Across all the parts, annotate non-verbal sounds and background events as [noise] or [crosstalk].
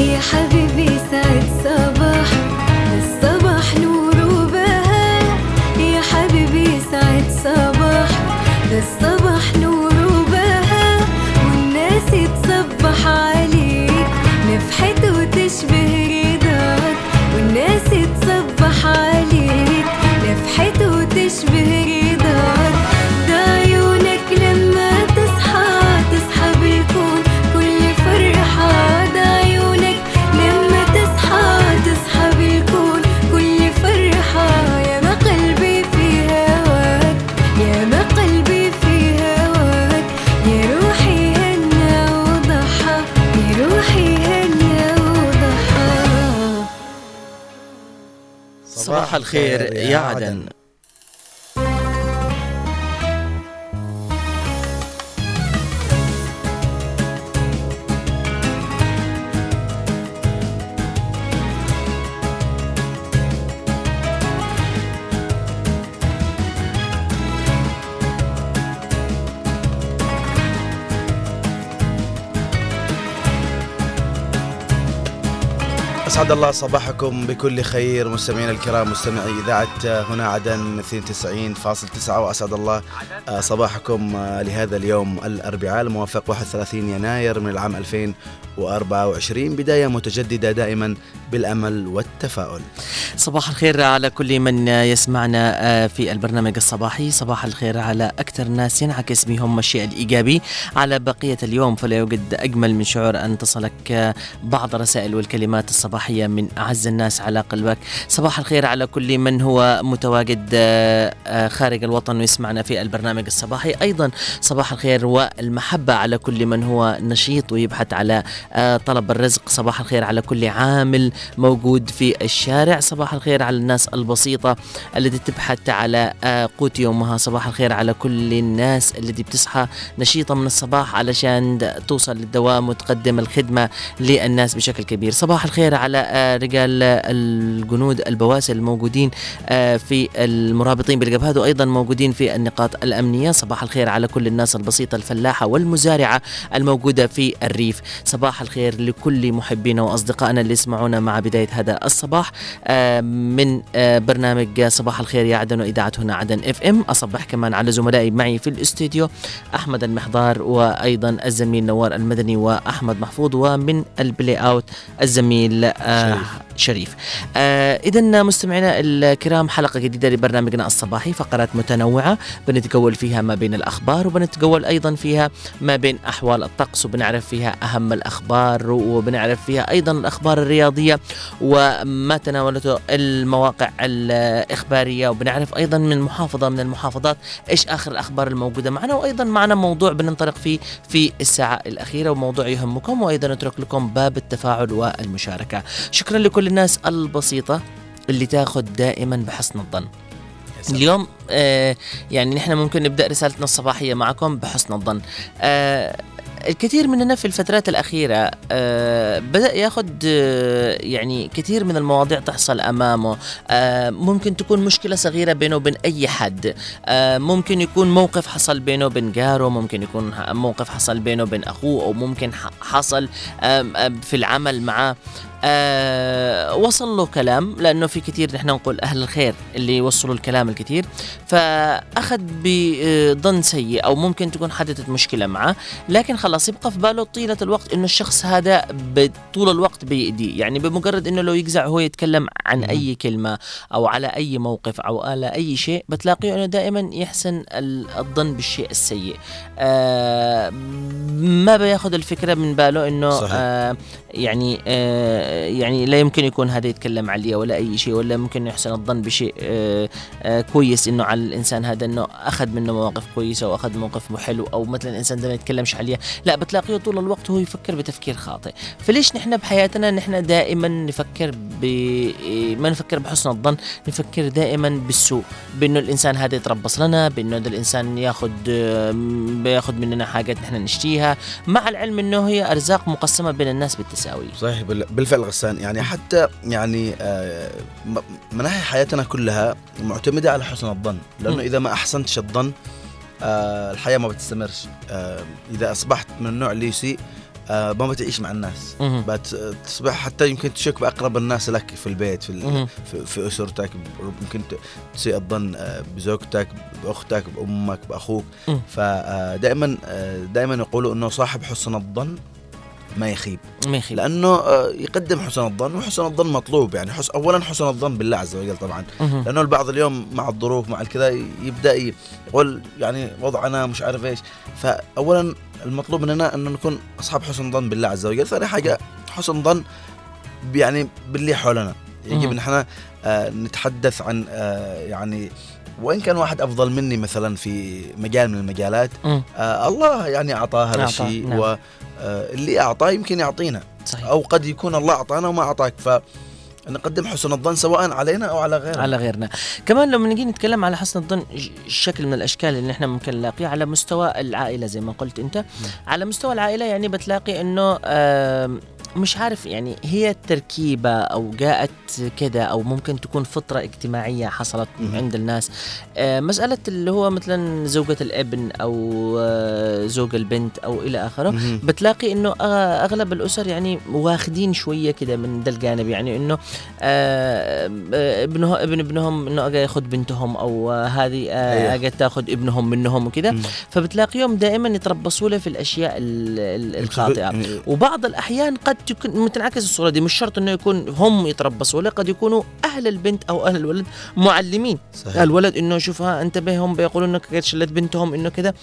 يا حبيبي. صباح الخير يا عدن. اسعد الله صباحكم بكل خير مستمعينا الكرام مستمعي إذاعة هنا عدن 92.9 وأسعد الله آه، صباحكم آه، لهذا اليوم الأربعاء الموافق 31 يناير من العام 2024 بداية متجددة دائما بالأمل والتفاؤل. صباح الخير على كل من يسمعنا آه، في البرنامج الصباحي. صباح الخير على أكثر ناس ينعكس بهم الشيء الإيجابي. على بقية اليوم فلا يوجد أجمل من شعور أن تصلك آه، بعض الرسائل والكلمات الصباحية من أعز الناس على قلبك. صباح الخير على كل من هو متواجد آه، آه، خارج الوطن ويسمعنا في البرنامج الصباحي. أيضا صباح الخير والمحبة على كل من هو نشيط ويبحث على آه، طلب الرزق. صباح الخير على كل عامل موجود في الشارع. صباح الخير على الناس البسيطة التي تبحث على قوت يومها. صباح الخير على كل الناس التي بتصحى نشيطة من الصباح علشان توصل للدوام وتقدم الخدمة للناس بشكل كبير. صباح الخير على رجال الجنود البواسل الموجودين آه، في المرابطين بالجبهات وأيضا موجودين في النقاط الأمنية. صباح الخير على كل الناس البسيطة الفلاحة والمزارعة الموجودة في الريف. صباح الخير لكل محبينا وأصدقائنا اللي يسمعونا مع بداية هذا الصباح. آه، من آه، برنامج صباح الخير يا عدن وإذاعة هنا عدن إف إم. أصبح كمان على زملائي معي في الاستوديو أحمد المحضار وأيضا الزميل نوار المدني وأحمد محفوظ. ومن البلاي أوت الزميل آه شريف. شريف آه إذا مستمعينا الكرام حلقة جديدة لبرنامجنا الصباحي فقرات متنوعة بنتجول فيها ما بين الأخبار وبنتجول أيضا فيها ما بين أحوال الطقس وبنعرف فيها أهم الأخبار وبنعرف فيها أيضا الأخبار الرياضية وما تناولته المواقع الإخبارية وبنعرف أيضا من محافظة من المحافظات إيش آخر الأخبار الموجودة معنا وأيضا معنا موضوع بننطلق فيه في الساعة الأخيرة وموضوع يهمكم وأيضا نترك لكم باب التفاعل والمشاركة شكرا لكل الناس البسيطة اللي تاخذ دائما بحسن الظن. اليوم آه يعني نحن ممكن نبدأ رسالتنا الصباحية معكم بحسن الظن. آه الكثير مننا في الفترات الأخيرة آه بدأ ياخذ آه يعني كثير من المواضيع تحصل أمامه. آه ممكن تكون مشكلة صغيرة بينه وبين أي حد. آه ممكن يكون موقف حصل بينه وبين جاره ممكن يكون موقف حصل بينه وبين أخوه أو ممكن حصل في العمل معاه آه وصل له كلام لأنه في كثير نحن نقول أهل الخير اللي يوصلوا الكلام الكثير. فأخذ بظن سيء أو ممكن تكون حدثت مشكلة معه لكن خلاص يبقى في باله طيلة الوقت إنه الشخص هذا طول الوقت بيأذيه يعني بمجرد إنه لو يجزع هو يتكلم عن أي كلمة أو على أي موقف أو على أي شيء بتلاقيه إنه دائما يحسن ال- الظن بالشيء السيء. آه ما بياخذ الفكرة من باله إنه صحيح. آه يعني آه يعني لا يمكن يكون هذا يتكلم عليه ولا أي شيء ولا ممكن يحسن الظن بشيء آه آه كويس إنه على الإنسان هذا إنه أخذ منه مواقف كويسة واخذ موقف حلو أو مثلا الإنسان ده ما يتكلمش عليه لا بتلاقيه طول الوقت هو يفكر بتفكير خاطئ. فليش نحن بحياتنا نحن دائما نفكر ب ما نفكر بحسن الظن نفكر دائما بالسوء بإنه الإنسان هذا يتربص لنا بإنه هذا الإنسان ياخذ بياخذ مننا حاجات نحن نشتيها مع العلم إنه هي أرزاق مقسمة بين الناس بالتساوي. صحيح بال- بالفعل غسان يعني حتى يعني آه، مناحي حياتنا كلها معتمدة على حسن الظن لأنه. إذا ما أحسنتش الظن آه، الحياة ما بتستمرش آه، إذا أصبحت من النوع اللي يسيء ما بتعيش مع الناس. بتصبح حتى يمكن تشك بأقرب الناس لك في البيت في. في, أسرتك ممكن تسيء الظن بزوجتك بأختك بأمك بأخوك. فدائما دائما يقولوا إنه صاحب حسن الظن ما يخيب ما يخيب لأنه آه، يقدم حسن الظن وحسن الظن مطلوب يعني حس اولا حسن الظن بالله عز وجل طبعا. لأنه البعض اليوم مع الظروف مع الكذا يبدأ يقول يعني وضعنا مش عارف إيش فاولا المطلوب مننا أن نكون أصحاب حسن ظن بالله عز وجل ثاني حاجة حسن ظن يعني باللي حولنا يجب. إن إحنا آه، نتحدث عن آه، يعني وإن كان واحد أفضل مني مثلا في مجال من المجالات. آه، الله يعني أعطاه هذا الشيء نعم. واللي أعطاه يمكن يعطينا صحيح. أو قد يكون الله أعطانا وما أعطاك. فنقدم حسن الظن سواء علينا أو على غيرنا. على غيرنا. كمان لما نجي نتكلم على حسن الظن شكل من الأشكال اللي إحنا ممكن نلاقيه على مستوى العائلة زي ما قلت أنت. على مستوى العائلة يعني بتلاقي إنه آم، مش عارف يعني هي تركيبة أو جاءت كده أو ممكن تكون فطرة اجتماعية حصلت مهم. عند الناس آه، مسألة اللي هو مثلا زوجة الابن أو آه، زوج البنت أو إلى آخره مهم. بتلاقي إنه آه، أغلب الأسر يعني واخدين شوية كده من ده الجانب يعني إنه آه، آه، ابنه ابن ابنهم إنه اجى ياخذ بنتهم أو آه، هذه آه، أيوه. أجت تاخذ ابنهم منهم وكده. فبتلاقيهم دائما يتربصوا له في الأشياء ال- ال- الخاطئه يعني وبعض الأحيان قد تكون تنعكس الصورة دي. مش شرط إنه يكون هم يتربصوا له قد يكونوا أهل البنت أو أهل الولد معلمين. صحيح. الولد إنه شوف ها انتبه هم بيقولوا انك قد شلت بنتهم إنه كذا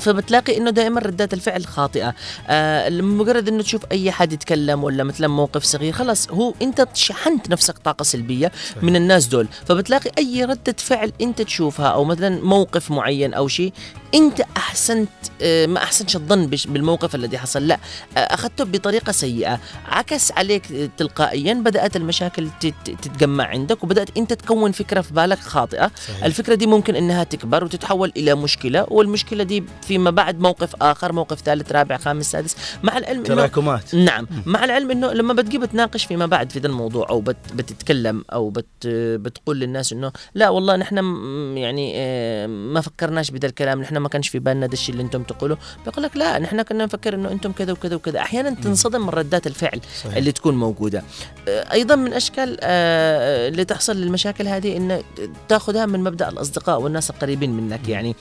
فبتلاقي إنه دائما ردات الفعل خاطئة. آه مجرد إنه تشوف أي حد يتكلم ولا مثلا موقف صغير خلاص هو أنت شحنت نفسك طاقة سلبية صحيح. من الناس دول. فبتلاقي أي ردة فعل أنت تشوفها أو مثلا موقف معين أو شيء أنت أحسنت آه، ما أحسنش الظن بالموقف الذي حصل. لا آه، أخذته بطريقة سيئة. عكس عليك تلقائيا بدأت المشاكل تت- تتجمع عندك وبدأت أنت تكون فكرة في بالك خاطئة. صحيح. الفكرة دي ممكن إنها تكبر وتتحول إلى مشكلة والمشكلة دي فيما بعد موقف آخر موقف ثالث رابع خامس سادس. مع العلم انه تراكمات. نعم. مع العلم إنه لما بتجي بتناقش فيما بعد في ذا الموضوع أو بت بتتكلم أو بت بتقول للناس إنه لا والله نحن يعني آه، ما فكرناش بذا الكلام نحن ما كانش في بالنا ده الشيء اللي أنتم تقولوا بيقول لك لا نحن كنا نفكر إنه أنتم كذا وكذا وكذا. أحيانا تنصدم من ردات الفعل صحيح. اللي تكون موجودة. آه، أيضا من أشكال آه، اللي تحصل للمشاكل هذه إنه تاخذها من مبدأ الأصدقاء والناس القريبين منك. يعني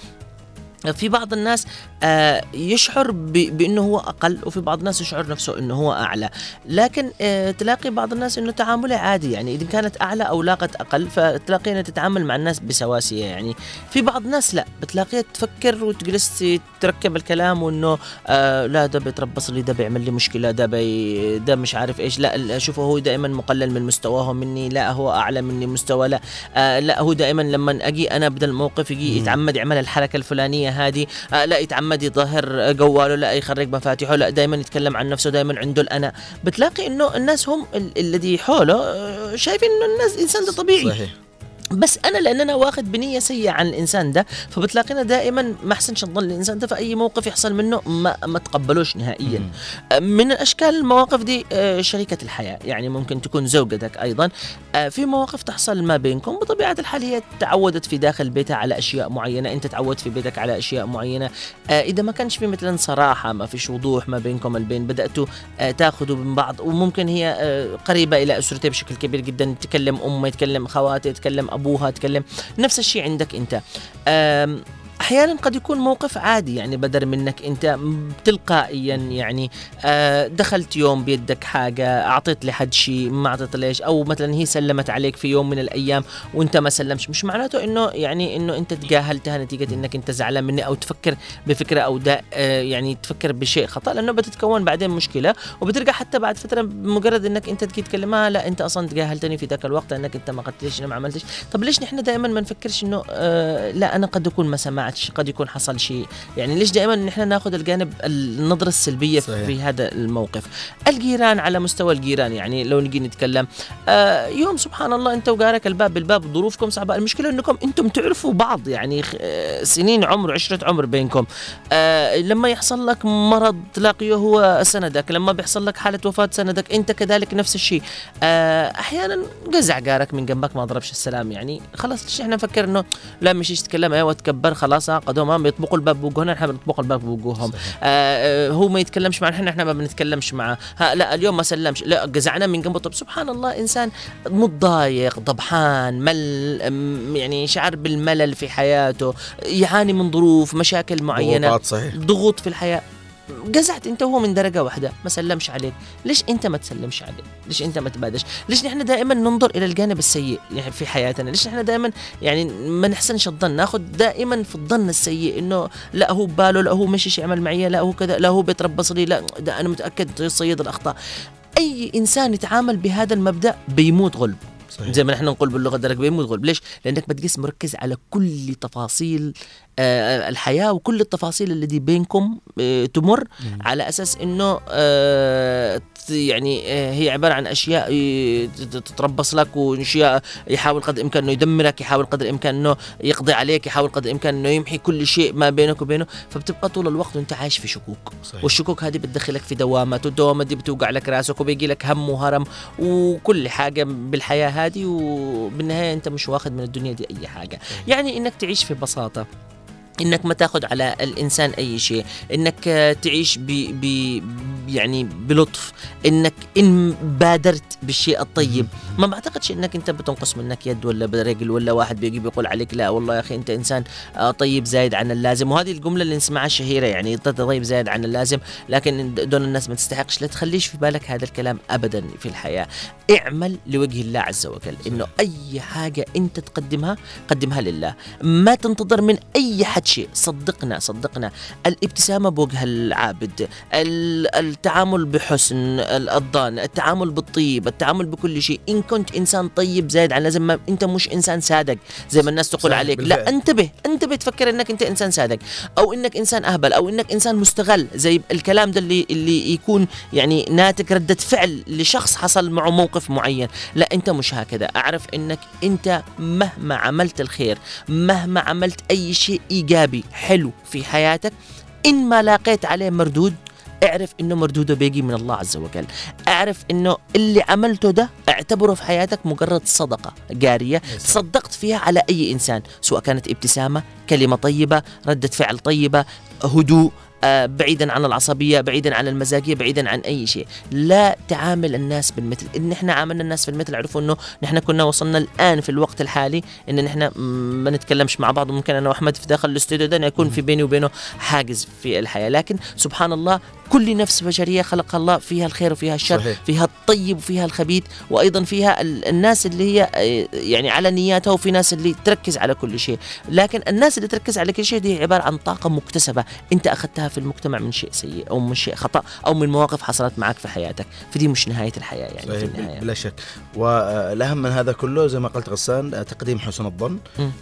في بعض الناس آه، يشعر بأنه هو أقل وفي بعض الناس يشعر نفسه أنه هو أعلى. لكن آه، تلاقي بعض الناس أنه تعامله عادي. يعني إذا كانت أعلى أو لاقت أقل فتلاقي انها تتعامل مع الناس بسواسية. يعني في بعض الناس لا بتلاقيها تفكر وتجلس تركب الكلام وأنه آه لا ده بيتربص لي ده بيعمل لي مشكلة ده بي ده مش عارف إيش. لا شوفه هو دائما مقلل من مستواه مني. لا هو أعلى مني مستوى. لا لا هو دائما لما أجي أنا ابدا الموقف يجي. يتعمد يعمل الحركة الفلانية. هذه. آه لا يتعمد يظهر جواله لا يخرج مفاتيحه لا دائما يتكلم عن نفسه دائما عنده الأنا. بتلاقي إنه الناس هم ال- الذي حوله آه، شايفين إنه الناس إنسان ده طبيعي. صحيح. بس أنا لأن أنا واخد بنية سيئة عن الإنسان ده فبتلاقينا دائما ما أحسنش الظن الإنسان ده في أي موقف يحصل منه ما ما تقبلوش نهائيا. من اشكال المواقف دي آه، شريكة الحياة يعني ممكن تكون زوجتك أيضا. آه، في مواقف تحصل ما بينكم بطبيعة الحال هي تعودت في داخل بيتها على أشياء معينة أنت تعودت في بيتك على أشياء معينة. آه، إذا ما كانش في مثلا صراحة ما فيش وضوح ما بينكم البين بدأتوا تاخذوا من بعض وممكن هي قريبة إلى أسرتها بشكل كبير جدا تكلم امها يتكلم خواتها يتكلم أبوها تكلم نفس الشيء عندك أنت. أحيانا قد يكون موقف عادي يعني بدر منك أنت تلقائيا يعني آه، دخلت يوم بيدك حاجة أعطيت لحد شيء ما أعطيت ليش أو مثلا هي سلمت عليك في يوم من الأيام وأنت ما سلمش مش معناته إنه يعني إنه أنت تجاهلتها نتيجة إنك أنت زعلان مني أو تفكر بفكرة أو ده آه، يعني تفكر بشيء خطأ لأنه بتتكون بعدين مشكلة وبترجع حتى بعد فترة مجرد إنك أنت تجي تكلمها لا أنت أصلا تجاهلتني في ذاك الوقت لأنك أنت ما قلتليش أنا ما عملتش. طب ليش نحن دائما ما نفكرش إنه آه لا أنا قد أكون ما سمعتش قد يكون حصل شيء. يعني ليش دائما نحن ناخذ الجانب النظرة السلبية صحيح. في هذا الموقف؟ الجيران على مستوى الجيران يعني لو نجي نتكلم آه يوم سبحان الله انت وجارك الباب بالباب ظروفكم صعبة. المشكلة انكم أنتم تعرفوا بعض يعني آه، سنين عمر عشرة عمر بينكم. آه لما يحصل لك مرض تلاقيه هو سندك لما بيحصل لك حالة وفاة سندك انت كذلك نفس الشيء. آه أحيانا قزع جارك من جنبك ما ضربش السلام يعني خلاص ليش إحنا نفكر إنه لا مش تتكلم أيوه تكبر خلاص. خلاص قدوم يطبقوا الباب بوجوهنا إحنا بنطبق الباب بوجوههم. آه آه، هو ما يتكلمش معنا إحنا إحنا ما بنتكلمش معه. ها لا اليوم ما سلمش. لا جزعنا من جنبه. طب سبحان الله إنسان متضايق ضبحان مل يعني شعر بالملل في حياته يعاني من ظروف مشاكل معينة ضغوطات صحيح. ضغوط في الحياة. جزعت انت وهو من درجة واحدة ما سلمش عليك ليش انت ما تسلمش عليه؟ ليش انت ما تبادش؟ ليش نحن دائما ننظر إلى الجانب السيء يعني في حياتنا؟ ليش نحن دائما يعني ما نحسنش الظن؟ ناخذ دائما في الظن السيء إنه لا هو بباله لا هو مش يعمل معي لا هو كذا لا هو بيتربص لي لا ده أنا متأكد يصيد الأخطاء. أي إنسان يتعامل بهذا المبدأ بيموت غلب. صحيح. زي ما نحن نقول باللغة الدرجه بيموت غلب ليش؟ لأنك بتقيس مركز على كل تفاصيل آه، الحياة وكل التفاصيل التي بينكم آه، تمر مم. على أساس إنه آه، يعني آه، هي عبارة عن أشياء ت- تتربص لك واشياء يحاول قدر الإمكان إنه يدمرك يحاول قدر الإمكان إنه يقضي عليك يحاول قدر الإمكان إنه يمحي كل شيء ما بينك وبينه. فبتبقى طول الوقت وأنت عايش في شكوك. صحيح. والشكوك هذه بتدخلك في دوامات والدوامات دي بتوقع لك راسك وبيجي لك هم وهرم وكل حاجة بالحياة هذه. وبالنهاية أنت مش واخد من الدنيا دي أي حاجة. يعني إنك تعيش في بساطة. إنك ما تاخذ على الإنسان أي شيء إنك آه، تعيش ب ب يعني بلطف إنك إن بادرت بالشيء الطيب. ما بعتقدش إنك أنت بتنقص منك يد ولا برجل ولا واحد بيجي بيقول عليك لا والله يا أخي أنت إنسان آه، طيب زايد عن اللازم. وهذه الجملة اللي نسمعها الشهيره يعني أنت طيب زايد عن اللازم لكن دون الناس ما تستحقش. لا تخليش في بالك هذا الكلام ابدا في الحياة. اعمل لوجه الله عز وجل إنه أي حاجة أنت تقدمها قدمها لله. ما تنتظر من أي حد شيء صدقنا صدقنا. الابتسامة بوجه العابد ال- التعامل بحسن ال- الظن التعامل بالطيب التعامل بكل شيء. إن كنت إنسان طيب زايد عن لازم ما أنت مش إنسان صادق زي ما الناس تقول عليك. بالفعل. لا انتبه انتبه تفكر إنك أنت إنسان صادق أو إنك إنسان أهبل أو إنك إنسان مستغل. زي الكلام ده اللي اللي يكون يعني ناتج ردة فعل لشخص حصل معه موقف معين. لا أنت مش هكذا. أعرف إنك أنت مهما عملت الخير مهما عملت أي شيء إيجابي حلو في حياتك إن ما لاقيت عليه مردود اعرف إنه مردوده بيجي من الله عز وجل. اعرف إنه اللي عملته ده اعتبره في حياتك مجرد صدقة جارية تصدقت فيها على أي إنسان سواء كانت ابتسامة كلمة طيبة ردة فعل طيبة هدوء بعيدا عن العصبية بعيدا عن المزاجية بعيدا عن أي شيء. لا تعامل الناس بالمثل. إن إحنا عاملنا الناس في المثل عرفوا إنه نحن كنا وصلنا الآن في الوقت الحالي إن نحن ما نتكلمش مع بعض. وممكن أنا وأحمد في داخل الاستوديو ده يكون في بيني وبينه حاجز في الحياة. لكن سبحان الله كل نفس بشريه خلقها الله فيها الخير وفيها الشر صحيح. فيها الطيب وفيها الخبيث وأيضا فيها ال- الناس اللي هي آه، يعني على نياتها وفي ناس اللي تركز على كل شيء. لكن الناس اللي تركز على كل شيء دي عبارة عن طاقة مكتسبة. أنت أخذتها في المجتمع من شيء سيء أو من شيء خطأ أو من مواقف حصلت معك في حياتك. فدي مش نهاية الحياة يعني في صحيح النهاية. بلا شك. والأهم من هذا كله زي ما قلت غسان آه، تقديم حسن الظن.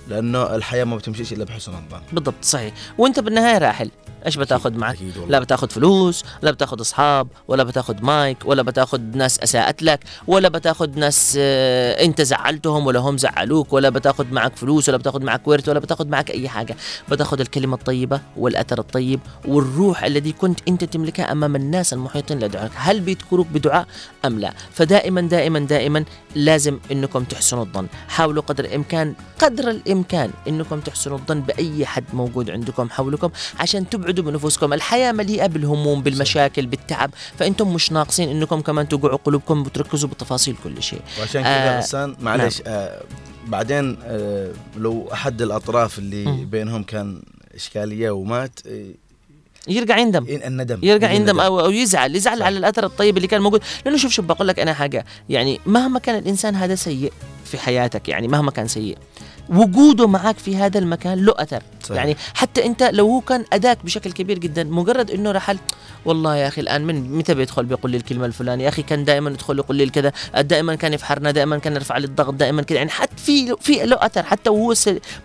لأنه الحياة ما بتمشيش إلا بحسن الظن. بالضبط صحيح. وأنت بالنهاية راحل. إيش بتاخذ معك. لا بتاخذ فلوس ولا بتاخذ أصحاب ولا بتاخذ مايك ولا بتاخذ ناس أساءت لك ولا بتاخذ ناس آه، أنت زعلتهم ولا هم زعلوك ولا بتاخذ معك فلوس ولا بتاخذ معك ورث ولا بتاخذ معك أي حاجة. بتاخذ الكلمة الطيبة والأثر الطيب والروح الذي كنت أنت تملكها أمام الناس المحيطين لدعائك. هل بيذكروك بدعاء أم لا؟ فدائما دائما دائما لازم إنكم تحسنوا الظن. حاولوا قدر الإمكان قدر الإمكان إنكم تحسنوا الظن بأي حد موجود عندكم حولكم عشان تبعدوا بنفوسكم الحياة مليئة بالهموم بالمشاكل بالتعب. فأنتم مش ناقصين إنكم كمان توقعوا قلوبكم وتركزوا بتفاصيل كل شيء. وعشان كذا آه، غسان معلش آه بعدين آه لو أحد الأطراف اللي مم. بينهم كان إشكالية ومات آه، يرجع يندم. ين- الندم. يرجع يندم. أو أو يزعل يزعل صح. على الأثر الطيب اللي كان موجود. لأنه شوف شوف بقول لك أنا حاجة. يعني مهما كان الإنسان هذا سيء في حياتك يعني مهما كان سيء وجوده معك في هذا المكان له أثر. صحيح. يعني حتى انت لو هو كان أداك بشكل كبير جدا مجرد إنه رحل والله يا أخي الآن من متى بيدخل بيقول لي الكلمة الفلانية؟ يا أخي كان دائما يدخل يقول لي كذا دائما كان يفحرنا دائما كان يرفع لي الضغط دائما كذا. يعني حتى في في له أثر حتى وهو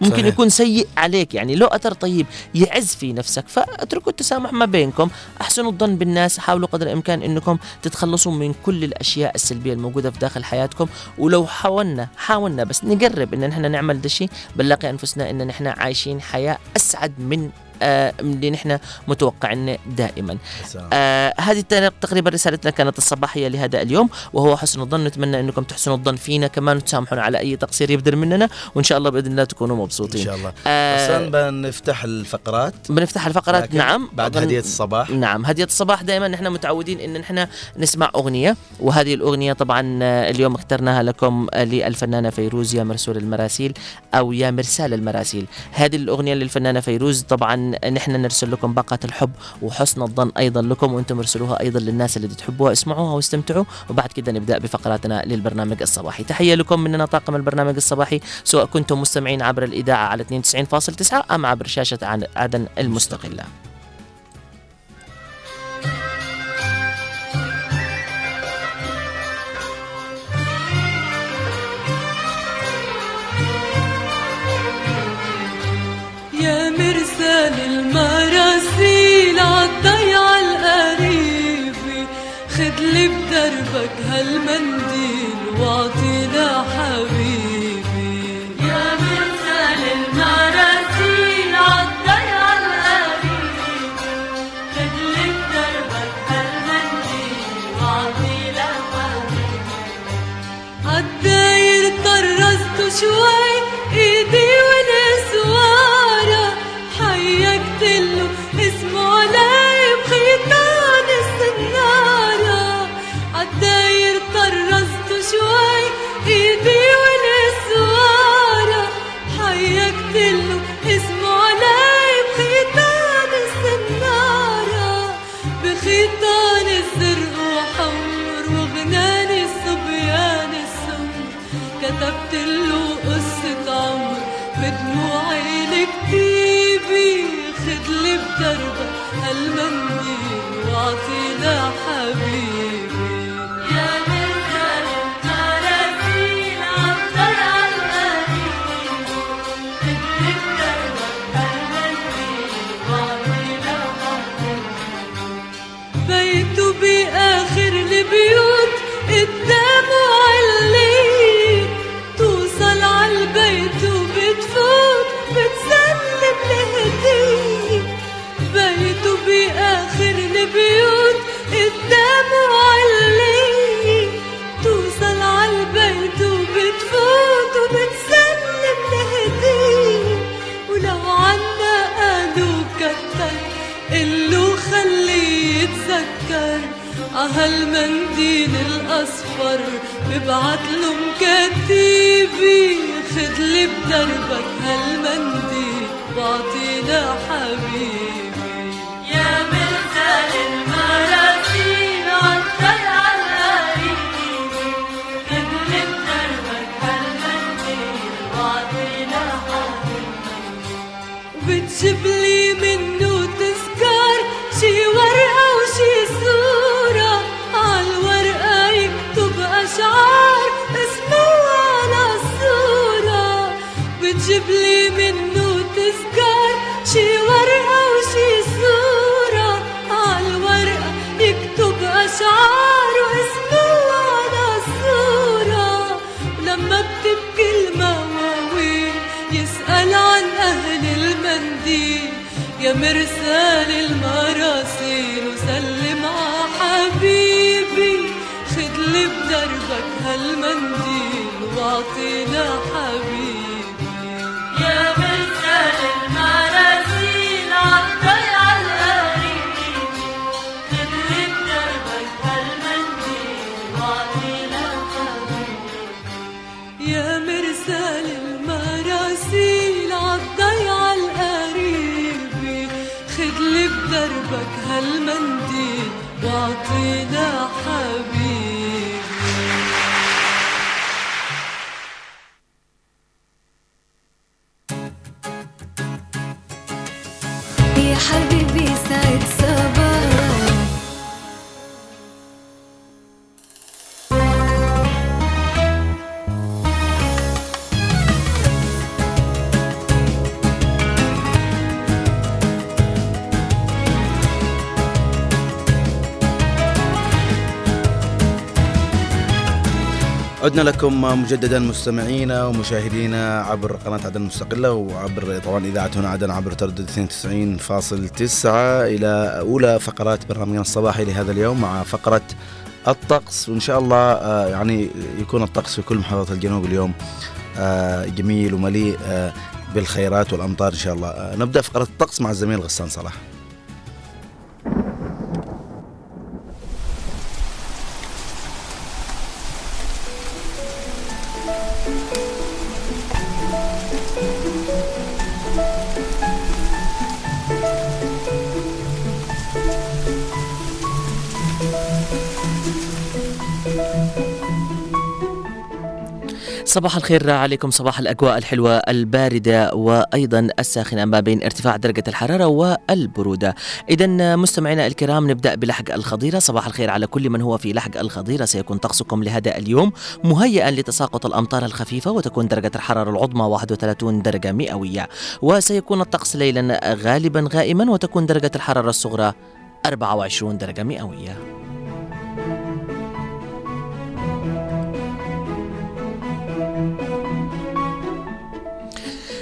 ممكن صحيح. يكون سيء عليك. يعني له أثر طيب يعز في نفسك. فأتركوا التسامح ما بينكم. أحسنوا الظن بالناس. حاولوا قدر الإمكان إنكم تتخلصوا من كل الأشياء السلبية الموجودة في داخل حياتكم. ولو حاولنا حاولنا بس نقرب إن نحن نعمل ده الشيء. بنلاقي أنفسنا إن نحن عايشين حياة أسعد من آه اللي نحن متوقعين دائما. السلام. آه هذه تقريبا رسالتنا كانت الصباحية لهذا اليوم وهو حسن الظن. نتمنى أنكم تحسنوا الظن فينا كمان وتسامحونا على أي تقصير يبدر مننا وإن شاء الله بإذن الله تكونوا إن مبسوطين شاء الله. آه أصلا بنفتح الفقرات؟ بنفتح الفقرات نعم. بعد هدية الصباح. نعم هدية الصباح دائما. نحن متعودين إن نحن نسمع أغنية وهذه الأغنية طبعا آه، اليوم اخترناها لكم آه، للفنانة فيروز يا مرسول المراسيل أو يا مرسال المراسيل. هذه الأغنية للفنانة فيروز طبعا نحن نرسل لكم باقة الحب وحسن الظن أيضا لكم وأنتم ارسلوها أيضا للناس اللي تحبوها اسمعوها واستمتعوا. وبعد كده نبدأ بفقراتنا للبرنامج الصباحي. تحية لكم مننا طاقم البرنامج الصباحي سواء كنتم مستمعين عبر الإذاعة على 92.9 أم عبر شاشة عن- عدن المستقلة. يا مرسال المراسيل القريبة بدربك هالمنديل واعطينا حبيبي. يا مرسال المراسيل القريبة بدربك هالمنديل واعطينا حبيبي. عالداير شوي إيدي كتبت له قصة عمر بدموعي الكتيبي خدلي بدربك واعطينا حبيبي. حبيبي بيته بآخر البيوت قدامه عليت بآخر البيوت قدامه عليت توصل عالبيت وبتفوت وبتسلم لهدية ولو عنا قالوا كتر قلو خليه يتذكر. عهالمنديل الأصفر ببعتله مكتيبي خدلي بدربك. هالمنديل واعطينا حبيبي يا مرسال المراسيل عدنا لكم مجددا مستمعينا ومشاهدينا عبر قناة عدن المستقلة وعبر طبعا إذاعة هنا عدن عبر تردد 92.9 إلى أولى فقرات برنامجنا الصباحي لهذا اليوم مع فقرة الطقس وإن شاء الله آه، يعني يكون الطقس في كل محافظات الجنوب اليوم آه، جميل ومليء آه، بالخيرات والأمطار إن شاء الله. نبدأ فقرة الطقس مع الزميل غسان صلاح. صباح الخير عليكم صباح الأجواء الحلوة الباردة وأيضا الساخنة ما بين ارتفاع درجة الحرارة والبرودة. إذا مستمعينا الكرام نبدأ بلحق الخضيرة. صباح الخير على كل من هو في لحق الخضيرة. سيكون طقسكم لهذا اليوم مهيئا لتساقط الأمطار الخفيفة وتكون درجة الحرارة العظمى 31 درجة مئوية. وسيكون الطقس ليلا غالبا غائما وتكون درجة الحرارة الصغرى 24 درجة مئوية.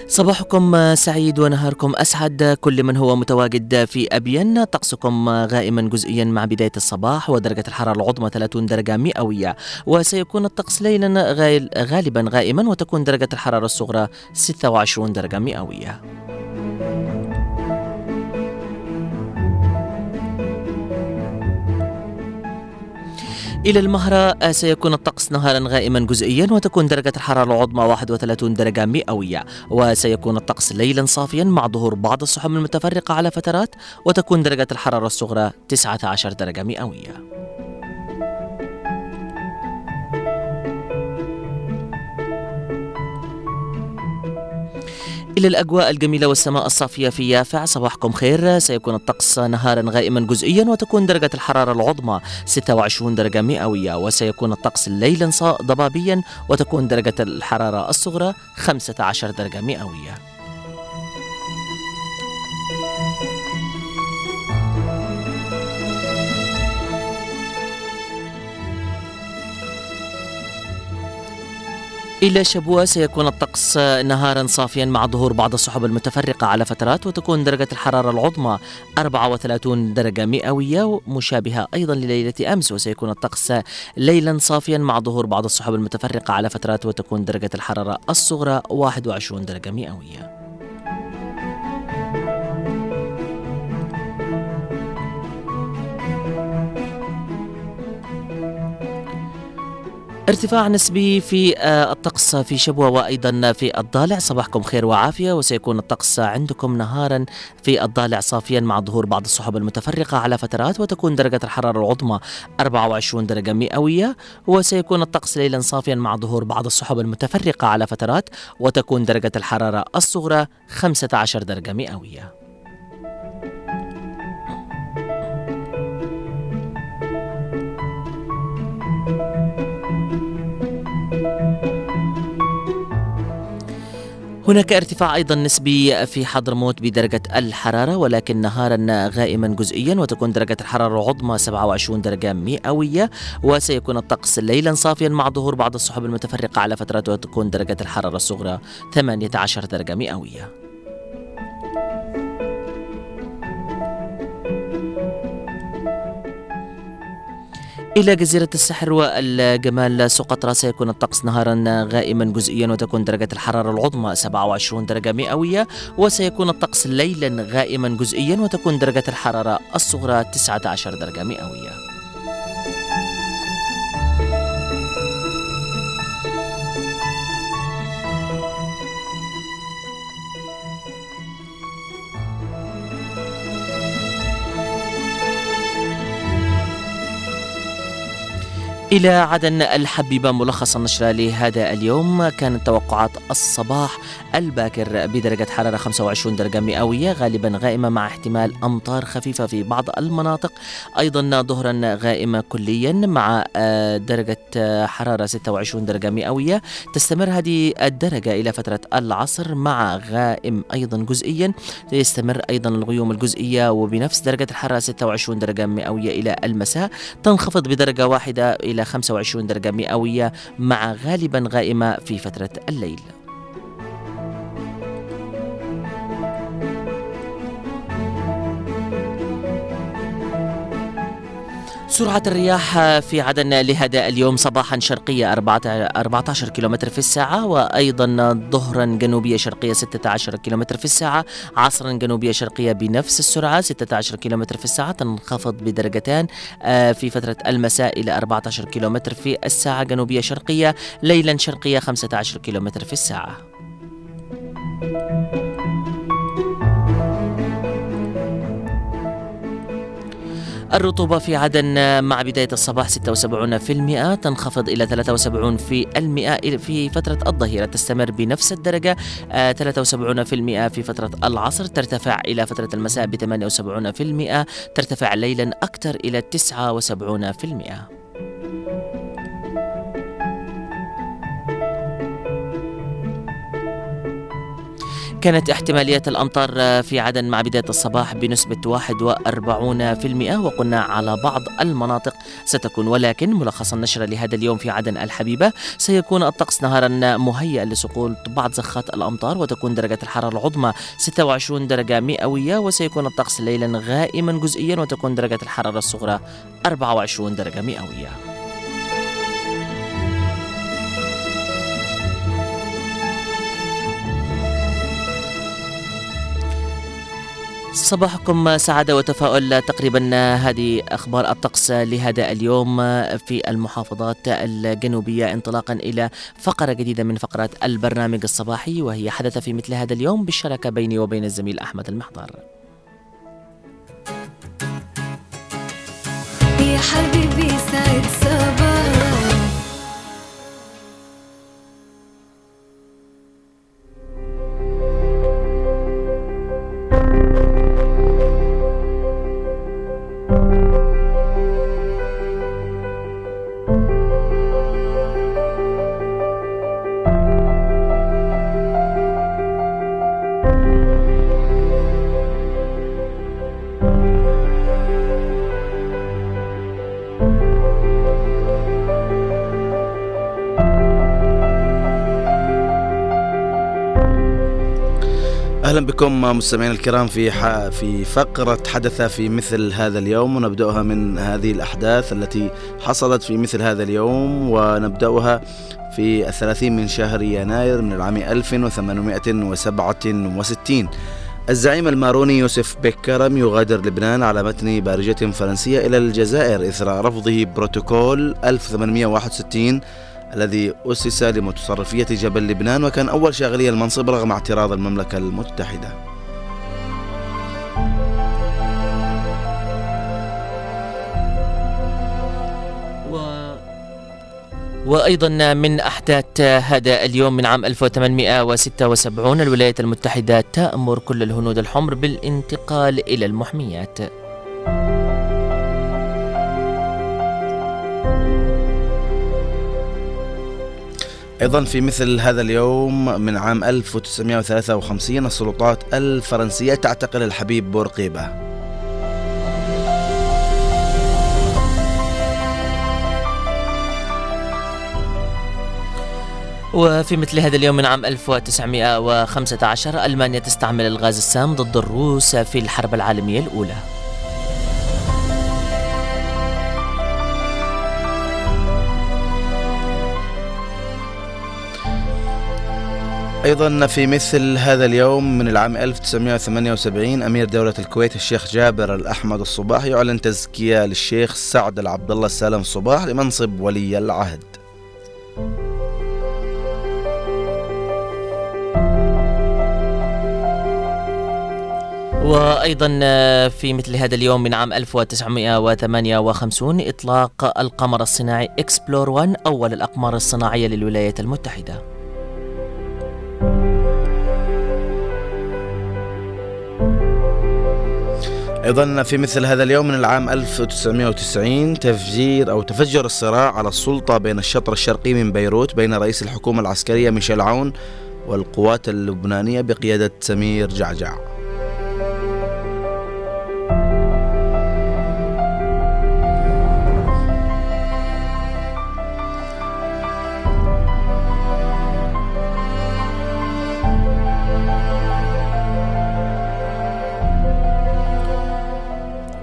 صباحكم سعيد ونهاركم أسعد. كل من هو متواجد في أبين. طقسكم غائما جزئيا مع بداية الصباح ودرجة الحرارة العظمى 30 درجة مئوية. وسيكون الطقس ليلا غال- غالبا غائما وتكون درجة الحرارة الصغرى 26 درجة مئوية. إلى المهرة سيكون الطقس نهارا غائما جزئيا وتكون درجة الحرارة العظمى 31 درجة مئوية. وسيكون الطقس ليلا صافيا مع ظهور بعض السحب المتفرقة على فترات وتكون درجة الحرارة الصغرى 19 درجة مئوية. إلى الأجواء الجميلة والسماء الصافية في يافع صباحكم خير. سيكون الطقس نهارا غائما جزئيا وتكون درجة الحرارة العظمى 26 درجة مئوية. وسيكون الطقس ليلا ضبابيا وتكون درجة الحرارة الصغرى 15 درجة مئوية. إلى شبوة سيكون الطقس نهارا صافيا مع ظهور بعض السحب المتفرقة على فترات وتكون درجة الحرارة العظمى 34 درجة مئوية مشابهة أيضا لليلة أمس وسيكون الطقس ليلا صافيا مع ظهور بعض السحب المتفرقة على فترات وتكون درجة الحرارة الصغرى 21 درجة مئوية. ارتفاع نسبي في آه، الطقس في شبوة وأيضا في الضالع. صباحكم خير وعافية وسيكون الطقس عندكم نهارا في الضالع صافيا مع ظهور بعض السحب المتفرقة على فترات وتكون درجة الحرارة العظمى 24 درجة مئوية. وسيكون الطقس ليلا صافيا مع ظهور بعض السحب المتفرقة على فترات وتكون درجة الحرارة الصغرى 15 درجة مئوية. هناك ارتفاع أيضا نسبي في حضرموت بدرجة الحرارة ولكن نهارا غائما جزئيا وتكون درجة الحرارة العظمى 27 درجة مئوية وسيكون الطقس ليلا صافيا مع ظهور بعض السحب المتفرقة على فترات وتكون درجة الحرارة الصغرى 18 درجة مئوية. إلى جزيرة السحر والجمال سقطرى سيكون الطقس نهارا غائما جزئيا وتكون درجة الحرارة العظمى 27 درجة مئوية وسيكون الطقس ليلا غائما جزئيا وتكون درجة الحرارة الصغرى 19 درجة مئوية. إلى عدن الحبيبة ملخص النشرة لهذا اليوم كانت توقعات الصباح الباكر بدرجة حرارة 25 درجة مئوية غالبا غائمة مع احتمال أمطار خفيفة في بعض المناطق. أيضا ظهرا غائمة كليا مع آه، درجة آه، حرارة 26 درجة مئوية. تستمر هذه الدرجة إلى فترة العصر مع غائم أيضا جزئيا. يستمر أيضا الغيوم الجزئية وبنفس درجة الحرارة 26 درجة مئوية إلى المساء. تنخفض بدرجة واحدة إلى إلى 25 درجة مئوية مع غالبا غائمة في فترة الليل. سرعة الرياح في عدن لهذا اليوم صباحا شرقية 14 كيلومتر في الساعة وأيضا ظهرا جنوبية شرقية 16 كيلومتر في الساعة عصرا جنوبية شرقية بنفس السرعة 16 كيلومتر في الساعة تنخفض بدرجتان. آه، في فترة المساء إلى 14 كيلومتر في الساعة جنوبية شرقية ليلا شرقية 15 كيلومتر في الساعة. الرطوبة في عدن مع بداية الصباح 76% تنخفض إلى 73 في المئة في فترة الظهيرة تستمر بنفس الدرجة آه، 73% في فترة العصر ترتفع إلى فترة المساء ب 78% ترتفع ليلا أكثر إلى 79% كانت احتمالية الأمطار في عدن مع بداية الصباح بنسبة 41% وقلنا على بعض المناطق ستكون. ولكن ملخص النشرة لهذا اليوم في عدن الحبيبة سيكون الطقس نهارا مهيئا لسقوط بعض زخات الأمطار وتكون درجة الحرارة العظمى 26 درجة مئوية وسيكون الطقس ليلا غائما جزئيا وتكون درجة الحرارة الصغرى 24 درجة مئوية. صباحكم سعادة وتفاؤل. تقريبا هذه أخبار الطقس لهذا اليوم في المحافظات الجنوبية انطلاقا إلى فقرة جديدة من فقرات البرنامج الصباحي وهي حدث في مثل هذا اليوم بالشراكة بيني وبين الزميل أحمد المحضر. يا حبيبي سعد صباح. أهلا بكم مستمعينا الكرام في. في فقرة حدث في مثل هذا اليوم ونبدأها من هذه الأحداث التي حصلت في مثل هذا اليوم ونبدأها في الثلاثين من شهر يناير من العام 1867 الزعيم الماروني يوسف بكرم يغادر لبنان على متن بارجة فرنسية إلى الجزائر إثر رفضه بروتوكول 1861 الذي أسس لمتصرفية جبل لبنان وكان أول شاغلي المنصب رغم اعتراض المملكة المتحدة. وأيضا من أحداث هذا اليوم من عام 1876 الولايات المتحدة تأمر كل الهنود الحمر بالانتقال إلى المحميات. أيضا في مثل هذا اليوم من عام 1953 السلطات الفرنسية تعتقل الحبيب بورقيبة. وفي مثل هذا اليوم من عام 1915 ألمانيا تستعمل الغاز السام ضد الروس في الحرب العالمية الأولى. أيضا في مثل هذا اليوم من العام 1978 أمير دولة الكويت الشيخ جابر الأحمد الصباح يعلن تزكية للشيخ سعد العبد الله السالم الصباح لمنصب ولي العهد. وأيضا في مثل هذا اليوم من عام 1958 إطلاق القمر الصناعي إكسبلور 1 أول الأقمار الصناعية للولايات المتحدة. أيضا في مثل هذا اليوم من العام 1990 تفجير أو تفجر الصراع على السلطة بين الشطر الشرقي من بيروت بين رئيس الحكومة العسكرية ميشيل عون والقوات اللبنانية بقيادة سمير جعجع.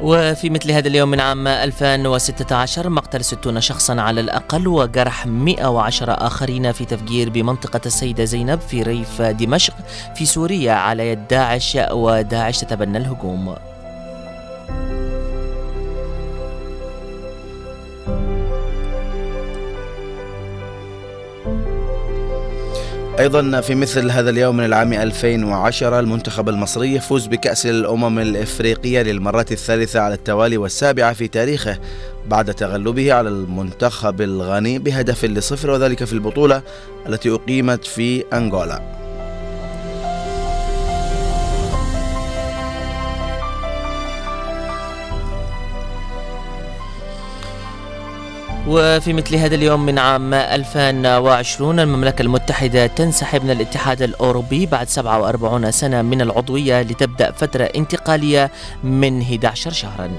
وفي مثل هذا اليوم من عام 2016 مقتل 60 شخصا على الأقل وجرح 110 آخرين في تفجير بمنطقة السيدة زينب في ريف دمشق في سوريا على يد داعش وداعش تتبنى الهجوم. أيضا في مثل هذا اليوم من العام 2010 المنتخب المصري يفوز بكأس الأمم الإفريقية للمرة الثالثة على التوالي والسابعة في تاريخه بعد تغلبه على المنتخب الغني بهدف لصفر وذلك في البطولة التي أقيمت في أنغولا. وفي مثل هذا اليوم من عام 2020 المملكة المتحدة تنسحب من الاتحاد الأوروبي بعد 47 سنة من العضوية لتبدأ فترة انتقالية من 11 شهرا.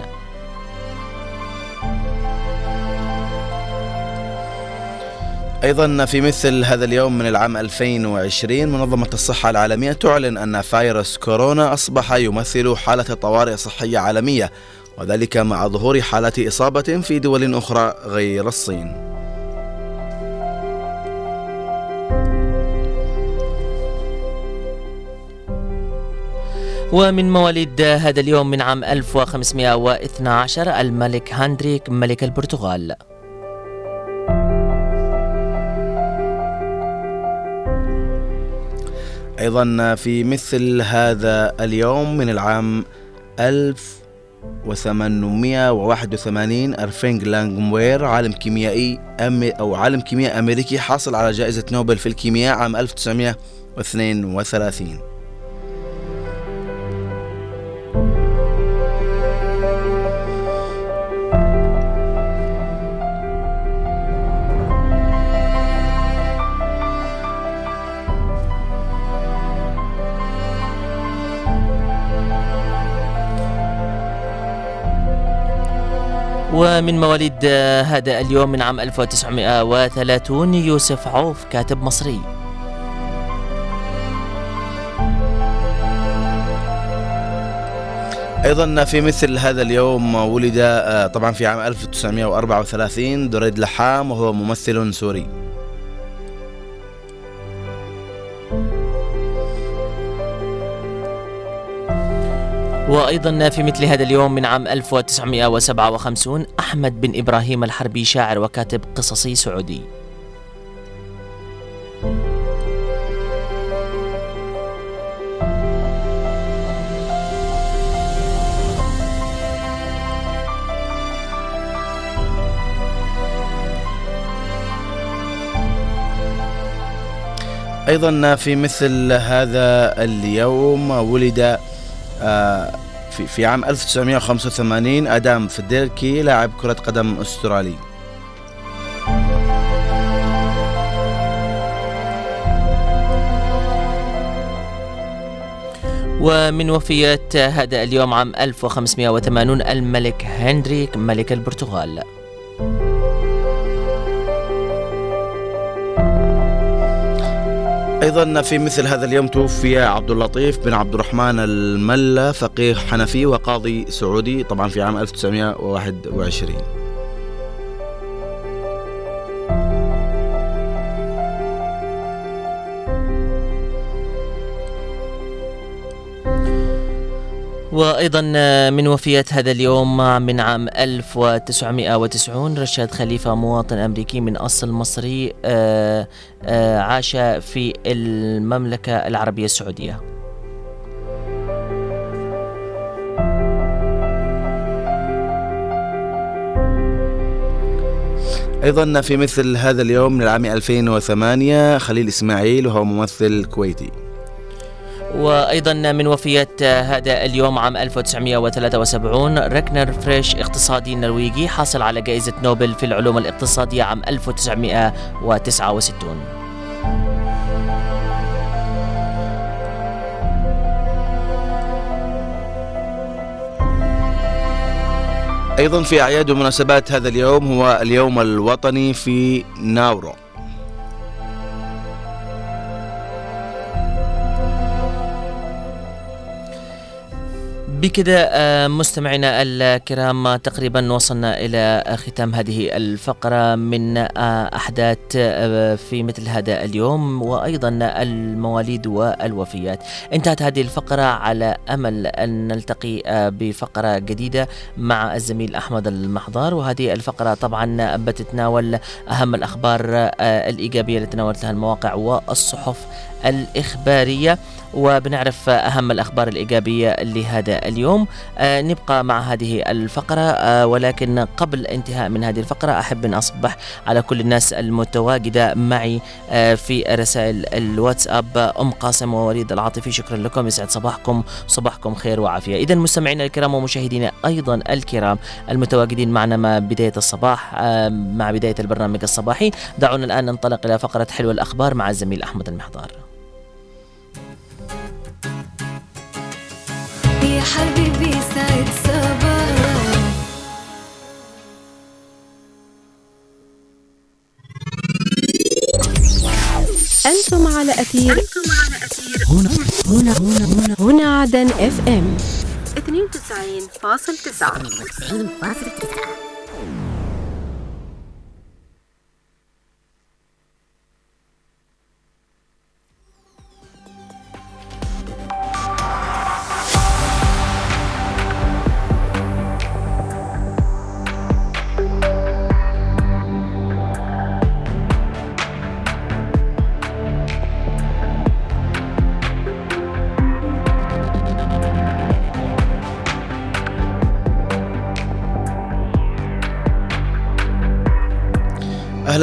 أيضا في مثل هذا اليوم من العام 2020 منظمة الصحة العالمية تعلن أن فيروس كورونا أصبح يمثل حالة طوارئ صحية عالمية. وذلك مع ظهور حالات إصابة في دول أخرى غير الصين. ومن مواليد هذا اليوم من عام 1512 الملك هندريك ملك البرتغال. أيضا في مثل هذا اليوم من العام 1881 أرفينج لانغموير عالم كيميائي أمي أو عالم كيمياء أمريكي حاصل على جائزة نوبل في الكيمياء عام 1932 ومن مواليد هذا اليوم من عام 1930 يوسف عوف كاتب مصري. أيضا في مثل هذا اليوم ولد آه، طبعا في عام 1934 دريد لحام وهو ممثل سوري. وأيضا في مثل هذا اليوم من عام 1957 أحمد بن إبراهيم الحربي شاعر وكاتب قصصي سعودي. أيضا في مثل هذا اليوم ولد آه، في في عام 1985 أدام فيديركي لاعب كرة قدم أسترالي. ومن وفيات هذا اليوم عام 1580 الملك هنريك ملك البرتغال. أيضا في مثل هذا اليوم توفي عبد اللطيف بن عبد الرحمن الملا فقيه حنفي وقاضي سعودي طبعا في عام 1921 وأيضا من وفيات هذا اليوم من عام 1990 رشاد خليفة مواطن أمريكي من أصل مصري آه، آه، عاش في المملكة العربية السعودية. أيضا في مثل هذا اليوم من العام 2008 خليل إسماعيل وهو ممثل كويتي. وأيضا من وفيات هذا اليوم عام 1973 ركنر فريش اقتصادي نرويجي حاصل على جائزة نوبل في العلوم الاقتصادية عام 1969 أيضا في أعياد ومناسبات هذا اليوم هو اليوم الوطني في ناورو. بكذا آه، مستمعينا الكرام تقريبا وصلنا إلى ختام هذه الفقرة من آه، أحداث آه، في مثل هذا اليوم وأيضا المواليد والوفيات. انتهت هذه الفقرة على أمل أن نلتقي بفقرة جديدة مع الزميل أحمد المحضار. وهذه الفقرة طبعا بتتناول أهم الأخبار الإيجابية التي تناولتها المواقع والصحف الإخبارية. وبنعرف أهم الأخبار الإيجابية لهذا اليوم. آه نبقى مع هذه الفقرة. آه ولكن قبل انتهاء من هذه الفقرة أحب أن أصبح على كل الناس المتواجدة معي آه في رسائل الواتساب أم قاسم ووليد العاطفي. شكرا لكم. يسعد صباحكم. صباحكم خير وعافية. إذا مستمعينا الكرام ومشاهدينا أيضا الكرام المتواجدين معنا مع بداية الصباح مع بداية البرنامج الصباحي. دعونا الآن ننطلق إلى فقرة حلوة الأخبار مع الزميل أحمد المحضار. حبيبي سعد صباح أنتم على أثير. هنا هنا هنا هنا هنا عدن اف ام 92.9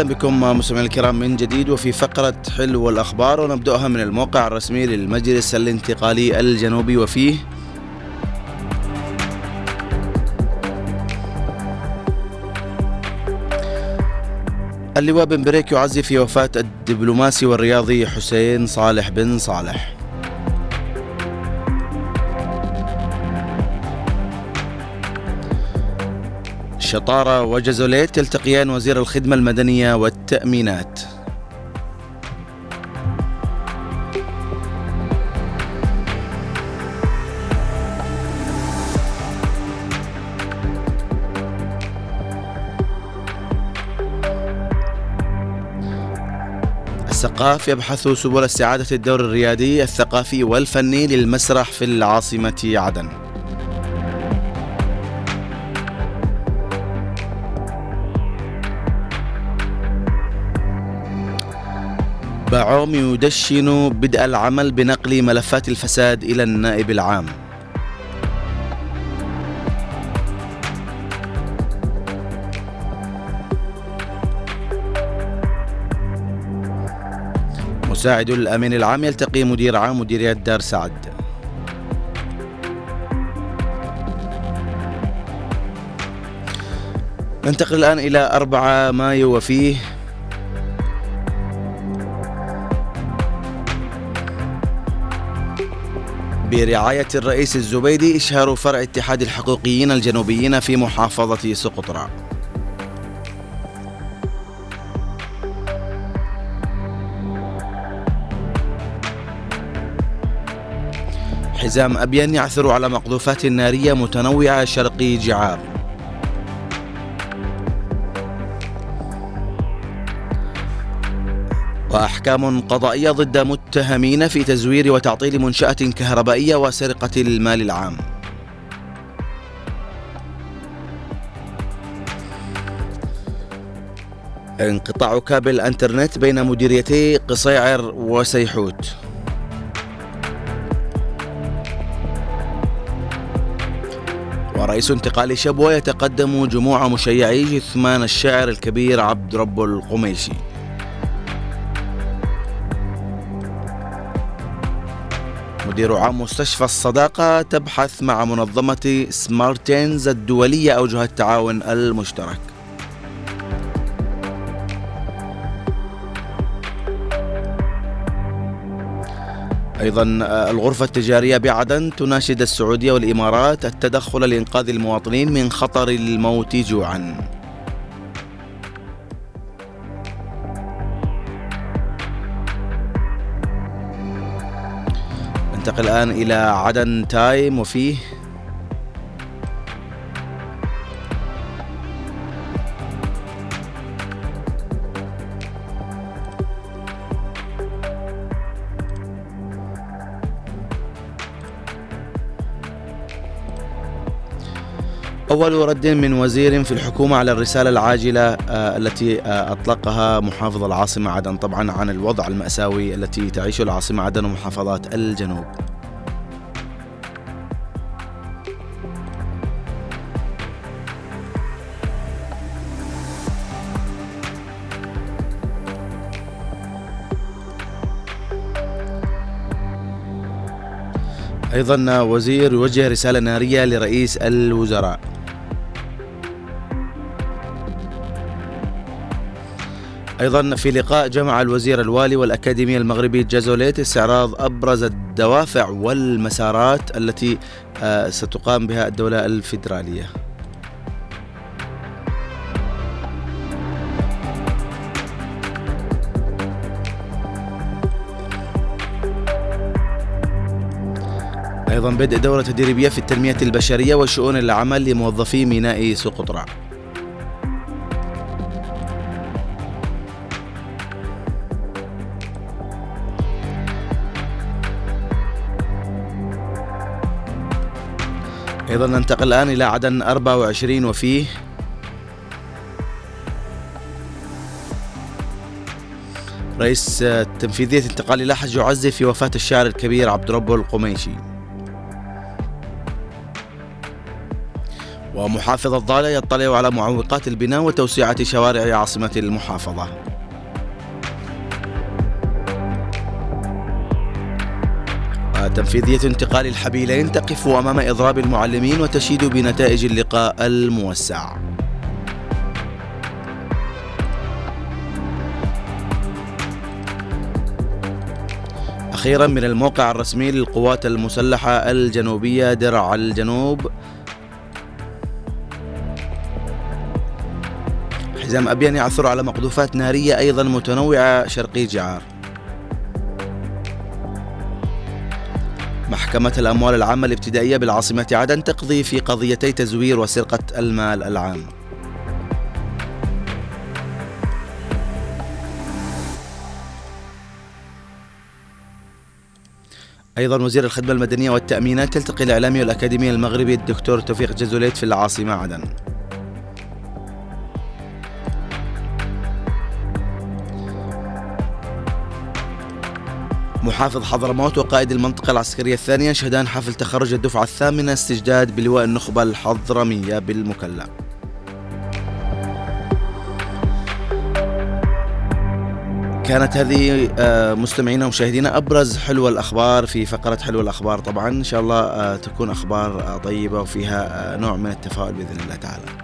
أهلا بكم مستمعينا الكرام من جديد وفي فقرة حلو الأخبار ونبدأها من الموقع الرسمي للمجلس الانتقالي الجنوبي وفيه اللواء بن بريك يعزي في وفاة الدبلوماسي والرياضي حسين صالح بن صالح. شطارة وجزوليت يلتقيان وزير الخدمة المدنية والتأمينات. الثقاف يبحث سبل استعادة الدور الريادي الثقافي والفني للمسرح في العاصمة عدن. باعوم يدشن بدء العمل بنقل ملفات الفساد إلى النائب العام. مساعد الأمين العام يلتقي مدير عام مديرية دار سعد. ننتقل الآن إلى 4 مايو وفيه برعاية الرئيس الزبيدي إشهار فرع اتحاد الحقوقيين الجنوبيين في محافظة سقطرى. حزام أبين يعثر على مقذوفات نارية متنوعة شرقي جعار. وأحكام قضائية ضد متهمين في تزوير وتعطيل منشأة كهربائية وسرقة المال العام. انقطاع كابل انترنت بين مديريتي قصيعر وسيحوت. ورئيس انتقال شبوة يتقدم جموع مشيعي جثمان الشاعر الكبير عبد رب القميشي مدير عام مستشفى الصداقة تبحث مع منظمة سمارتينز الدولية أوجه التعاون المشترك. أيضا الغرفة التجارية بعدن تناشد السعودية والإمارات التدخل لإنقاذ المواطنين من خطر الموت جوعاً. ننتقل الآن إلى عدن تايم وفيه أول رد من وزير في الحكومة على الرسالة العاجلة آه، التي آه، أطلقها محافظ العاصمة عدن. طبعا عن الوضع المأساوي التي تعيشه العاصمة عدن ومحافظات الجنوب. أيضا وزير يوجه رسالة نارية لرئيس الوزراء. أيضا في لقاء جمع الوزير الوالي والأكاديمية المغربي جازوليت استعراض أبرز الدوافع والمسارات التي آه، ستقام بها الدولة الفيدرالية. أيضا بدء دورة تدريبية في التنمية البشرية وشؤون العمل لموظفي ميناء سقطرى أيضا ننتقل الآن إلى عدن 24 وفيه رئيس تنفيذية انتقال لحج يعزي في وفاة الشاعر الكبير عبد ربه القميشي. ومحافظ الضالع يطلع على معوقات البناء وتوسعة شوارع عاصمة المحافظة. تنفيذية انتقال الحبيلين تقف أمام إضراب المعلمين وتشيد بنتائج اللقاء الموسع. أخيرا من الموقع الرسمي للقوات المسلحة الجنوبية درع الجنوب. حزام أبيان يعثر على مقذوفات نارية أيضا متنوعة شرقي جعار محكمة الأموال العامة الابتدائية بالعاصمة عدن تقضي في قضيتي تزوير وسرقة المال العام. أيضا وزير الخدمة المدنية والتأمينات تلتقي الإعلامي والأكاديمي المغربي الدكتور توفيق جزوليت في العاصمة عدن. محافظ حضرموت وقائد المنطقة العسكرية الثانية يشهدان حفل تخرج الدفعة الثامنة استجداد بلواء النخبة الحضرمية بالمكلا كانت هذه آه، مستمعينا ومشاهدينا أبرز حلو الأخبار في فقرة حلو الأخبار طبعا إن شاء الله آه، تكون أخبار آه، طيبة وفيها نوع من التفاؤل بإذن الله تعالى.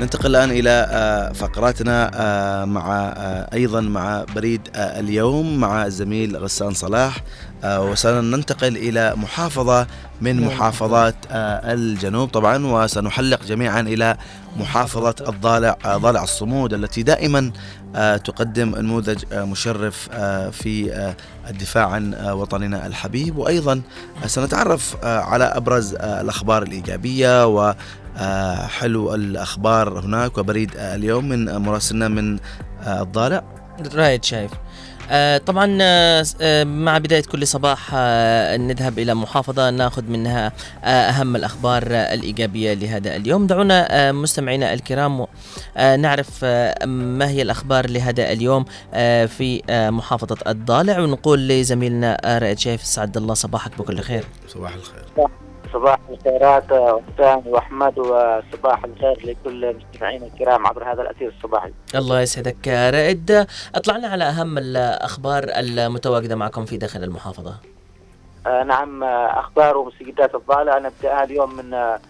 ننتقل الآن إلى آه، فقراتنا آه، مع آه، أيضا مع بريد اليوم مع الزميل غسان صلاح وسننتقل إلى محافظة من نعم. محافظات الجنوب طبعا وسنحلق جميعا إلى محافظة الضالع ضالع الصمود التي دائما تقدم نموذج مشرف في الدفاع عن وطننا الحبيب وأيضا سنتعرف على أبرز الأخبار الإيجابية و حلو الأخبار هناك وبريد اليوم من مراسلنا من آه، الضالع. رايد شايف. آه طبعا آه مع بداية كل صباح آه نذهب إلى محافظة ناخذ منها آه أهم الأخبار آه الإيجابية لهذا اليوم. دعونا آه مستمعينا الكرام آه نعرف آه ما هي الأخبار لهذا اليوم آه في آه محافظة الضالع. ونقول لزميلنا آه رائد شايف سعد الله صباحك بكل خير. صباح الخير. صباح الخيرات وسام وأحمد وصباح الخير لكل مستمعينا الكرام عبر هذا الأثير الصباحي. الله يسعدك رائد، أطلعنا على أهم الأخبار المتواجدة معكم في داخل المحافظة. آه نعم أخبار ومستجدات الضالع نبداها اليوم من آه،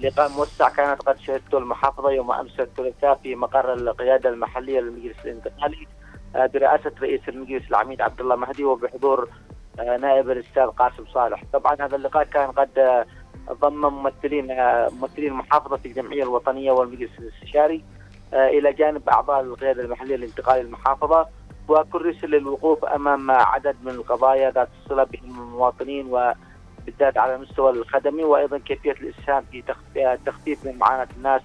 لقاء موسع كانت قد شهدته المحافظة يوم أمس الثلاثاء في مقر القيادة المحلية للمجلس الانتقالي آه، برئاسة رئيس المجلس العميد عبد الله مهدي وبحضور آه، نائب الأستاذ قاسم صالح. طبعا هذا اللقاء كان قد آه، ضم ممثلين آه، ممثلين محافظة الجمعية الوطنية والمجلس الاستشاري إلى جانب أعضاء القياده المحلية لانتقال المحافظة وكرس للوقوف أمام عدد من القضايا ذات الصلة بالمواطنين وبالذات على المستوى الخدمي وأيضا كيفية الإسهام في تخفيف من معاناة الناس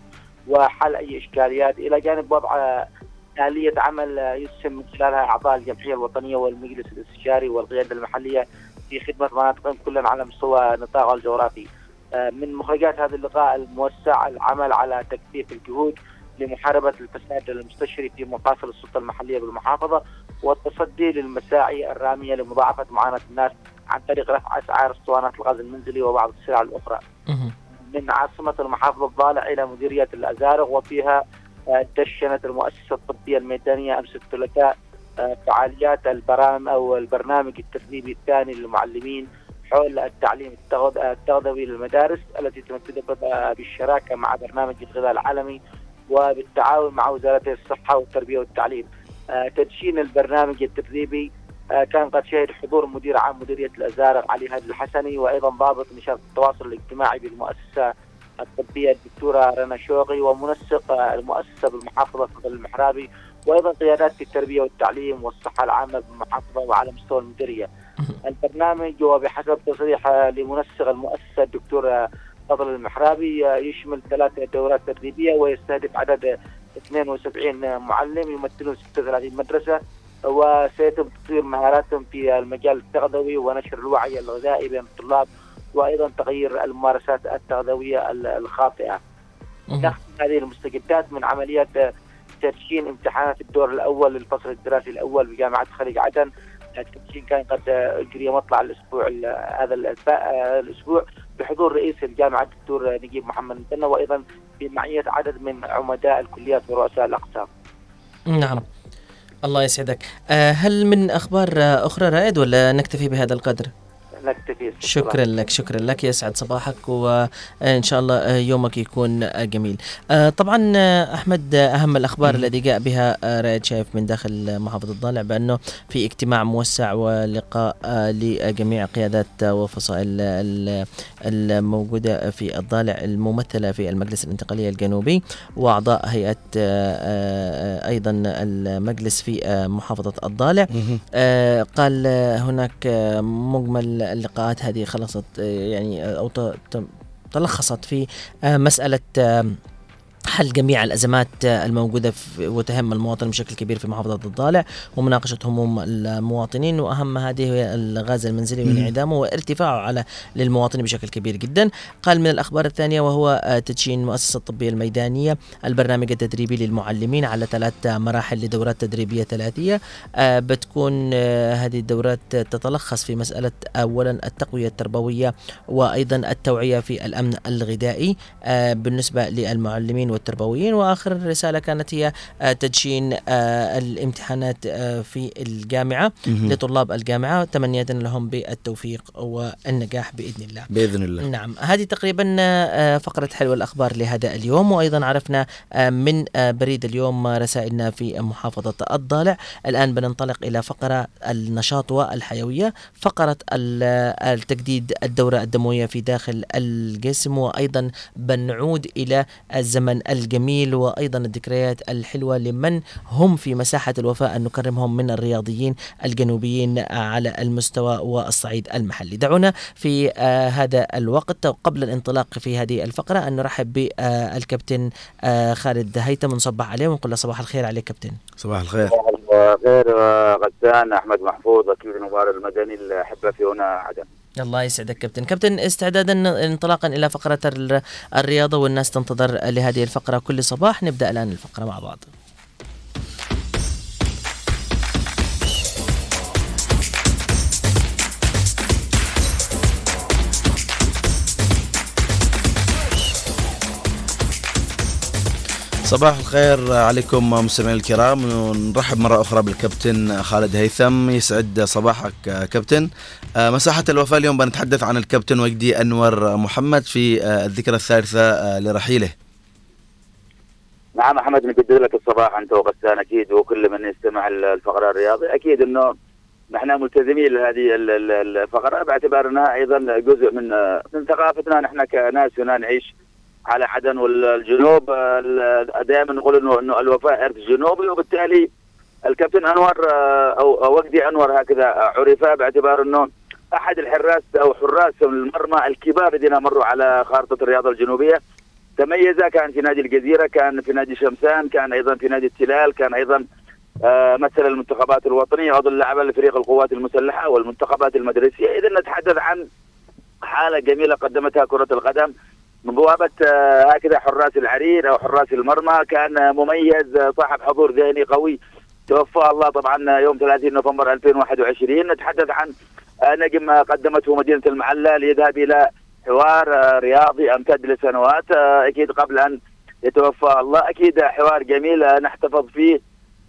وحل أي إشكاليات. إلى جانب وضع آلية عمل يسهم من خلالها أعضاء الجمعية الوطنية والمجلس الاستشاري والقيادة المحلية في خدمة مناطقهم كلا على مستوى نطاقها الجغرافي. آه، من مخرجات هذا اللقاء الموسع العمل على تكثيف الجهود لمحاربة الفساد المستشري في مقاصد السلطة المحلية بالمحافظة والتصدي للمساعي الرامية لمضاعفة معاناة الناس عن طريق رفع أسعار اسطوانات الغاز المنزلي وبعض السلع الأخرى. من عاصمة المحافظة الضالع إلى مديرية الأزارق وفيها دشنت المؤسسة الطبية الميدانية أمس الثلاثاء آه، فعاليات البرامج أو البرنامج التدريبي الثاني للمعلمين حول التعليم التغذ- التغذوي للمدارس التي تنفذ بالشراكة مع برنامج الغذاء العالمي وبالتعاون مع وزارتي الصحة والتربية والتعليم. آه، تدشين البرنامج التدريبي آه، كان قد شهد حضور مدير عام مديرية الأزارق علي هادي الحسني وأيضا ضابط نشاط التواصل الاجتماعي بالمؤسسة الطبية الدكتورة رنا شوقي ومنسق آه، المؤسسة بالمحافظة فضل المحرابي وأيضا قيادات في التربية والتعليم والصحة العامة بالمحافظة وعلى مستوى المديرية. البرنامج وبحسب تصريح لمنسق المؤسسة الدكتور فضل المحرابي آه، يشمل ثلاث دورات تدريبية ويستهدف عدد آه، 72 معلم يمثلون 36 مدرسة وسيتم تطوير مهاراتهم في المجال التغذوي ونشر الوعي الغذائي بين الطلاب وأيضا تغيير الممارسات التغذوية ال- الخاطئة. تختم هذه المستجدات من عمليات تدشين امتحانات الدور الأول للفصل الدراسي الأول بجامعه خليج عدن. التدشين كان قد أجري مطلع الأسبوع ال- هذا الأسبوع- الأسبوع بحضور رئيس الجامعة الدكتور نجيب محمد مدنة وأيضا بمعيه عدد من عمداء الكليات ورؤساء الأقسام. نعم الله يسعدك آه، هل من أخبار آه، أخرى رائد ولا نكتفي بهذا القدر؟ نكتفي شكرا لك شكرا لك يسعد صباحك وإن شاء الله يومك يكون جميل. آه، طبعا آه، أحمد آه، أهم الأخبار الذي جاء بها رائد شايف من داخل محافظة الضالع بأنه في اجتماع موسع ولقاء لجميع قيادات وفصائل ال- الموجودة في الضالع الممثلة في المجلس الانتقالي الجنوبي وأعضاء هيئة أيضا المجلس في محافظة الضالع. قال هناك مجمل اللقاءات هذه خلصت آه، يعني آه، أو تلخصت في آه، مسألة حل جميع الأزمات الموجودة وتهم المواطن بشكل كبير في محافظة الضالع ومناقشة هموم المواطنين وأهم هذه هي الغاز المنزلي وانعدامه وارتفاعه على للمواطن بشكل كبير جدا. قال من الأخبار الثانية وهو آه، تدشين المؤسسه الطبية الميدانية البرنامج التدريبي للمعلمين على ثلاث مراحل لدورات تدريبية ثلاثية. آه، بتكون آه، هذه الدورات تتلخص في مسألة أولا التقوية التربوية وأيضا التوعية في الأمن الغذائي. بالنسبة للمعلمين والتربويين وآخر رسالة كانت هي آه، تدشين آه، الامتحانات آه، في الجامعة مهم. لطلاب الجامعة تمنية لهم بالتوفيق والنجاح بإذن الله. بإذن الله. نعم. هذه تقريبا فقرة حلوة الأخبار لهذا اليوم وأيضا عرفنا من بريد اليوم رسائلنا في محافظة الضالع. الآن بننطلق إلى فقرة النشاط ال- آه، التجديد الدورة الدموية في داخل الجسم وأيضا بنعود إلى الزمن الجميل وأيضا الذكريات الحلوة لمن هم في مساحة الوفاء. أن نكرمهم من الرياضيين الجنوبيين آه، على المستوى والصعيد المحلي. دعونا في آه، هذا الوقت. قبل الانطلاق في هذه الفقرة أن نرحب بالكابتن آه، خالد هيثم. ونصبح عليه ونقول له صباح الخير عليك كابتن. صباح الخير. غير غسان أحمد محفوظ أكيد نوار المدني الاحبه في هنا عدن. الله يسعدك كابتن. كابتن استعدادا انطلاقا إلى فقرة ال- الرياضة والناس تنتظر لهذه الفقرة كل صباح. نبدأ الآن الفقرة مع بعض. صباح الخير عليكم مستمعينا الكرام. ونرحب مرة أخرى بالكابتن خالد هيثم. يسعد صباحك كابتن. آه، مساحة الوفاة اليوم بنتحدث عن الكابتن وجدي أنور محمد في آه، الذكرى الثالثة آه، لرحيله. نعم أحمد نجدد لك الصباح. أنت وغسان أكيد وكل من يستمع الفقرة الرياضي. أكيد إنه نحن ملتزمين لهذه ال- ال- الفقرة. باعتبار انها أيضا جزء من من ثقافتنا. نحن كناس هنا نعيش على عدن والجنوب دائما نقول انه إنه الوفاء إرث جنوبي وبالتالي الكابتن أنور آه، أو وجدي أنور هكذا عرف باعتبار إنه أحد الحراس أو حراس المرمى الكبار الذين مروا على خارطة الرياضة الجنوبية. تميز كان في نادي الجزيرة كان في نادي شمسان كان أيضا في نادي التلال كان أيضا آه، مثل المنتخبات الوطنية عضو اللعبة لفريق القوات المسلحة والمنتخبات المدرسية. اذا نتحدث عن حالة جميلة قدمتها كرة القدم. من بوابة آه، هكذا حراس العرير أو حراس المرمى كان مميز آه، صاحب حضور ذهني قوي. توفى الله طبعا يوم 30 نوفمبر 2021 نتحدث عن آه، نجم قدمته مدينة المعلة ليذهب إلى حوار آه، رياضي أمتد لسنوات. آه، أكيد قبل أن يتوفى الله أكيد حوار جميل آه، نحتفظ فيه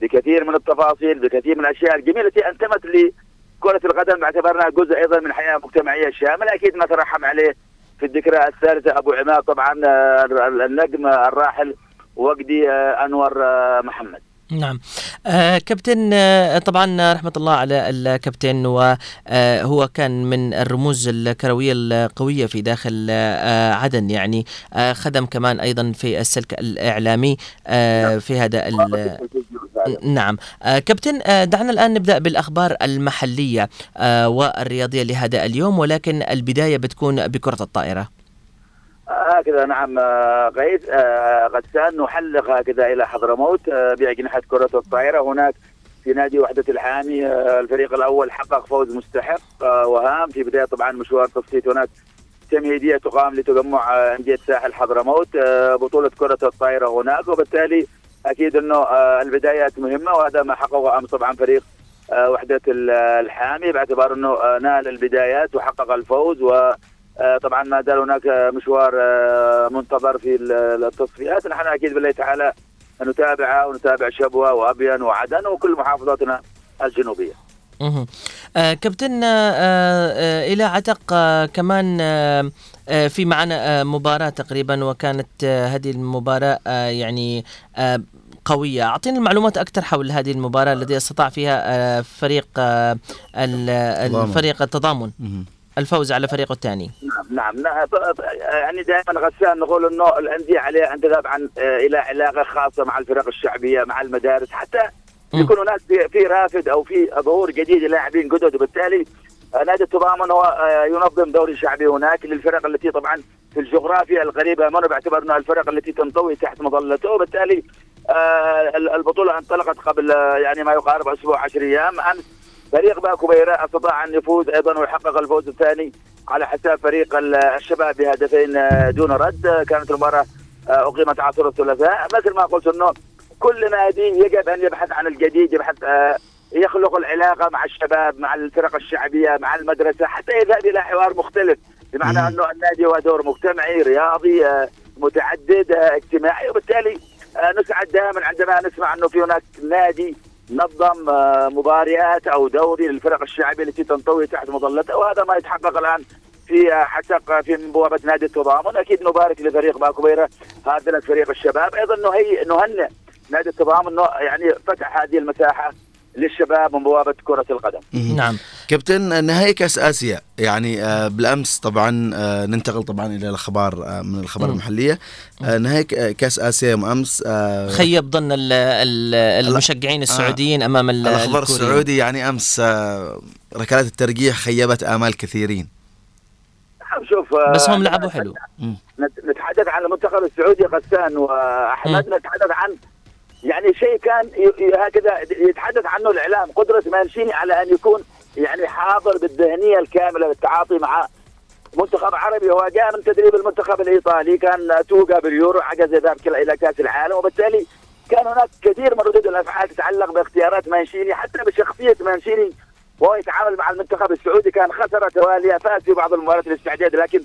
بكثير من التفاصيل بكثير من الأشياء الجميلة التي أنتمت لكرة القدم باعتبارنا جزء أيضا من حياة مجتمعية شاملة. أكيد نترحم عليه في الذكرى الثالثة أبو عماد طبعا آه، النجم الراحل وجدي آه، أنور آه، محمد. نعم. آه كابتن آه طبعا رحمة الله على الكابتن وهو كان من الرموز الكروية القوية في داخل آه عدن يعني آه خدم كمان أيضا في السلك الإعلامي آه في هذا ال- نعم. آه كابتن آه دعنا الآن نبدأ بالأخبار المحلية آه والرياضية لهذا اليوم ولكن البداية بتكون بكرة الطائرة. هكذا نعم. آه، غيث آه، غسان نحلق هكذا إلى حضرموت آه، باجنحه كرة الطائرة. هناك في نادي وحدة الحامي آه، الفريق الأول حقق فوز مستحق آه، وهام. في بداية طبعا مشوار تصفيت هناك تمهيدية تقام لتجمع آه، أندية ساحل حضرموت آه، بطولة كرة الطائرة هناك. وبالتالي أكيد إنه آه، البدايات مهمة وهذا ما حققه امس طبعا فريق آه، وحدة ال- الحامي. باعتبار إنه آه، نال البدايات وحقق الفوز و آه، طبعا ما زال هناك آه، مشوار آه، منتظر في ال- التصفيات نحن أكيد بالله تعالى نتابعها ونتابع شبوة وابين وعدن وكل محافظاتنا الجنوبية. آه كابتن آه آه إلى عتق آه كمان آه آه في معنا آه مباراة تقريبا وكانت آه هذه المباراة آه يعني آه قوية أعطينا المعلومات أكثر حول هذه المباراة التي استطاع فيها آه فريق آه. الفريق التضامن. الفوز على فريقه الثاني. نعم نعم. يعني دائما غسان نقول إنه الأندية عليها ان تذهب عن آه، إلى علاقة خاصة مع الفرق الشعبية مع المدارس حتى. يكون هناك في, رافد أو في ظهور جديد للاعبين جدد. وبالتالي آه، نادي التضامن هو آه، ينظم دوري شعبي هناك للفرق التي طبعا في الجغرافيا القريبه منه باعتبار انها الفرق التي تنطوي تحت مظلته. وبالتالي آه، ال- البطولة انطلقت قبل آه، يعني ما يقارب أسبوع 10 أيام. أمس فريق باكو بيراء أستطاع أن يفوز أيضا ويحقق الفوز الثاني على حساب فريق ال- الشباب بهدفين آه، دون رد. كانت المباراة آه، أقيمت عصر الثلاثاء. مثل ما قلت إنه كل نادي يجب أن يبحث عن الجديد يبحث آه، يخلق العلاقة مع الشباب مع الفرق الشعبية مع المدرسة حتى يذهب إلى حوار مختلف. بمعنى. إنه النادي هو دور مجتمعي رياضي متعدد اجتماعي. وبالتالي نسعد دائما عندما نسمع إنه في هناك نادي نظم آه، مباريات أو دوري للفرق الشعبية التي تنطوي تحت مظلته وهذا ما يتحقق الآن في آه، حتى في بوابه نادي التضامن أكيد نبارك لفريق باكوبيرا هذا فريق الشباب. أيضا نهي نهنئ نادي التضامن يعني فتح هذه المساحة للشباب من بوابة كرة القدم. نعم. كابتن نهائي كأس آسيا يعني آه، بالأمس طبعا آه، ننتقل طبعا إلى الأخبار آه، من الأخبار. المحلية. نهائي كأس آسيا يوم أمس خيب ظن ال- ال- المشجعين السعوديين أمام ال- الأخبار. السعودي يعني أمس ركلات الترجيح خيبت آمال كثيرين. شوف آه، بس هم لعبوا حلو. نت- نتحدث عن المنتخب السعودي غسان واحمد نتحدث عن يعني شيء كان هكذا يتحدث عنه الإعلام. قدرة مانشيني على أن يكون يعني حاضر بالذهنية الكاملة للتعاطي مع منتخب عربي. هو جاء من تدريب المنتخب الإيطالي كان توقع باليورو يذهب كلا- إلى كأس العالم. وبالتالي كان هناك كثير من ردود الأفعال تتعلق باختيارات مانشيني حتى بشخصية مانشيني وهو يتعامل مع المنتخب السعودي. كان خسر تواليا فاز في بعض المباريات الاستعداد لكن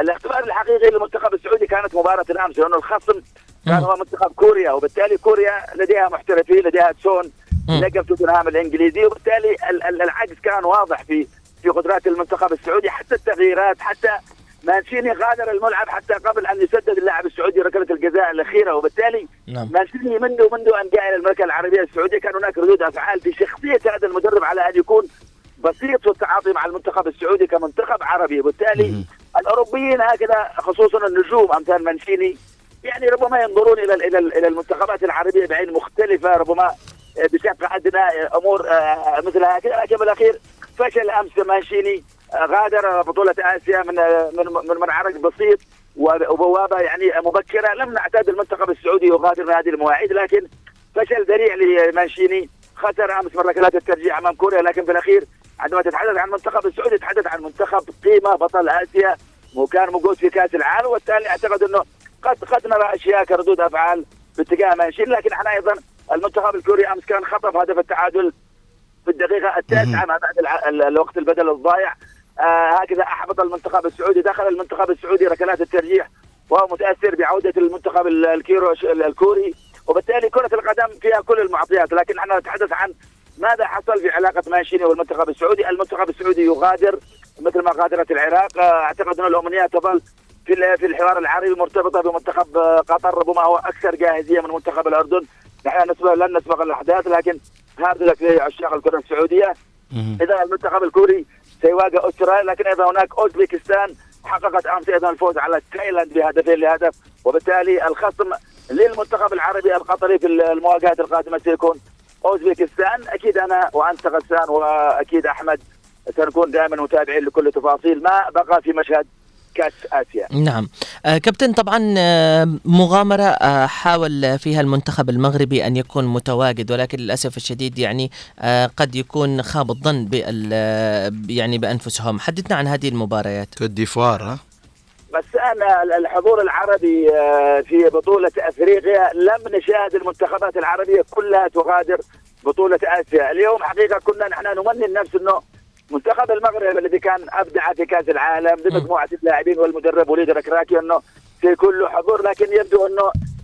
الاختبار الحقيقي للمنتخب السعودي كانت مباراة الأمس لأنه الخصم كان. هو منتخب كوريا وبالتالي كوريا لديها محترفين لديها تسون. نجم توتنهام الانجليزي وبالتالي ال- ال- العجز كان واضح في في قدرات المنتخب السعودي حتى التغييرات حتى مانشيني غادر الملعب حتى قبل أن يسدد اللاعب السعودي ركلة الجزاء الأخيرة وبالتالي نعم مانشيني منذ منذ أن جاء إلى المملكة العربية السعودية كان هناك ردود أفعال في شخصية هذا المدرب على أن يكون بسيط في التعاطي مع المنتخب السعودي كمنتخب عربي وبالتالي. الأوروبيين هكذا خصوصا النجوم أمثال مانشيني يعني ربما ينظرون إلى إلى إلى المنتخبات العربية بعين مختلفة ربما بشق ادنى أمور آه، مثل هكذا لكن بالاخير فشل امس مانشيني آه، غادر بطولة آسيا من آه، من من منعرج بسيط وبوابة يعني مبكرة. لم نعتاد المنتخب السعودي يغادر هذه المواعيد لكن فشل ذريع لمانشيني. خسر أمس من ركلات الترجيح أمام كوريا. لكن في الأخير عندما تتحدث عن المنتخب السعودي تتحدث عن منتخب قيمة بطل آسيا وكان موجود في كأس العالم. وبالتالي أعتقد إنه قد قد نرى أشياء كردود أفعال باتجاه مانشين لكن إحنا أيضا المنتخب الكوري أمس كان خطف هدف التعادل في الدقيقة التاسعة ما بعد الوقت البدل الضايع. آه هكذا أحبط المنتخب السعودي. دخل المنتخب السعودي ركلات الترجيح وهو متأثر بعودة المنتخب ال- الكيرو الكوري. وبالتالي كرة القدم فيها كل المعطيات. لكن إحنا نتحدث عن ماذا حصل في علاقة مانشيني والمنتخب السعودي؟ المنتخب السعودي يغادر مثل ما غادرت العراق، آه، أعتقد أن الأمنية تظل في في الحوار العربي مرتبطة بمنتخب قطر ربما هو أكثر جاهزية من منتخب الأردن، نحن نسبق لن نسبق الأحداث لكن hard luck لعشاق الكرة السعودية،. إذا المنتخب الكوري سيواجه استراليا لكن أيضا هناك اوزبكستان حققت أمس أيضا الفوز على تايلاند بهدفين لهدف. وبالتالي الخصم للمنتخب العربي القطري في المواجهات القادمة سيكون اوزبكستان أكيد أنا وأنت غسان وأكيد أحمد سنكون دائما متابعين لكل تفاصيل ما بقى في مشهد كاس آسيا. نعم. آه كابتن طبعا آه مغامرة آه حاول فيها المنتخب المغربي أن يكون متواجد ولكن للأسف الشديد يعني قد يكون خاب الظن بال يعني بأنفسهم. حدثنا عن هذه المباريات. كوت ديفوار ها؟ بس أنا الحضور العربي في بطولة أفريقيا لم نشاهد المنتخبات العربية كلها تغادر بطولة آسيا، اليوم حقيقة كنا نحن نمني النفس انه منتخب المغرب الذي كان أبدع في كأس العالم بمجموعه اللاعبين والمدرب وليد ركراكي إنه سيكون له حضور لكن يبدو إنه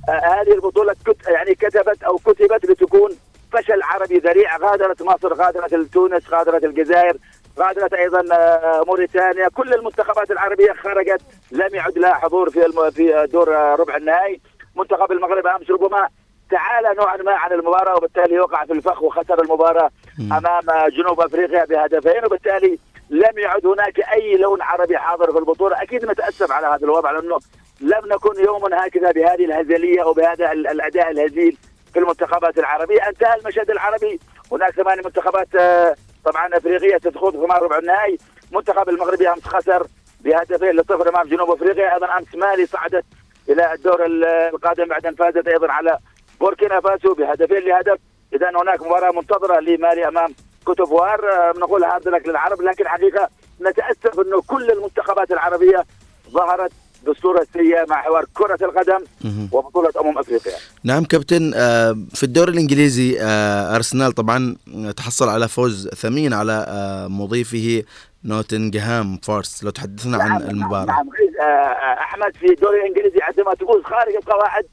آه، هذه البطولة كت يعني كتبت أو كتبت لتكون فشل عربي ذريع غادرت مصر غادرت تونس غادرت الجزائر غادرت أيضا آه، موريتانيا كل المنتخبات العربية خرجت لم يعد لها حضور في. في دور آه، ربع النهائي منتخب المغرب أمس ربما تعالى نوعا ما عن المباراة وبالتالي وقع في الفخ وخسر المباراة أمام جنوب أفريقيا بهدفين وبالتالي لم يعد هناك أي لون عربي حاضر في البطولة. أكيد نتاسف على هذا الوضع لأنه لم نكن يوما هكذا بهذه الهزلية أو بهذا ال- الأداء الهزيل في المنتخبات العربية. انتهى المشهد العربي. هناك ثمان منتخبات آه، طبعا أفريقية ستخوض في ربع النهائي. منتخب المغربي أمس خسر بهدفين لصفر أمام جنوب أفريقيا. أيضا أمس مالي صعدت إلى الدور ال- القادم بعد أن فازت أيضا على بوركينا فاسو بهدفين لهدف. إذا هناك مباراة منتظرة لمالي أمام كوتوفوار آه، نقول hard luck للعرب لكن حقيقة نتأسف إنه كل المنتخبات العربية ظهرت بصورة سيئة مع حوار كرة القدم. وبطولة أمم أفريقيا. نعم كابتن آه، في الدوري الإنجليزي آه، أرسنال طبعا تحصل على فوز ثمين على آه، مضيفه نوتنغهام فورست. لو تحدثنا عن المباراة. نعم آه، آه، أحمد في الدوري الإنجليزي عندما تفوز خارج القواعد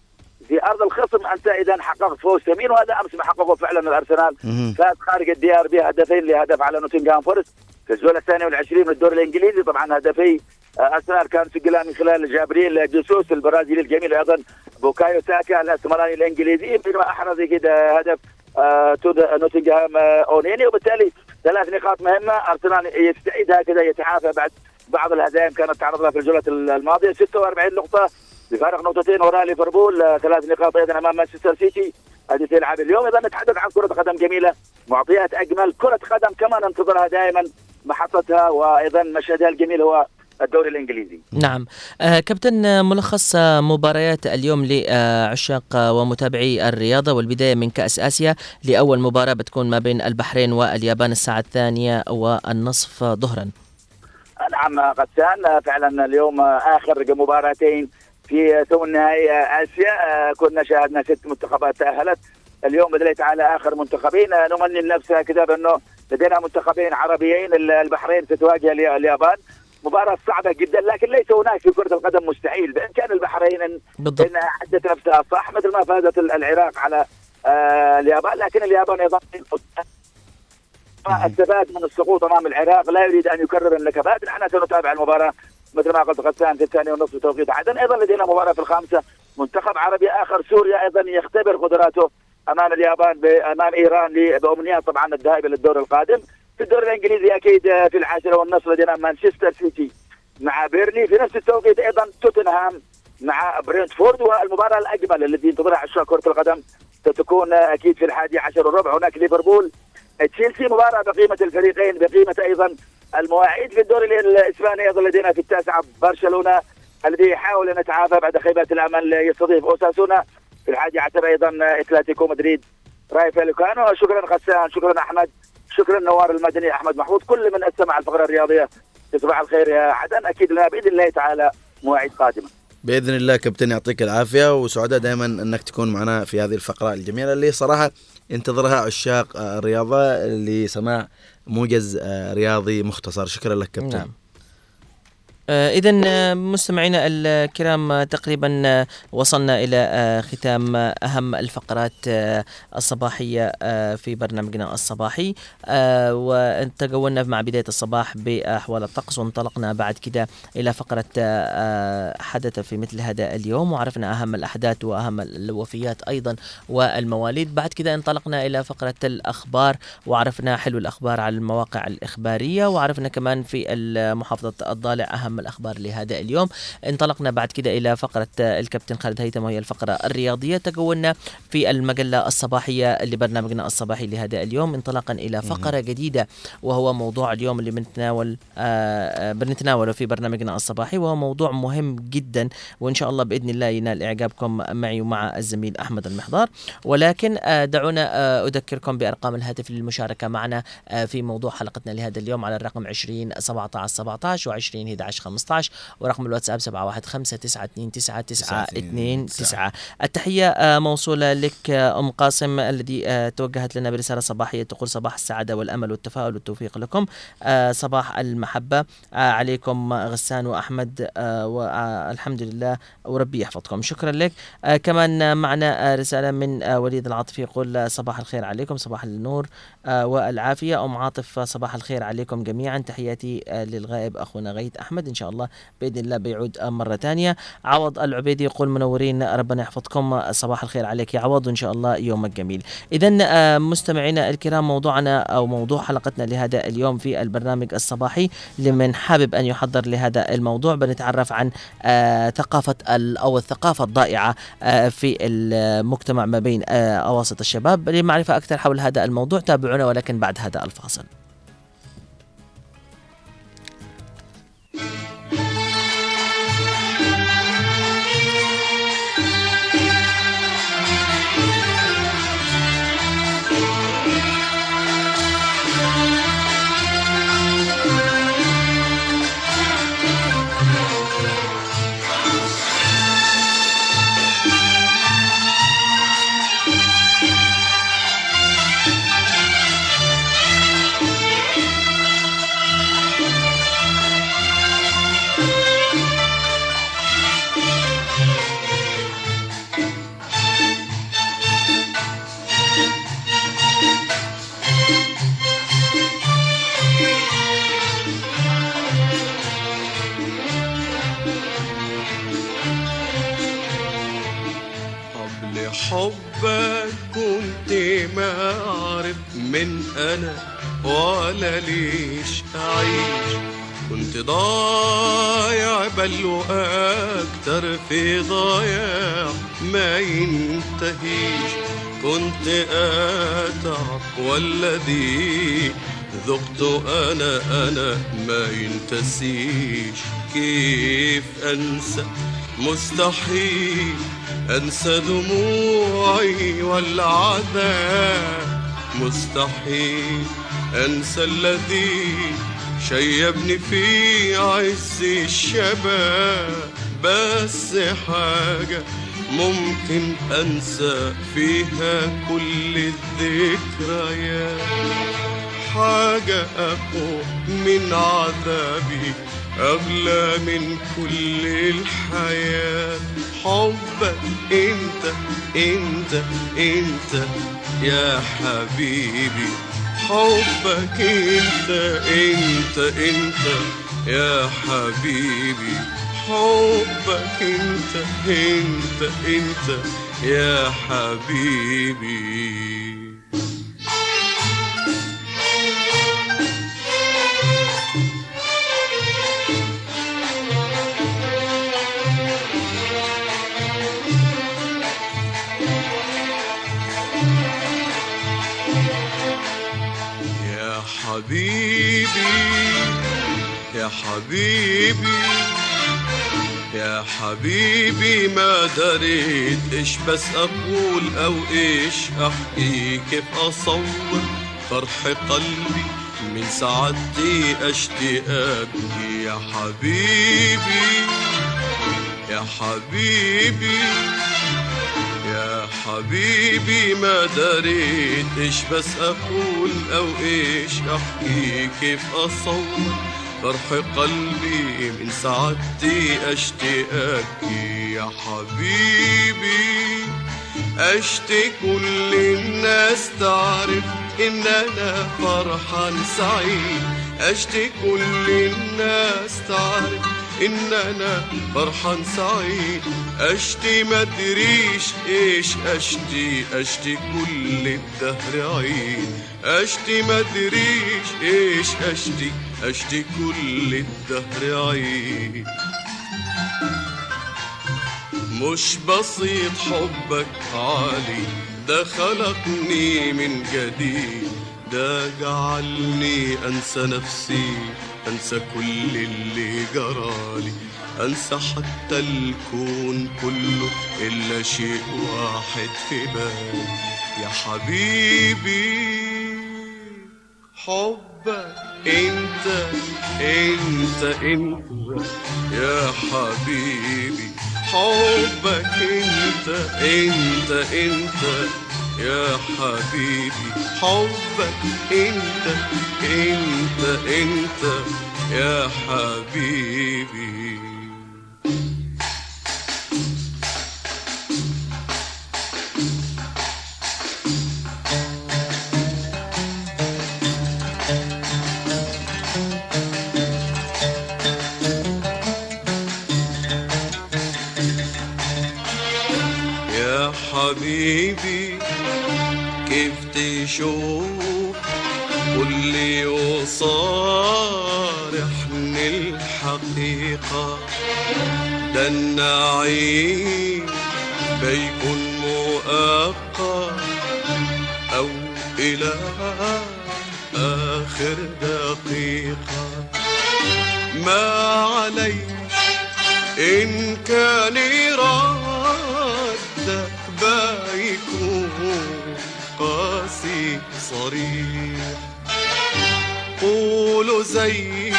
في أرض الخصم أنت إذا حققت فوز ثمين وهذا أمس ما حققه فعلا الأرسنال. فاز خارج الديار بهدفين لهدف على نوتنغهام فورست في الجوله الثانية والعشرين من الدوري الإنجليزي. طبعا هدفي آه، أرسنال كان سجلها من خلال جابريل جيسوس البرازيلي الجميل أيضا بوكايو ساكا الاسمراني الإنجليزي. بينما احرز كده هدف آه، نوتنغهام آه، اونيني وبالتالي ثلاث نقاط مهمة. أرسنال يستعيد هكذا يتعافى بعد بعض الهزائم كانت تعرض لها في الجولة الماضية. 46 نقطة بفارق نقطتين وراء ليفربول آه، ثلاث نقاط أيضا أمام مانشستر سيتي. هذه تلعب اليوم. اذا نتحدث عن كرة قدم جميلة معطيات أجمل كرة قدم كما ننتظرها دائما محطتها وأيضا مشهدها الجميل هو الدوري الإنجليزي. نعم. آه كابتن آه، ملخص آه، مباريات اليوم لعشاق ومتابعي الرياضة والبداية من كأس آسيا. لأول مباراة بتكون ما بين البحرين واليابان الساعة الثانية والنصف ظهرا. نعم غسان فعلا اليوم آخر مباراتين في ثمن نهائي آسيا. آه، كنا شاهدنا ست منتخبات تأهلت. اليوم بدليت على آخر منتخبين. آه، نمني النفس هكذا بانه لدينا منتخبين عربيين. ال- البحرين ستواجه الي- اليابان. مباراة صعبة جدا لكن ليس هناك في كرة القدم مستحيل. بإمكان البحرين أن انها عدت نفسها صح مثل ما فازت ال- العراق على آه اليابان. لكن اليابان أيضا الثبات من السقوط أمام العراق. لا يريد أن يكرر النكبات. نحن سنتابع المباراة مثل ما قلت غسان في الثانية والنصف بتوقيت عدن. أيضا لدينا مباراة في الخامسة. منتخب عربي آخر سوريا أيضا يختبر قدراته أمام اليابان ب- أمام إيران ل- بامنيات طبعا الذهاب إلى الدور القادم. في الدور الإنجليزي أكيد آه، في العاشره والنصف لدينا مانشستر سيتي مع بيرلي. في نفس التوقيت أيضا توتنهام مع برينتفورد والمباراة الأجمل التي ينتظرها عشاق كرة القدم ستكون آه، أكيد في الحادي عشر وربع هناك ليفربول. تشيلسي مباراة بقيمة الفريقين بقيمة أيضا المواعيد في الدوري الإسباني أيضا لدينا في التاسعة برشلونة الذي يحاول أن يتعافى بعد خيبه الأمل يستضيف أوساسونا. في الحادي عشر أيضا اتلتيكو مدريد. راي فاليكانو شكرا غسان شكرا أحمد شكرا نوار المدني أحمد محفوظ كل من استمع الفقرة الرياضية. تصبح الخير يا عدن أكيد لنا بإذن الله تعالى مواعيد قادمة. بإذن الله كابتن يعطيك العافية وسعداء دائما إنك تكون معنا في هذه الفقرة الجميلة اللي صراحة ينتظرها عشاق آه، الرياضه لسماع موجز آه، رياضي مختصر شكرا لك كابتن نعم. إذا آه، مستمعينا الكرام آه، تقريبا آه، وصلنا إلى آه، ختام آه، أهم الفقرات آه، الصباحية آه، في برنامجنا الصباحي. آه، وتجولنا مع بداية الصباح بأحوال الطقس وانطلقنا بعد كده إلى فقرة آه، حدث في مثل هذا اليوم وعرفنا أهم الأحداث وأهم الوفيات أيضا والمواليد. بعد كده انطلقنا إلى فقرة الأخبار وعرفنا حلو الأخبار على المواقع الإخبارية وعرفنا كمان في محافظة الضالع أهم الأخبار لهذا اليوم. انطلقنا بعد كده إلى فقرة الكابتن خالد هيثم وهي الفقرة الرياضية. تجولنا في المجلة الصباحية لبرنامجنا الصباحي لهذا اليوم انطلاقا إلى فقرة جديدة وهو موضوع اليوم اللي بنتناول آه، آه، بنتناوله في برنامجنا الصباحي وهو موضوع مهم جدا وإن شاء الله بإذن الله ينال إعجابكم معي ومع الزميل أحمد المحضار. ولكن آه، دعونا آه، أذكركم بأرقام الهاتف للمشاركة معنا آه، في موضوع حلقتنا لهذا اليوم على الرقم 20 17 17 و20 11 15 ورقم الواتساب 715 التحية آه، موصولة لك آه، أم قاسم الذي آه، توجهت لنا برسالة صباحية تقول صباح السعادة والأمل والتفاؤل والتوفيق لكم. صباح المحبة. عليكم غسان وأحمد والحمد لله وربي يحفظكم. شكرا لك. كمان معنا رسالة من وليد العاطفي يقول صباح الخير عليكم صباح النور والعافية. أم عاطف صباح الخير عليكم جميعا. تحياتي للغائب أخونا غيث أحمد إن شاء الله بإذن الله بيعود مرة ثانية عوض العبيدي يقول منورين ربنا يحفظكم. صباح الخير عليك يا عوض وإن شاء الله يومك جميل. إذا آه، مستمعينا الكرام موضوعنا أو موضوع حلقتنا لهذا اليوم في البرنامج الصباحي لمن حابب أن يحضر لهذا الموضوع. بنتعرف عن آه، ثقافة ال- أو الثقافة الضائعة آه، في المجتمع ما بين أواسط الشباب. لمعرفة أكثر حول هذا الموضوع تابعونا ولكن بعد هذا الفاصل. حبك كنت ما أعرف من أنا ولا ليش أعيش كنت ضايع بل وأكتر في ضياع ما ينتهيش. كنت أتعب والذي ذقت أنا أنا ما ينتسيش. كيف أنسى؟ مستحيل. أنسى دموعي والعذاب. مستحيل أنسى الذي شيبني في عز الشباب. بس حاجة ممكن أنسى فيها كل الذكريات. حاجة أقوى من عذابي أغلى من كل الحياة. حبك أنت أنت أنت يا حبيبي. حبك أنت أنت أنت يا حبيبي. حبك أنت أنت أنت يا حبيبي. يا حبيبي يا حبيبي ما دريت إيش بس أقول أو إيش أحكي كيف أصور فرح قلبي من سعادتي اشتياق يا حبيبي يا حبيبي يا حبيبي ما دريت إيش بس أقول أو إيش أحكي؟ كيف أصور فرح قلبي من سعادتي اشتياقي يا حبيبي. اشتي كل الناس تعرف ان أنا فرحان سعيد. اشتي كل الناس تعرف ان أنا فرحان سعيد. اشتي ما ادريش إيش اشتي اشتي كل الدهر عيد. أشتي ما أدريش إيش أشتي أشتي كل الدهر عيد مش بسيط حبك عالي ده خلقني من جديد. ده جعلني أنسى نفسي أنسى كل اللي جرالي. أنسى حتى الكون كله إلا شيء واحد في بالي. يا حبيبي حبك انت انت انت يا حبيبي. حبك انت انت انت يا حبيبي. حبك انت انت انت يا حبيبي. حبيبي كيف تشوف قولي وصارحني الحقيقة؟ ده النعيم بيكون مؤقت أو إلى آخر دقيقة؟ ما عليش إن كان ردك قاسي صريح. قولوا زي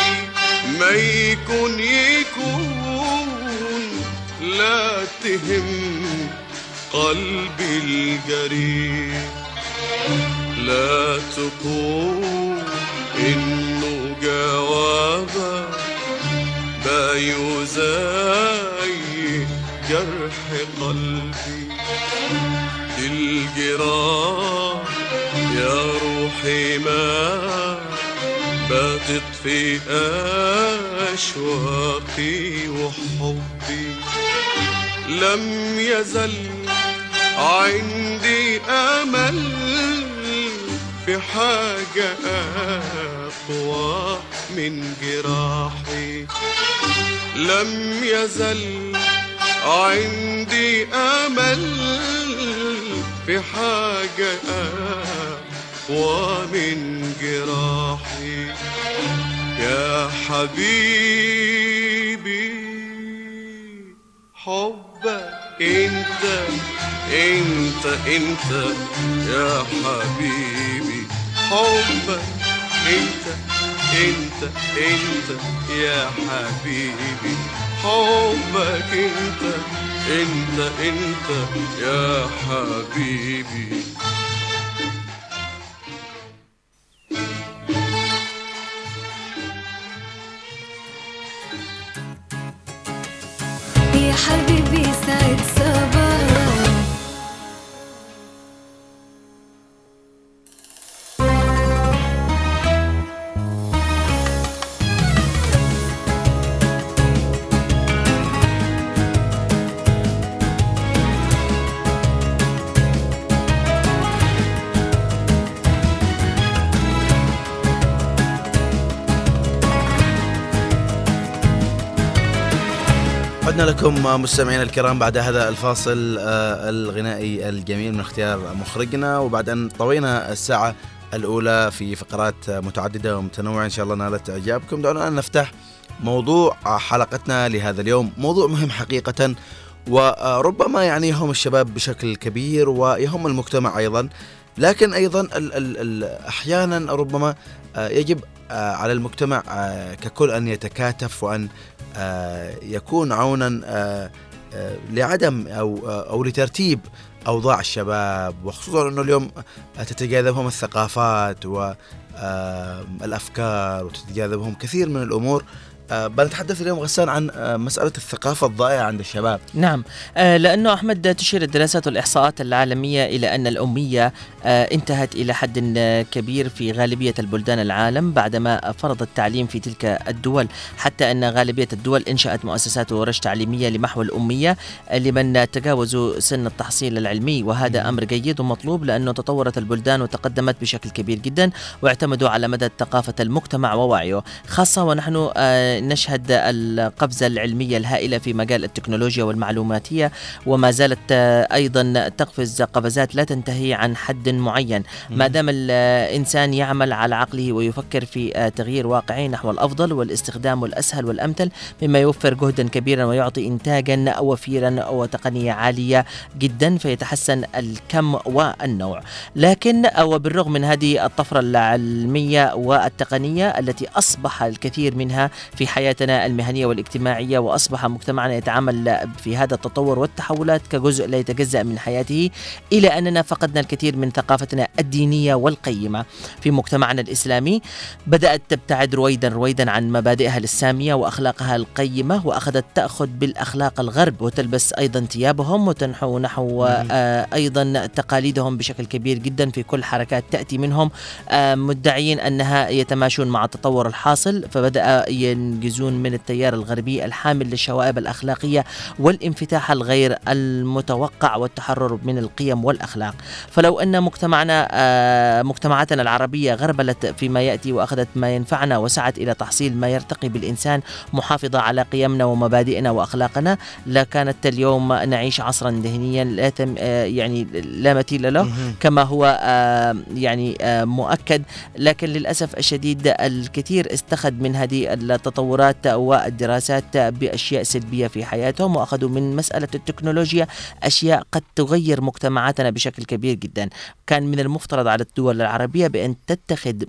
ما يكون يكون لا تهم قلبي الجريح. لا تقول إنه جوابك بايو زي جرح قلبي. الجراح روحي ما باتت في أشواقي وحبي. لم يزل عندي أمل في حاجة أقوى من جراحي. لم يزل عندي أمل في حاجة أقوى من جراحي يا حبيبي حبك انت انت انت يا حبيبي حبك انت انت انت يا حبيبي حبك انت انت انت يا حبيبي حبيبي. عدنا لكم مستمعينا الكرام بعد هذا الفاصل آه، الغنائي الجميل من اختيار مخرجنا وبعد أن طوينا الساعة الأولى في فقرات متعددة ومتنوعة إن شاء الله نالت إعجابكم. دعونا أن نفتح موضوع حلقتنا لهذا اليوم موضوع مهم حقيقة وربما يعني يهم الشباب بشكل كبير ويهم المجتمع أيضا. لكن أيضا ال ال ال أحيانا ربما آه، يجب آه، على المجتمع آه، ككل أن يتكاتف وأن يكون عونا لعدم أو أو لترتيب أوضاع الشباب وخصوصا أنه اليوم تتجاذبهم الثقافات والافكار وتتجاذبهم كثير من الأمور. بنتحدث اليوم غسان عن آه، مسألة الثقافة الضائعة عند الشباب. نعم. آه لأنه أحمد تشير الدراسات والإحصاءات العالمية إلى أن الأمية آه انتهت إلى حد آه، كبير في غالبية البلدان العالم بعدما فرض التعليم في تلك الدول حتى أن غالبية الدول إنشأت مؤسسات ورش تعليمية لمحو الأمية آه، لمن تجاوزوا سن التحصيل العلمي وهذا أمر جيد ومطلوب لأنه تطورت البلدان وتقدمت بشكل كبير جدا واعتمدوا على مدى ثقافة المجتمع ووعيه. خاصة ونحن آه، نشهد القفزة العلمية الهائلة في مجال التكنولوجيا والمعلوماتية وما زالت أيضا تقفز قفزات لا تنتهي عن حد معين. ما دام الإنسان يعمل على عقله ويفكر في تغيير واقعي نحو الأفضل والاستخدام الأسهل والأمثل مما يوفر جهدا كبيرا ويعطي إنتاجا وفيرا وتقنية عالية جدا فيتحسن الكم والنوع. لكن وبالرغم من هذه الطفرة العلمية والتقنية التي أصبح الكثير منها في حياتنا المهنية والاجتماعية وأصبح مجتمعنا يتعامل في هذا التطور والتحولات كجزء لا يتجزأ من حياته إلى أننا فقدنا الكثير من ثقافتنا الدينية والقيمة. في مجتمعنا الإسلامي بدأت تبتعد رويدا رويدا عن مبادئها السامية وأخلاقها القيمة وأخذت تأخذ بالأخلاق الغرب وتلبس أيضا ثيابهم وتنحو نحو آه أيضا تقاليدهم بشكل كبير جدا في كل حركات تأتي منهم. آه مدعيين أنها يتماشون مع التطور الحاصل فبدأ ينجزون من التيار الغربي الحامل للشوائب الأخلاقية والانفتاح الغير المتوقع والتحرر من القيم والأخلاق. فلو أن مجتمعنا آه مجتمعاتنا العربية غربلت فيما يأتي وأخذت ما ينفعنا وسعت إلى تحصيل ما يرتقي بالإنسان محافظة على قيمنا ومبادئنا وأخلاقنا لكانت اليوم نعيش عصرا ذهنيا لا تم آه يعني لا مثيل له كما هو آه يعني مؤكد. لكن للأسف الشديد الكثير استخد من هذه التطورات والدراسات بأشياء سلبية في حياتهم وأخذوا من مسألة التكنولوجيا أشياء قد تغير مجتمعاتنا بشكل كبير جدا. كان من المفترض على الدول العربية بأن تتخذ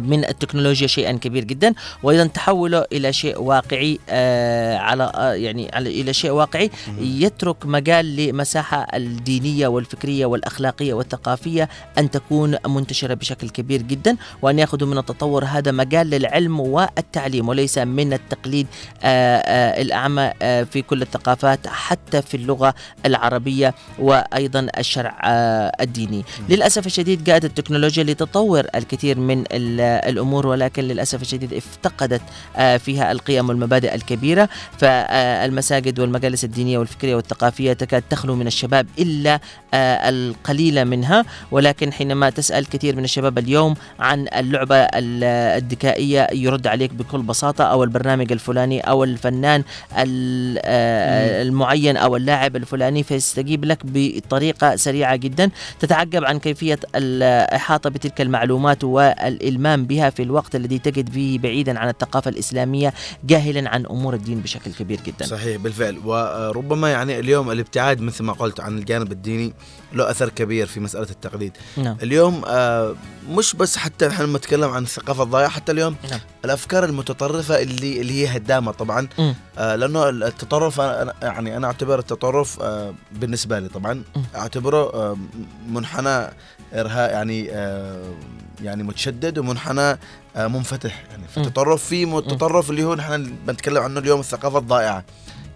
من التكنولوجيا شيئا كبير جدا وأيضا تحوله إلى شيء واقعي آه، على آه، يعني على إلى شيء واقعي يترك مجال لمساحة الدينية والفكرية والأخلاقية والثقافية أن تكون منتشرة بشكل كبير جدا وأن ياخذوا من التطور هذا مجال للعلم والتعليم وليس من التقليد آه، آه، الأعمى آه، في كل الثقافات حتى في اللغة العربية وأيضا الشرع آه، الديني. للأسف الشديد جاءت التكنولوجيا لتطور الكثير من ال- الأمور ولكن للأسف الشديد افتقدت آه، فيها القيم والمبادئ الكبيرة. فالمساجد والمجالس الدينية والفكرية والثقافية تكاد تخلو من الشباب إلا آه، القليل منها. ولكن حينما تسأل كثير من الشباب اليوم عن اللعبة ال- الذكائية يرد عليك بكل بساطة أو البرنامج الفلاني أو الفنان ال- آه، المعين أو اللاعب الفلاني فيستجيب لك بطريقة سريعة جدا. تتعجب عن كيفية الاحاطه بتلك المعلومات والالمام بها في الوقت الذي تجد فيه بعيدا عن الثقافة الإسلامية جاهلا عن أمور الدين بشكل كبير جدا. صحيح بالفعل. وربما يعني اليوم الابتعاد مثل ما قلت عن الجانب الديني له أثر كبير في مسألة التقليد. نعم. اليوم آه، مش بس حتى نحن لما نتكلم عن الثقافة الضائعة حتى اليوم نعم. الأفكار المتطرفة اللي اللي هي هدامة طبعا. مم. آه، لأنه التطرف أنا أنا- يعني أنا أعتبر التطرف آه، بالنسبة لي طبعا. آه، منحنى إرهاء يعني آه، يعني متشدد ومنحنى آه، منفتح يعني. فالتطرف في متطرف اللي هو نحن بنتكلم عنه اليوم الثقافة الضائعة.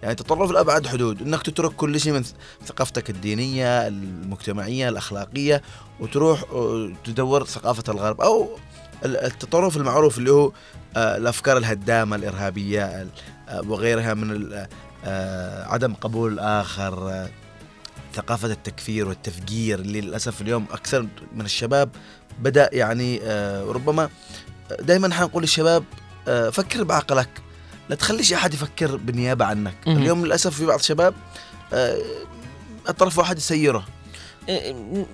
يعني تطرف لأبعد حدود إنك تترك كل شيء من ثقافتك الدينية المجتمعية الأخلاقية وتروح آه، تدور ثقافة الغرب. أو ال- التطرف المعروف اللي هو الأفكار الهدامة الإرهابية ال- وغيرها من عدم قبول الآخر آه، ثقافة التكفير والتفجير اللي للأسف اليوم أكثر من الشباب بدأ يعني آه، ربما دائما حنقول للشباب آه، فكر بعقلك. لا تخليش أحد يفكر بالنيابة عنك. اليوم للأسف في بعض الشباب آه، الطرف واحد يسيره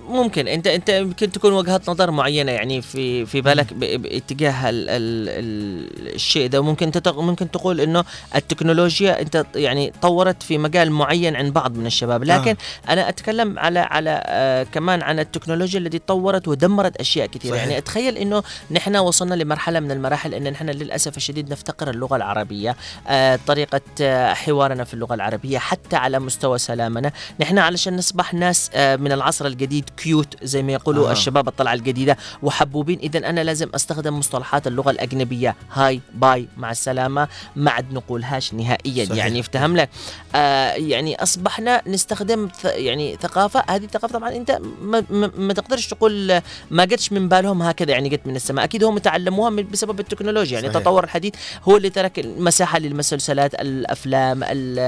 ممكن. انت انت يمكن تكون وجهات نظر معينة يعني في في بالك باتجاه ال ال ال الشيء ده. ممكن انت ممكن تقول إنه التكنولوجيا انت يعني طورت في مجال معين عند بعض من الشباب. لكن آه. أنا أتكلم على على آه كمان عن التكنولوجيا التي طورت ودمرت أشياء كثيرة. صحيح. يعني اتخيل إنه نحن وصلنا لمرحلة من المراحل إن نحن للأسف الشديد نفتقر اللغة العربية. آه طريقة آه حوارنا في اللغة العربية حتى على مستوى سلامنا. نحن علشان نصبح ناس آه من العصر الجديد cute زي ما يقولوا آه. الشباب الطلعة الجديدة وحبوبين. اذا أنا لازم أستخدم مصطلحات اللغة الأجنبية. hi bye مع السلامة. ما عاد نقولهاش نهائيا صحيح. يعني افتهم لك آه يعني أصبحنا نستخدم ث يعني ثقافة. هذه الثقافة طبعا أنت ما, ما, ما تقدرش تقول ما جتش من بالهم هكذا يعني جت من السماء. أكيد هم تعلموها بسبب التكنولوجيا. يعني صحيح. التطور الحديث هو اللي ترك مساحه للمسلسلات الأفلام ال-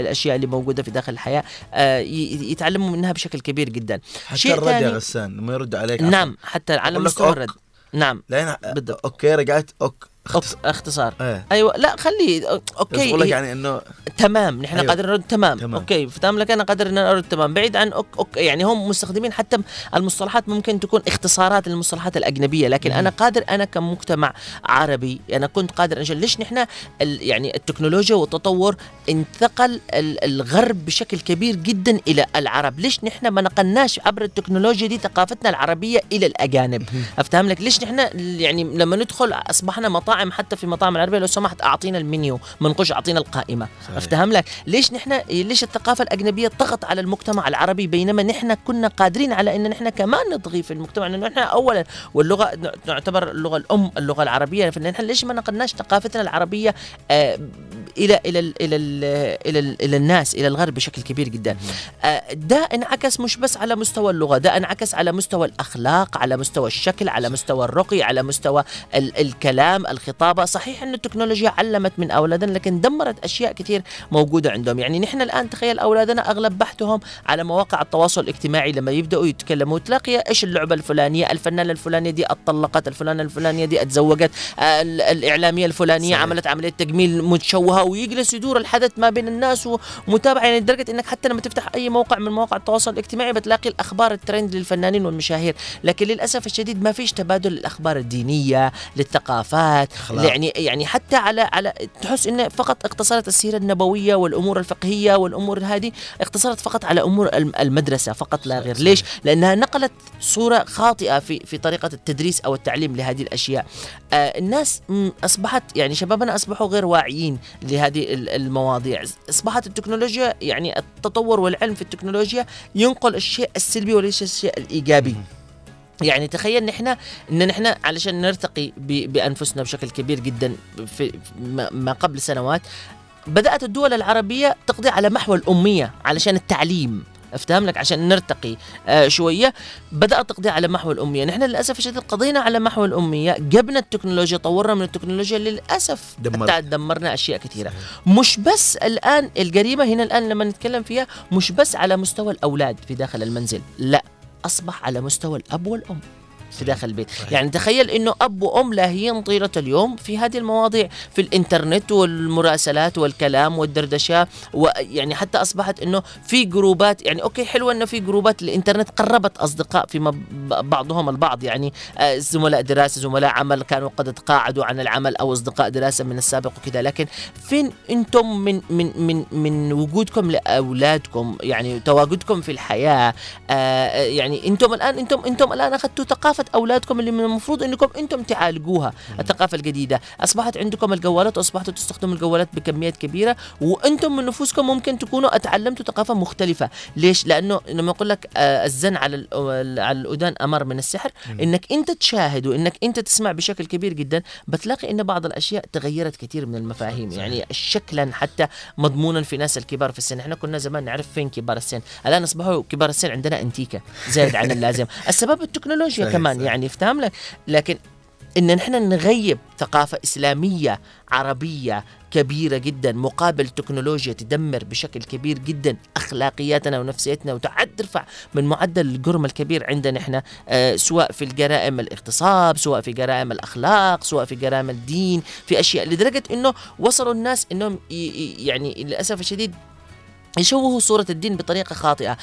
الأشياء اللي موجودة في داخل الحياة. آه يتعلموا منها بشكل كبير جدا. حتى شيء الرد يا غسان لما يرد عليك. نعم حتى على مستوى. الرد نعم لين بالضبط. okay رجعت OK OK اختصار إيه أيوه لا خليه okay لك يعني إنه تمام نحن أيوة. أيوة. قادر نرد تمام. تمام. okay فهمت لك أنا قادر ان أرد تمام بعيد عن OK OK يعني هم مستخدمين حتى المصطلحات ممكن تكون اختصارات للمصطلحات الأجنبية لكن مم. أنا قادر أنا كمجتمع عربي أنا كنت قادر انشل ليش نحن يعني التكنولوجيا والتطور انتقل ال- الغرب بشكل كبير جدا إلى العرب ليش نحن ما نقلناش عبر التكنولوجيا دي ثقافتنا العربية إلى الأجانب أفتهم لك ليش نحن يعني لما ندخل أصبحنا مطاعم حتى في مطاعم العربية لو سمحت أعطينا المنيو ما نقولش أعطينا القائمة. صحيح. افتهم لك. ليش نحن ليش الثقافة الأجنبية طغت على المجتمع العربي بينما نحن كنا قادرين على إن نحن كمان نطغي في المجتمع؟ لأنه نحن اولا واللغة نعتبر اللغة الأم اللغة العربية. فنحن ليش ما نقلناش ثقافتنا العربية آه إلى إلى ال إلى ال إلى ال إلى الناس إلى الغرب بشكل كبير جدا. آه ده انعكس مش بس على مستوى اللغة ده انعكس على مستوى الأخلاق على مستوى الشكل على مستوى الرقي على مستوى ال الكلام الخطابة. صحيح إن التكنولوجيا علمت من أولادنا لكن دمرت أشياء كثير موجودة عندهم. يعني نحن الآن تخيل أولادنا أغلب بحثهم على مواقع التواصل الاجتماعي لما يبدأوا يتكلموا. تلاقي إيش اللعبة الفلانية؟ الفنانة الفلانية دي اتطلقت الفلانة الفلانية دي اتزوجت آه، ال- الإعلامية الفلانية صحيح. عملت عملية تجميل متشوهة ويجلس يدور الحدث ما بين الناس ومتابعه يعني لدرجة إنك حتى لما تفتح أي موقع من مواقع التواصل الاجتماعي بتلاقي الأخبار الترند للفنانين والمشاهير. لكن للأسف الشديد ما فيش تبادل الأخبار الدينية للثقافات أخلاق. يعني يعني حتى على على تحس انه فقط اقتصرت السيرة النبوية والأمور الفقهية والأمور هذه اقتصرت فقط على أمور الم- المدرسة فقط لا غير. ليش؟ لأنها نقلت صورة خاطئة في في طريقة التدريس أو التعليم لهذه الأشياء. آه الناس أصبحت يعني شبابنا أصبحوا غير واعيين لهذه ال- المواضيع. أصبحت التكنولوجيا يعني التطور والعلم في التكنولوجيا ينقل الشيء السلبي وليس الشيء الإيجابي. يعني تخيل نحن إن نحن علشان نرتقي بأنفسنا بشكل كبير جدا في ما قبل سنوات بدأت الدول العربية تقضي على محو الأمية علشان التعليم. افتهم لك؟ عشان نرتقي. آه شوية. بدأت تقضي على محو الأمية. نحن للأسف الشديد قضينا على محو الأمية. جبنا التكنولوجيا طورنا من التكنولوجيا للأسف دمرت. تع- دمرنا أشياء كثيرة. مش بس الآن الجريمه هنا الآن لما نتكلم فيها مش بس على مستوى الأولاد في داخل المنزل. لا. أصبح على مستوى الأب والأم. في داخل البيت. صحيح. يعني تخيل إنه أب وأم لاهيين طيلة اليوم في هذه المواضيع في الإنترنت والمراسلات والكلام والدردشة ويعني حتى أصبحت إنه في جروبات يعني أوكي حلوة إنه في جروبات الإنترنت قربت أصدقاء فيما بعضهم البعض. يعني آه، زملاء دراسة زملاء عمل كانوا قد تقاعدوا عن العمل أو أصدقاء دراسة من السابق وكذا. لكن فين أنتم من من من من وجودكم لأولادكم؟ يعني تواجدكم في الحياة آه يعني أنتم الآن أنتم أنتم الآن أخذتوا ثقافة أولادكم اللي من المفروض إنكم أنتم تعالجوها الثقافة الجديدة. أصبحت عندكم الجوالات واصبحتوا تستخدموا الجوالات بكميات كبيرة وأنتم من نفوسكم ممكن تكونوا أتعلمتوا ثقافة مختلفة. ليش؟ لأنه لما يقول لك آه الزن على على الأذان أمر من السحر. إنك أنت تشاهد وانك أنت تسمع بشكل كبير جدا بتلاقي إن بعض الأشياء تغيرت كثير من المفاهيم. يعني شكلا حتى مضمونا في ناس الكبار في السن. إحنا كنا زمان نعرف فين كبار السن. الآن أصبحوا كبار السن عندنا انتيكه زائد عن اللازم. [laughs] السبب التكنولوجيا كمان. صحيح. يعني افتهم لك لكن إن نحن نغيب ثقافة إسلامية عربية كبيرة جدا مقابل تكنولوجيا تدمر بشكل كبير جدا أخلاقياتنا ونفسيتنا وتعد ترفع من معدل الجرم الكبير عندنا إحنا آه سواء في الجرائم الاغتصاب سواء في جرائم الأخلاق سواء في جرائم الدين في أشياء لدرجة إنه وصلوا الناس إنهم يعني للأسف الشديد يشوهوا صورة الدين بطريقة خاطئة.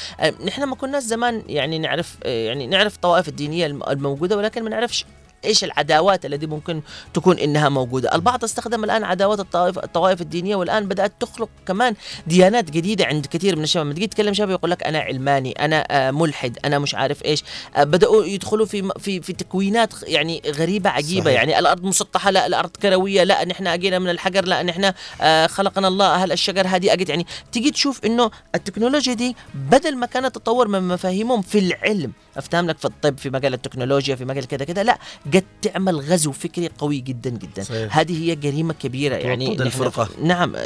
نحن ما كناش زمان يعني نعرف آه، يعني نعرف الطوائف الدينية الم- الموجودة ولكن ما نعرفش إيش العداوات التي ممكن تكون إنها موجودة، البعض استخدم الآن عداوات الطوائف الطوائف الدينية والآن بدأت تخلق كمان ديانات جديدة عند كثير من الشباب، لما تيجي تكلم شباب يقول لك أنا علماني، أنا آه، ملحد، أنا مش عارف إيش، آه، بدأوا يدخلوا في في في تكوينات يعني غريبة عجيبة. صحيح. يعني الأرض مسطحة لا الأرض كروية لا نحن أجينا من الحجر لا نحن آه، خلقنا الله أهل الشجر هذه أجت. يعني تيجي تشوف إنه التكنولوجيا دي بدل ما كانت تطور من مفاهيمهم في العلم افتهم لك في الطب في مجال التكنولوجيا في مجال كذا كذا لا قد تعمل غزو فكري قوي جدا جدا صحيح. هذه هي جريمة كبيرة يعني الفرقة. نعم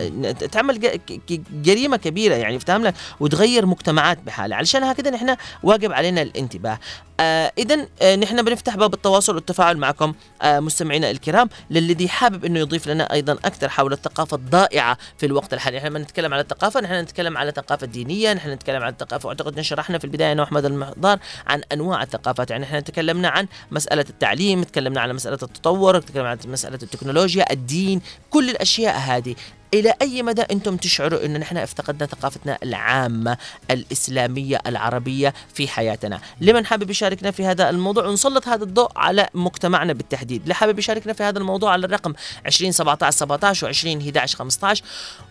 تعمل جريمة كبيرة يعني افتهم لك وتغير مجتمعات بحالها علشان هكذا نحن واجب علينا الانتباه آه اذا آه نحن بنفتح باب التواصل والتفاعل معكم آه مستمعينا الكرام للذي حابب إنه يضيف لنا أيضا أكثر حول الثقافة الضائعة في الوقت الحالي إحنا نتكلم على الثقافة نحن نتكلم على ثقافه دينيه نحن نتكلم على الثقافة وأعتقد شرحنا في البداية أنا واحمد المحضار عن أنواع الثقافات. يعني إحنا تكلمنا عن مسألة التعليم تكلمنا على مسألة التطور تكلمنا عن مسألة التكنولوجيا الدين كل الأشياء هذه. إلى أي مدى أنتم تشعروا أن نحن افتقدنا ثقافتنا العامة الإسلامية العربية في حياتنا؟ لمن حابب يشاركنا في هذا الموضوع؟ ونسلط هذا الضوء على مجتمعنا بالتحديد. اللي حابب يشاركنا في هذا الموضوع على الرقم 20 17 17 و20 11 15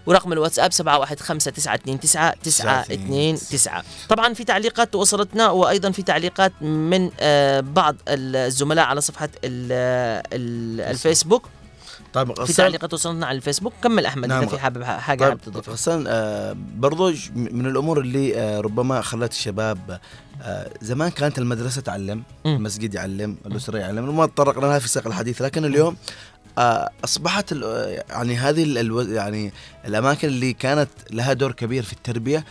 ورقم الواتساب 715 929 طبعا في تعليقات وصلتنا وأيضا في تعليقات من آه، بعض الزملاء على صفحة ال- ال- الفيسبوك. طيب في غسان تعليقات وصلتنا على الفيسبوك كمل أحمد نعم. اذا في حابب حاجة طيب حابب تضيفها غسان آه برضو من الأمور اللي آه ربما خلت الشباب آه زمان كانت المدرسة تعلم مم. المسجد يعلم الأسرة يعلم ما تطرقنا لها في سياق الحديث لكن اليوم آه أصبحت يعني هذه الو- يعني الأماكن اللي كانت لها دور كبير في التربية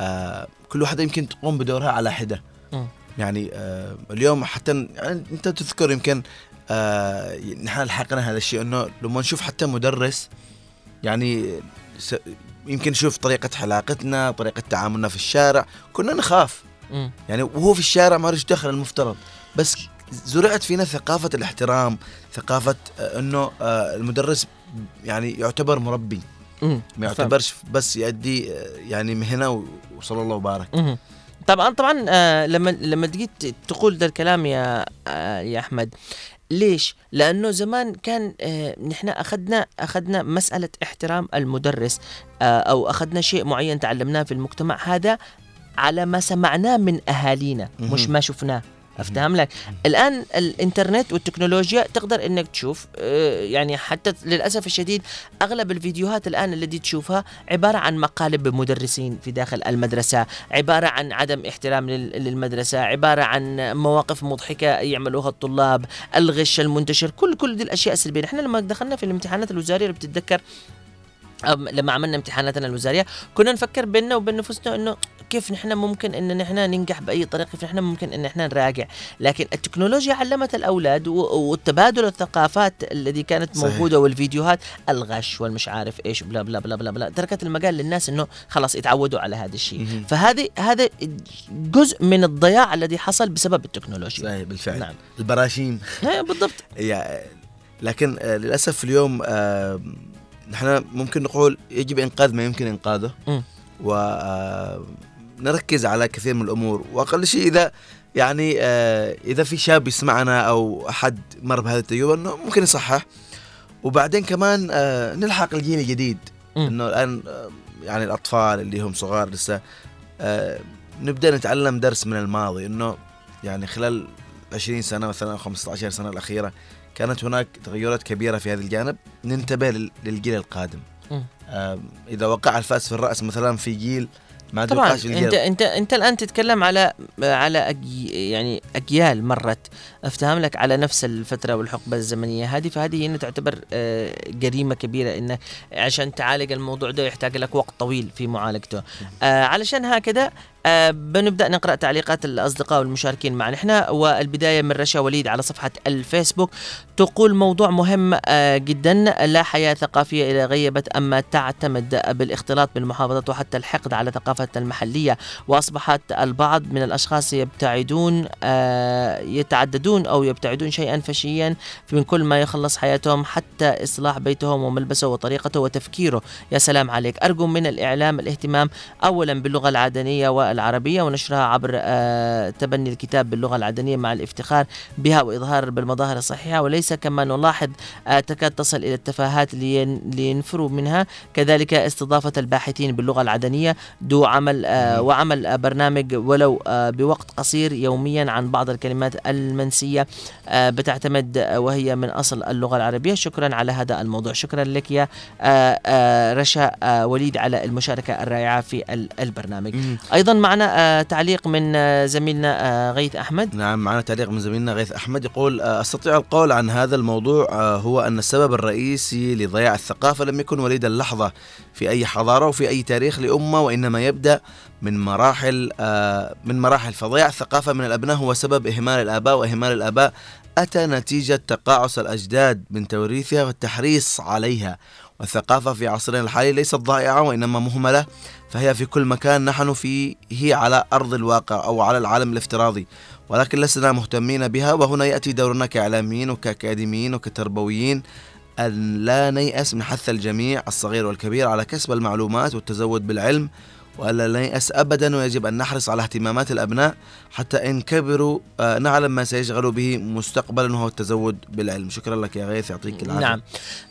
آه كل واحدة يمكن تقوم بدورها على حدة مم. يعني آه اليوم حتى يعني أنت تذكر يمكن آه نحن لحقنا هذا الشيء إنه لما نشوف حتى مدرس يعني يمكن نشوف طريقة حلاقتنا طريقة تعاملنا في الشارع كنا نخاف مم. يعني وهو في الشارع ما رش دخل المفترض بس زرعت فينا ثقافة الاحترام ثقافة آه، إنه آه، المدرس يعني يعتبر مربي. ما يعتبرش بس يؤدي آه، يعني مهنة وصلى الله وبارك مهم. طبعا طبعا لما لما تجي تقول ده الكلام يا يا أحمد ليش؟ لأنه زمان كان آه نحن أخذنا أخذنا مسألة احترام المدرس آه أو أخذنا شيء معين تعلمناه في المجتمع هذا على ما سمعناه من أهالينا مش. ما شفناه افتهم لك الآن الإنترنت والتكنولوجيا تقدر إنك تشوف آه، يعني حتى للأسف الشديد أغلب الفيديوهات الآن التي تشوفها عبارة عن مقالب بمدرسين في داخل المدرسة عبارة عن عدم احترام لل- للمدرسة عبارة عن مواقف مضحكة يعملوها الطلاب الغش المنتشر كل كل دي الأشياء السلبية. إحنا لما دخلنا في الامتحانات الوزارية لو بتتذكر لما عملنا امتحاناتنا الوزارية كنا نفكر بيننا وبين نفوسنا إنه كيف نحن ممكن إن نحن ننجح بأي طريقة كيف نحن ممكن إن نحن نراجع لكن التكنولوجيا علمت الأولاد والتبادل الثقافات الذي كانت صحيح. موجودة والفيديوهات الغش والمش عارف إيش بلا بلا بلا بلا, بلا تركت المجال للناس إنه خلاص يتعودوا على هذا الشيء. فهذه هذا جزء من الضياع الذي حصل بسبب التكنولوجيا صحيح بالفعل نعم. البراشيم إيه، بالضبط [laughs] لكن آه، للأسف اليوم آه، نحن ممكن نقول يجب إنقاذ ما يمكن إنقاذه. مم. ونركز على كثير من الأمور. وأقل شيء إذا يعني آه، إذا في شاب يسمعنا أو أحد مر بهذه التجربة إنه ممكن يصحح. وبعدين كمان آه، نلحق الجيل الجديد. إنه الآن آه، يعني الأطفال اللي هم صغار لسه آه، نبدأ نتعلم درس من الماضي. إنه يعني خلال 20 سنة مثلا أو 15 سنة الأخيرة كانت هناك تغيرات كبيرة في هذا الجانب. ننتبه لل- للجيل القادم. آه، إذا وقع الفاس في الرأس مثلا في جيل ما طبعا في الجيل. أنت أنت أنت الآن تتكلم على على أجي يعني أجيال مرت. أفتهم لك على نفس الفترة والحقبة الزمنية هذه فهذه هنا تعتبر آه، جريمة كبيرة إنه عشان تعالج الموضوع ده يحتاج لك وقت طويل في معالجته. آه، علشان هكذا آه بنبدأ نقرأ تعليقات الأصدقاء والمشاركين معنا. إحنا والبداية من رشا وليد على صفحة الفيسبوك. تقول موضوع مهم آه جدا. لا حياة ثقافية اذا غيبت أما تعتمد بالاختلاط بالمحافظات وحتى الحقد على ثقافة المحلية. وأصبحت البعض من الأشخاص يبتعدون آه يتعددون أو يبتعدون شيئا فشيا من كل ما يخلص حياتهم حتى إصلاح بيتهم وملبسه وطريقته وتفكيره. يا سلام عليك. أرجو من الإعلام الاهتمام اولا باللغة والعربيه ونشرها عبر آه تبني الكتاب باللغة العدنية مع الافتخار بها وإظهار بالمظاهر الصحيحة. وليس كما نلاحظ آه تكاد تصل إلى التفاهات لين- لينفروا منها. كذلك استضافة الباحثين باللغة العدنية دو عمل آه وعمل برنامج ولو بوقت قصير يوميا عن بعض الكلمات المنسية آه بتعتمد وهي من أصل اللغة العربية. شكرا على هذا الموضوع. شكرا لك يا رشا وليد على المشاركة الرائعة في ال- البرنامج. أيضا معنا آه تعليق من آه زميلنا آه غيث أحمد. نعم معنا تعليق من زميلنا غيث أحمد يقول أستطيع القول عن هذا الموضوع هو أن السبب الرئيسي لضياع الثقافة لم يكن وليد اللحظة في أي حضارة وفي أي تاريخ لأمة وإنما يبدأ من مراحل من مراحل. فضياع الثقافة من الأبناء هو سبب إهمال الآباء وإهمال الآباء أتى نتيجة تقاعس الأجداد من توريثها والتحريص عليها. والثقافة في عصرنا الحالي ليست ضائعة وإنما مهملة فهي في كل مكان نحن فيه على أرض الواقع أو على العالم الافتراضي ولكن لسنا مهتمين بها وهنا يأتي دورنا كإعلاميين وكأكاديميين وكتربويين أن لا نيأس من حث الجميع الصغير والكبير على كسب المعلومات والتزود بالعلم وألا نيأس أبدا ويجب أن نحرص على اهتمامات الأبناء حتى إن كبروا آه، نعلم ما سيشغلوا به مستقبلا وهو التزود بالعلم. شكرا لك يا غيث يعطيك العافية. نعم.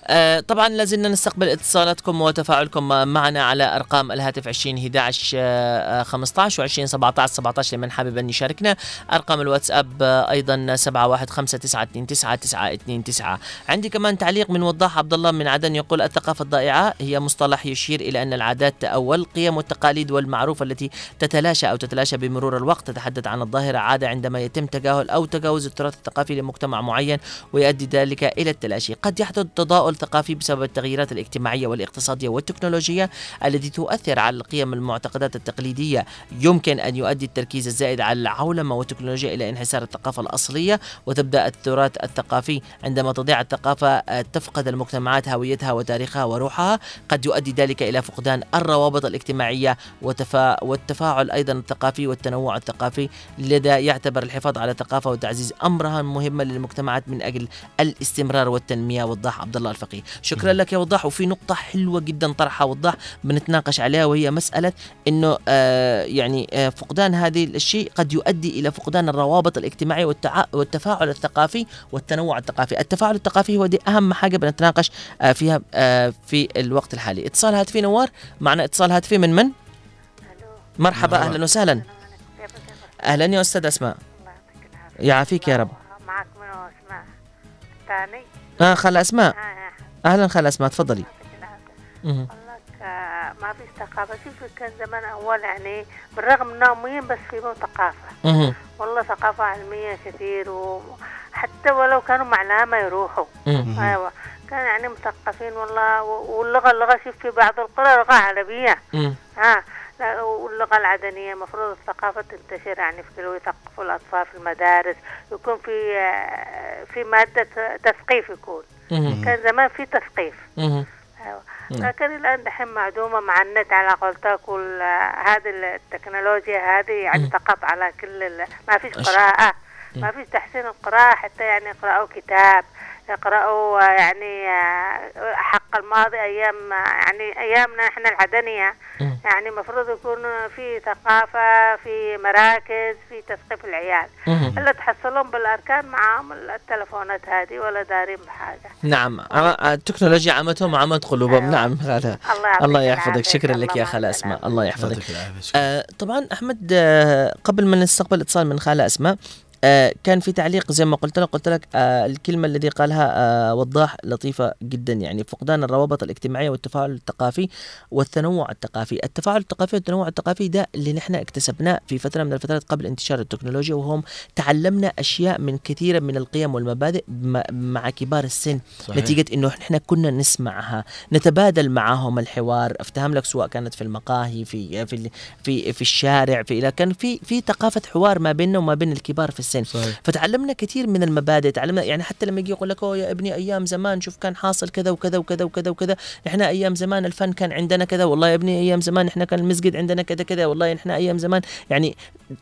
آه طبعا لازلنا نستقبل اتصالاتكم وتفاعلكم معنا على أرقام الهاتف 20 11 آه 15 و20 17 17 لمن حابب أن يشاركنا. أرقام الواتساب آه أيضا 715929 عندي كمان تعليق من وضاح عبد الله من عدن يقول الثقافة الضائعة هي مصطلح يشير إلى أن العادات تأول قيم والتقاليد والمعروف التي تتلاشى أو تتلاشى بمرور الوقت. تتحدث عن الظاهرة عادة عندما يتم تجاهل أو تجاوز التراث الثقافي لمجتمع معين ويؤدي ذلك إلى التلاشي. قد يحدث تضاؤل ثقافي بسبب التغييرات الاجتماعية والاقتصادية والتكنولوجية التي تؤثر على القيم والمعتقدات التقليدية. يمكن أن يؤدي التركيز الزائد على العولمة والتكنولوجيا إلى انحسار الثقافة الأصلية وتبدأ التراث الثقافي. عندما تضيع الثقافة آه، تفقد المجتمعات هويتها وتاريخها وروحها. قد يؤدي ذلك إلى فقدان الروابط الاجتماعية وتفا والتفاعل أيضا الثقافي والتنوع الثقافي لذا يعتبر الحفاظ على الثقافه وتعزيز أمرها مهمة للمجتمعات من أجل الاستمرار والتنمية. وضاح عبد الله الفقيه. شكرا لك يا وضاح. وفي نقطة حلوة جدا طرحها وضاح بنتناقش عليها وهي مسألة إنه آه يعني آه فقدان هذه الشيء قد يؤدي إلى فقدان الروابط الاجتماعيه والتع... والتفاعل الثقافي والتنوع الثقافي. التفاعل الثقافي هو دي أهم حاجة بنتناقش آه فيها آه في الوقت الحالي. اتصال هاتفي نوار. معنا اتصال هاتفي من من؟ مرحبا. أهلا وسهلا. أهلا يا أستاذ أسماء. يعافيك يا رب. معك من اسماء ثاني آه خالة أسماء. آه أهلا خالة أسماء تفضلي. آه ما فيش ثقافة شوف كان زمان أول يعني بالرغم إنهم مين بس في ثقافة. والله ثقافة علمية كثير وحتى ولو كانوا معناها ما يروحوا. أيوة. كان يعني مثقفين والله واللغة اللغة شوف في بعض القرى لغة عربية. ها واللغة العدنية مفروض الثقافة تنتشر يعني في كل يثقفوا الأطفال في المدارس يكون في آه، في مادة تثقيف يكون. كان زمان في تثقيف. أيوة. لكن الآن دحين معدومة مع النت على قولتك وال- هذه التكنولوجيا هذه يعني. تقط على كل ما فيش قراءة. ما فيش تحسين القراءة حتى يعني يقرأوا كتاب يقرأوا يعني آه، حق الماضي أيام يعني أيامنا إحنا العدنية. يعني المفروض يكون في ثقافة في مراكز في تثقيف العيال. إلا تحصلون بالأركان معاهم التلفونات هذه ولا دارين بحاجة نعم عم- التكنولوجيا عمتهم وعمت قلوبهم أيوة. نعم خالة الله يعطيك الله يحفظك. شكرا لك يا خالة السلامة. الله يحفظك. آه طبعا أحمد آه قبل ما نستقبل اتصال من خالة أسماء آه كان في تعليق زي ما قلت لك قلت لك آه الكلمة الذي قالها آه وضاح لطيفة جدا يعني فقدان الروابط الاجتماعية والتفاعل الثقافي والتنوع الثقافي، التفاعل الثقافي والتنوع الثقافي ده اللي نحن اكتسبناه في فترة من الفترات قبل انتشار التكنولوجيا وهم تعلمنا أشياء من كثيره من القيم والمبادئ مع كبار السن. صحيح. نتيجة إنه إحنا كنا نسمعها نتبادل معهم الحوار. أفتهم لك سواء كانت في المقاهي في في في في الشارع في كان في في ثقافة حوار ما بيننا وما بين الكبار في السن. صحيح. فتعلمنا كثير من المبادئ تعلمنا يعني حتى لما يجي يقول لك أوه يا ابني أيام زمان شوف كان حاصل كذا وكذا وكذا وكذا وكذا إحنا أيام زمان الفن كان عندنا كذا والله يا ابني أيام زمان إحنا كان المسجد عندنا كذا كذا والله إحنا أيام زمان يعني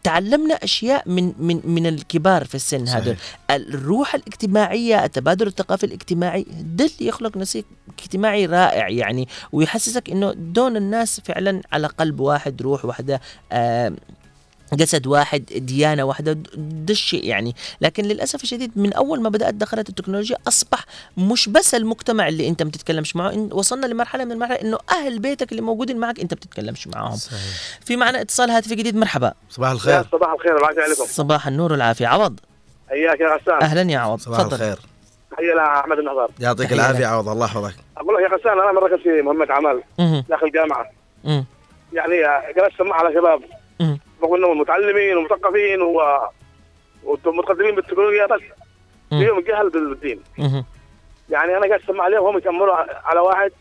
تعلمنا أشياء من من من الكبار في السن. هذول الروح الاجتماعية التبادل الثقافي الاجتماعي ده اللي يخلق نسيج اجتماعي رائع يعني ويحسسك إنه دون الناس فعلا على قلب واحد روح واحدة آه جسد واحد ديانة واحدة ده الشيء يعني. لكن للأسف الشديد من أول ما بدأت دخلت التكنولوجيا أصبح مش بس المجتمع اللي أنت ما بتتكلمش معه إن وصلنا لمرحلة من المراحل إنه أهل بيتك اللي موجودين معك أنت بتتكلمش معاهم صحيح. في معنا اتصال هاتفي جديد مرحبا. صباح الخير. صباح الخير والعافيه عليكم صباح النور والعافية. عوض. حياك يا غسان أهلا يا عوض. صباح تفضل. الخير. تحيه لاحمد النهضار يعطيك العافية. عوض الله يحفظك. أقول لك يا غسان أنا مره كنت في مهمة عمل. داخل الجامعة. يعني جلست سماع على شباب. بقول متعلمين ومثقفين و ومتقدمين بالتكنولوجيا بس مم. فيهم جهل بالدين. يعني أنا قاعد أسمع عليهم وهم يتاملوا على واحد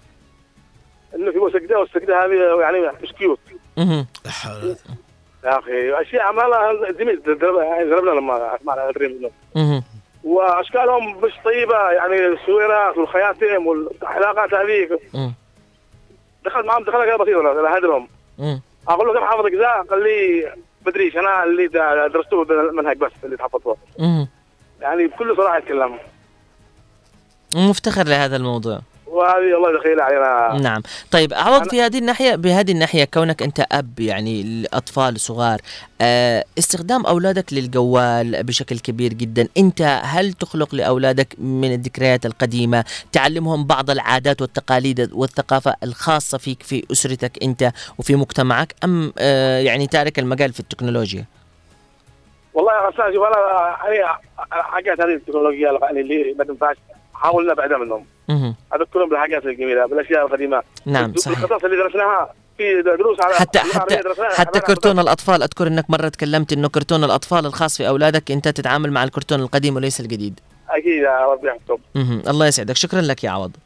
إنه في سجده والسجدة هذه يعني مش كيوت مهم. لا حول ولا قوة. يا أخي أشياء ما زميل ضربنا لما أسمع مهم. وأشكالهم مش طيبة يعني السويرات والخياتم والحلاقات هذيك. دخلت معهم دخلت بسيطة لهدرهم. أقول له كم حافظ اجزاء قال لي بدريش أنا اللي درسته بالمنهج بس اللي تحفظته. يعني بكل صراحة يتكلم مفتخر لهذا الموضوع. وهذه الله يدخيل علينا. نعم. طيب عوض في هذه الناحية بهذه الناحية كونك أنت أب يعني لأطفال صغار آه، استخدام أولادك للجوال بشكل كبير جدا. أنت هل تخلق لأولادك من الذكريات القديمة تعلمهم بعض العادات والتقاليد والثقافة الخاصة فيك في أسرتك أنت وفي مجتمعك أم آه، يعني تارك المجال في التكنولوجيا؟ والله يا غسان شوف أنا يعني حاجات هذه التكنولوجيا يعني اللي ما تنفعش. حاولنا نبعدها منهم. اذكرهم بالحاجات الجميلة بالأشياء القديمة. نعم صحيح. القصص اللي درسناها في دروس على حتى حتى. حتى كرتون الأطفال أذكر إنك مرة تكلمت إنه كرتون الأطفال الخاص في أولادك أنت تتعامل مع الكرتون القديم وليس الجديد. أكيد يا رب يحفظكم. الله يسعدك. شكرا لك يا عوض.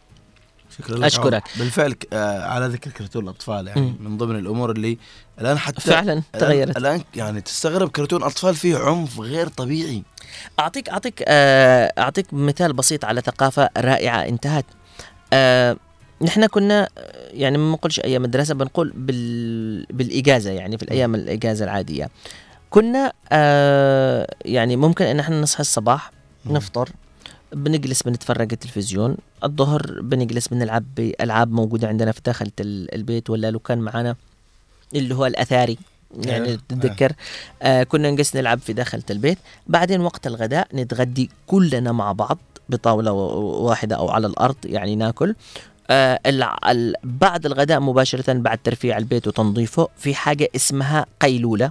شكرا لك أشكرك. عوض. بالفعل آه على ذكر كرتون الأطفال يعني مم. من ضمن الأمور اللي الآن حتى فعلا تغيرت الآن يعني تستغرب كرتون أطفال فيه عنف غير طبيعي أعطيك أعطيك آه، أعطيك مثال بسيط على ثقافة رائعة انتهت آه، نحن كنا آه، يعني ما نقولش أيام الدراسه بنقول بال بالإجازة يعني في الأيام الإجازة العادية كنا آه، يعني ممكن أن إحنا نصحى الصباح نفطر بنجلس بنتفرج التلفزيون. الظهر بنجلس بنلعب بألعاب موجودة عندنا في داخل ال- البيت ولا لو كان معنا اللي هو الأثاري يعني أيوة. تتذكر. آه كنا نجلس نلعب في داخل البيت. بعدين وقت الغداء نتغدي كلنا مع بعض بطاولة واحدة أو على الأرض يعني ناكل. آه بعد الغداء مباشرة بعد ترفيع البيت وتنظيفه في حاجة اسمها قيلولة.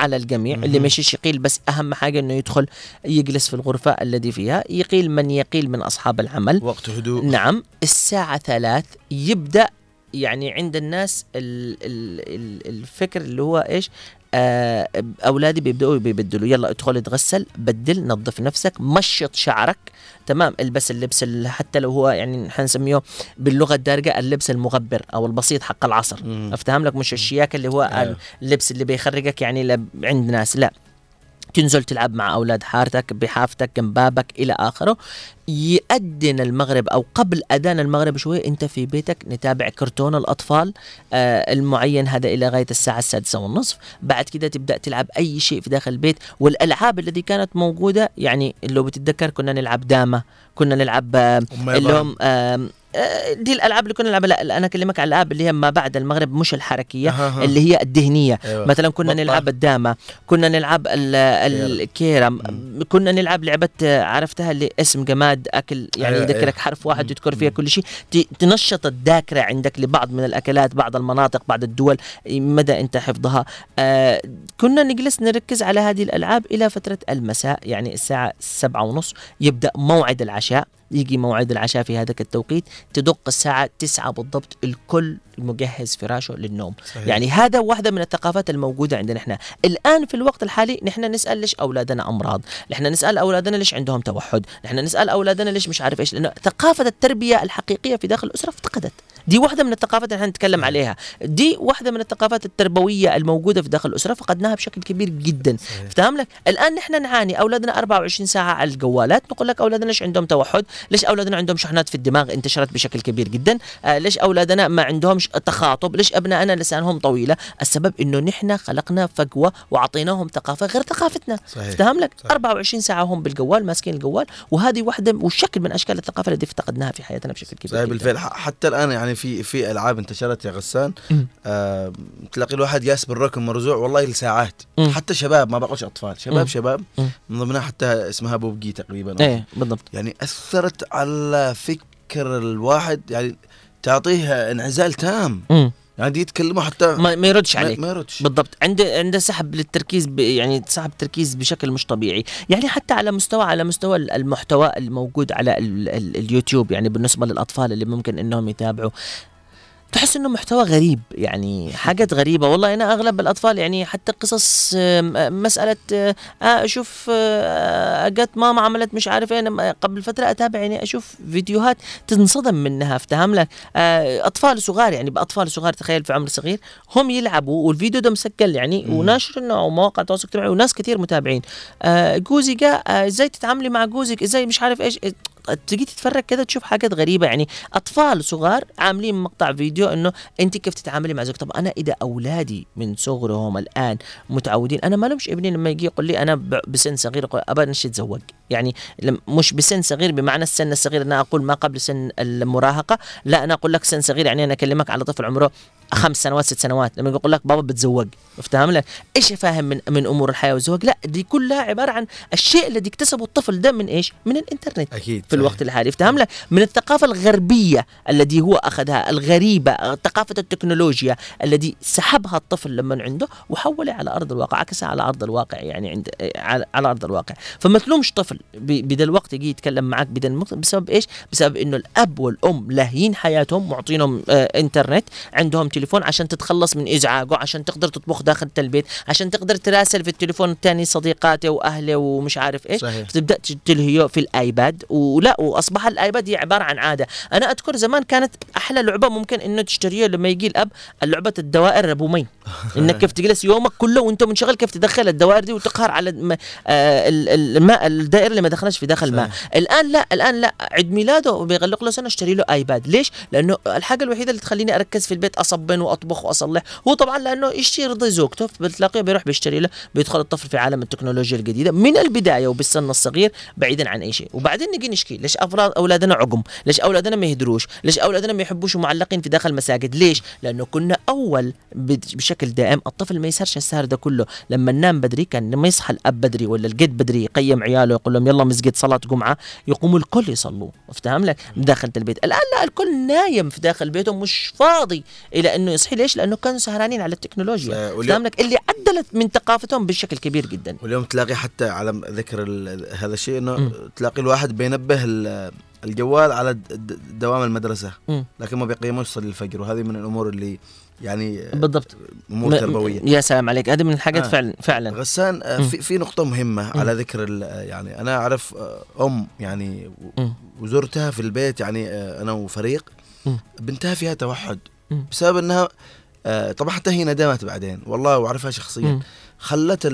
على الجميع اللي. مش يقيل بس أهم حاجة أنه يدخل يجلس في الغرفة الذي فيها يقيل من يقيل من أصحاب العمل وقت هدوء نعم الساعة ثلاث يبدأ يعني عند الناس ال ال ال الفكر اللي هو إيش؟ آه أولادي بيبدأوا بيبدلوا. يلا ادخل اتغسل بدل نظف نفسك مشط شعرك. تمام؟ البس اللبس اللي حتى لو هو يعني حنسميه باللغة الدارجة اللبس المغبر أو البسيط حق العصر. مم. أفتهم لك؟ مش الشياكة اللي هو أيوه. اللبس اللي بيخرجك يعني عند ناس لا. تنزل تلعب مع أولاد حارتك بحافتك جنب بابك إلى آخره. يأذن المغرب أو قبل أذان المغرب شوي أنت في بيتك نتابع كرتون الأطفال آه المعين هذا إلى غاية الساعة السادسة والنصف. بعد كده تبدأ تلعب أي شيء في داخل البيت. والألعاب التي كانت موجودة يعني لو بتتذكر كنا نلعب دامه كنا نلعب آه آه، دي الألعاب اللي كنا نلعبها. لا أنا أكلمك على الألعاب اللي هي ما بعد المغرب مش الحركية أها. اللي هي الذهنيه أيوة. مثلا كنا بطة. نلعب الدامة كنا نلعب ال- الكيرم كنا نلعب لعبة عرفتها اللي اسم جماد أكل يعني أيوة، يذكرك أيوة. حرف واحد يذكر فيها كل شيء. تنشط الذاكرة عندك لبعض من الأكلات بعض المناطق بعض الدول مدى أنت حفظها. آه كنا نجلس نركز على هذه الألعاب إلى فترة المساء يعني الساعة سبعة ونص يبدأ موعد العشاء. يجي موعد العشاء في هذاك التوقيت تدق الساعة تسعة بالضبط الكل مجهز فراشة للنوم. صحيح. يعني هذا واحدة من الثقافات الموجودة عندنا إحنا. الآن في الوقت الحالي نحن نسأل ليش أولادنا أمراض؟ نحن نسأل أولادنا ليش عندهم توحد؟ نحن نسأل أولادنا ليش مش عارف إيش؟ لأنه ثقافة التربية الحقيقية في داخل الأسرة افتقدت. دي واحدة من الثقافات اللي إحنا نتكلم عليها. دي واحدة من الثقافات التربوية الموجودة في داخل الأسرة فقدناها بشكل كبير جدا. افتهم لك؟ الآن نحن نعاني أولادنا 24 ساعة على الجوالات نقول لك أولادنا ليش عندهم توحد؟ ليش أولادنا عندهم شحنات في الدماغ؟ انتشرت بشكل كبير جدا. آه ليش أولادنا ما عندهمش تخاطب؟ ليش أبنائنا لسانهم طويلة؟ السبب إنه نحن خلقنا فجوة وأعطيناهم ثقافة غير ثقافتنا. افتهم لك؟ 24 ساعة هم بالجوال ماسكين الجوال وهذه واحدة وشكل من أشكال الثقافة التي افتقدناها في حياتنا بشكل كبير صحيح. بالفعل. حتى الآن يعني في في ألعاب انتشرت يا غسان. آه تلاقي الواحد جالس بالركن مرزوع والله لساعات مم. حتى شباب ما بقولش أطفال شباب مم. شباب. من ضمنها حتى اسمها بوبجي تقريبا إيه بالضبط يعني أثرت على فكر الواحد يعني تعطيه انعزال تام مم. يعني يتكلموا حتى ما, ما يردش عليك. ما يردش. بالضبط. عنده عنده سحب للتركيز ب يعني سحب تركيز بشكل مش طبيعي. يعني حتى على مستوى على مستوى ال- المحتوى الموجود على ال ال اليوتيوب يعني بالنسبة للأطفال اللي ممكن إنهم يتابعوا. تحس إنه محتوى غريب يعني حاجات غريبة. والله أنا أغلب الأطفال يعني حتى قصص آه، مسألة آه، آه، أشوف آه، جت ماما عملت مش عارف إيه أنا قبل فترة أتابع يعني أشوف فيديوهات تنصدم منها افتهم لك. آه، أطفال صغار يعني بأطفال صغار تخيل في عمر صغير هم يلعبوا والفيديو ده مسجل يعني وناشر ومواقع التواصل الاجتماعي وناس كثير متابعين. آه، جوزي جاء آه، إزاي تتعاملي مع جوزك؟ إزاي مش عارف إيش؟ تجي تتفرج كده تشوف حاجات غريبة يعني أطفال صغار عاملين مقطع فيديو إنه أنت كيف تتعاملي مع زوجك طب أنا إذا أولادي من صغرهم الآن متعودين أنا ما لهمش ابني لما يجي يقول لي أنا بسن صغير ابى نشي اتزوج يعني مش بسن صغير بمعنى السن الصغير أنا أقول ما قبل سن المراهقة لا أنا أقول لك سن صغير يعني أنا أكلمك على طفل عمره خمس سنوات ست سنوات لما يقول لك بابا بتزوج افتهم لك؟ إيش فاهم من من أمور الحياة والزواج؟ لا دي كلها عبارة عن الشيء الذي اكتسبه الطفل ده من إيش؟ من الإنترنت أكيد في الوقت الحالي افتهم لك؟ من الثقافة الغربية الذي هو أخذها الغريبة ثقافة التكنولوجيا الذي سحبها الطفل لما عنده وحولها على أرض الواقع عكسها على أرض الواقع يعني عند على, على أرض الواقع. فما تلومش طفل بدا الوقت يجي يتكلم معك بدا الوقت بسبب إيش؟ بسبب إنه الأب والأم لاهين حياتهم معطينهم آه إنترنت عندهم تليفون عشان تتخلص من إزعاجه عشان تقدر تطبخ داخل البيت عشان تقدر تراسل في التليفون الثاني صديقاته وأهله ومش عارف إيش. صحيح. فتبدأ تلهيه في الآيباد. ولا وأصبح الآيباد هي عبارة عن عادة. أنا أذكر زمان كانت أحلى لعبة ممكن إنه تشتريها لما يجي الأب لعبة الدوائر أبو مي. [laughs] إنك كيف تجلس يومك كله وأنت منشغل كيف تدخل الدوائر دي وتقهر على آه، ال- ال- الماء الدائرة اللي ما دخلش في داخل الماء الآن لا الآن لا. عيد ميلاده بيغلق له سنة اشتري له آيباد. ليش؟ لأنه الحاجة الوحيدة اللي تخليني أركز في البيت أصبن وأطبخ وأصلح. هو طبعا لأنه يشتري يرضي زوجته بتلاقيه بيروح بيشتري له بيدخل الطفل في عالم التكنولوجيا الجديدة. من البداية وبالسن الصغير بعيدا عن أي شيء. وبعدين نجي نشكي ليش أفراد أولادنا عقم؟ ليش أولادنا ما يهدروش؟ ليش أولادنا ما يحبوش ومعلقين في داخل المساجد ليش؟ لأنه كنا أول بشكل دائم الطفل ما يسهرش السهر ده كله. لما ننام بدري كان لما يصحى الأب بدري ولا الجد بدري يقيم عياله يقول لهم يلا مسجد صلاة جمعة يقوموا الكل يصلوا. افتهم لك؟ داخل البيت الآن لا الكل نايم في داخل بيته مش فاضي. إلى إنه يصحي. ليش؟ لأنه كانوا سهرانين على التكنولوجيا. افتهم لك؟ اللي عدلت من ثقافتهم بشكل كبير جدا. واليوم تلاقي حتى على م- ذكر هذا الشيء إنه مم. تلاقي الواحد بينبه ال- الجوال على دوام المدرسة. مم. لكن ما بيقيموش يصلي الفجر وهذه من الأمور اللي يعني بالضبط أمور م- تربوية يا سلام عليك هذه من الحاجات آه. فعلا فعلا غسان آه،. في في نقطة مهمة على ذكر آه، يعني أنا أعرف آه، أم يعني. وزرتها في البيت يعني آه، أنا وفريق مم. بنتها فيها توحد مم. بسبب أنها آه، طبعا حتى هي ندمت بعدين والله وأعرفها شخصيا مم. خلت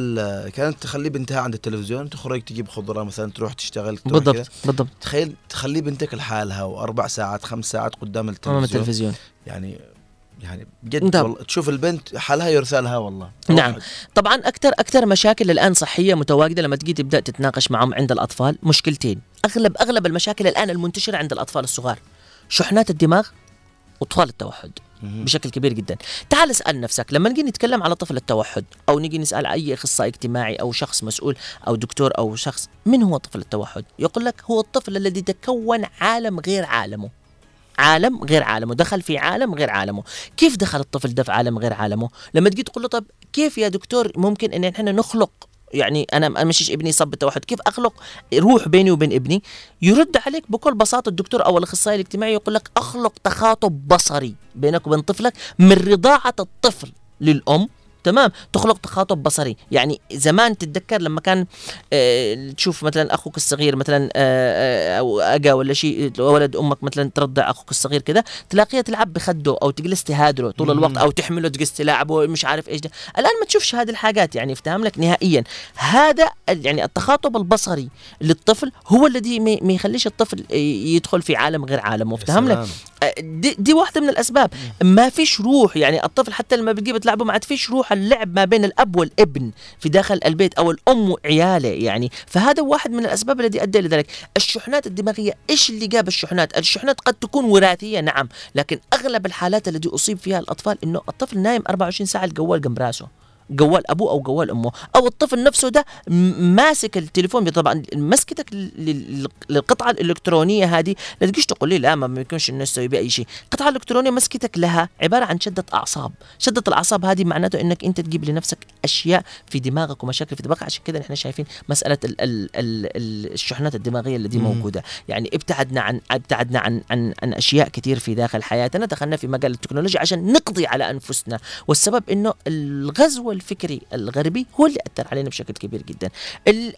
كانت تخلي بنتها عند التلفزيون تخرج تجيب خضرة مثلا تروح تشتغل تروح. بالضبط بالضبط تخيل تخلي بنتك لحالها وأربع ساعات خمس ساعات قدام التلفزيون التلفزيون يعني يعني بجد نعم. والله تشوف البنت حالها يرثى لها والله. نعم. طبعا أكثر أكثر مشاكل الآن صحية متواجدة لما تجي تبدأ تتناقش معهم عند الأطفال مشكلتين. اغلب أغلب المشاكل الآن المنتشرة عند الأطفال الصغار. شحنات الدماغ واطفال التوحد. بشكل كبير جدا. تعال اسأل نفسك لما نجي نتكلم على طفل التوحد أو نجي نسأل أي أخصائي اجتماعي أو شخص مسؤول أو دكتور أو شخص من هو طفل التوحد؟ يقول لك هو الطفل الذي تكون عالم غير عالمه. عالم غير عالمه دخل في عالم غير عالمه. كيف دخل الطفل ده في عالم غير عالمه؟ لما تجي تقول له طب كيف يا دكتور ممكن إن إحنا نخلق؟ يعني أنا مش ابني صب بالتوحد كيف أخلق روح بيني وبين ابني؟ يرد عليك بكل بساطة الدكتور أو الأخصائي الاجتماعي يقول لك أخلق تخاطب بصري بينك وبين طفلك من رضاعة الطفل للأم تمام تخلق تخاطب بصري. يعني زمان تتذكر لما كان آه تشوف مثلا أخوك الصغير مثلا آه آه، أو اجا ولا شيء ولد أمك مثلا ترضع أخوك الصغير كذا تلاقيها تلعب بخده أو تجلس تهادره طول الوقت أو تحمله تجلس تلاعبه مش عارف إيش ده. الآن ما تشوفش هذه الحاجات يعني افتهم لك نهائيا. هذا يعني التخاطب البصري للطفل هو الذي ما ما يخليش الطفل يدخل في عالم غير عالمه. افتهم لك دي, دي واحدة من الأسباب. ما فيش روح. يعني الطفل حتى لما بتجيب تلعبه ما عاد فيش روح. اللعب ما بين الأب والابن في داخل البيت أو الأم وعياله يعني. فهذا واحد من الأسباب الذي أدى لذلك الشحنات الدماغية إيش اللي جاب الشحنات؟ الشحنات قد تكون وراثية نعم لكن أغلب الحالات التي أصيب فيها الأطفال إنه الطفل نايم 24 ساعة الجوال جنب راسه. جوال أبوه أو جوال أمه. أو الطفل نفسه ده ماسك التليفون. طبعا مسكتك لل- لل- للقطعة الإلكترونية هذه. لا تجيش تقول لي لا ما يمكنش الناس تسوي أي شيء. القطعة الإلكترونية مسكتك لها عبارة عن شدة أعصاب. شدة الأعصاب هذه معناته إنك أنت تجيب لنفسك أشياء في دماغك ومشاكل في دماغك. عشان كده إحنا شايفين مسألة ال ال ال ال الشحنات الدماغية اللي دي. موجودة. يعني ابتعدنا عن ابتعدنا عن عن عن أشياء كثير في داخل حياتنا. دخلنا في مجال التكنولوجيا عشان نقضي على أنفسنا. والسبب إنه الغزو الفكري الغربي هو اللي أثر علينا بشكل كبير جدا.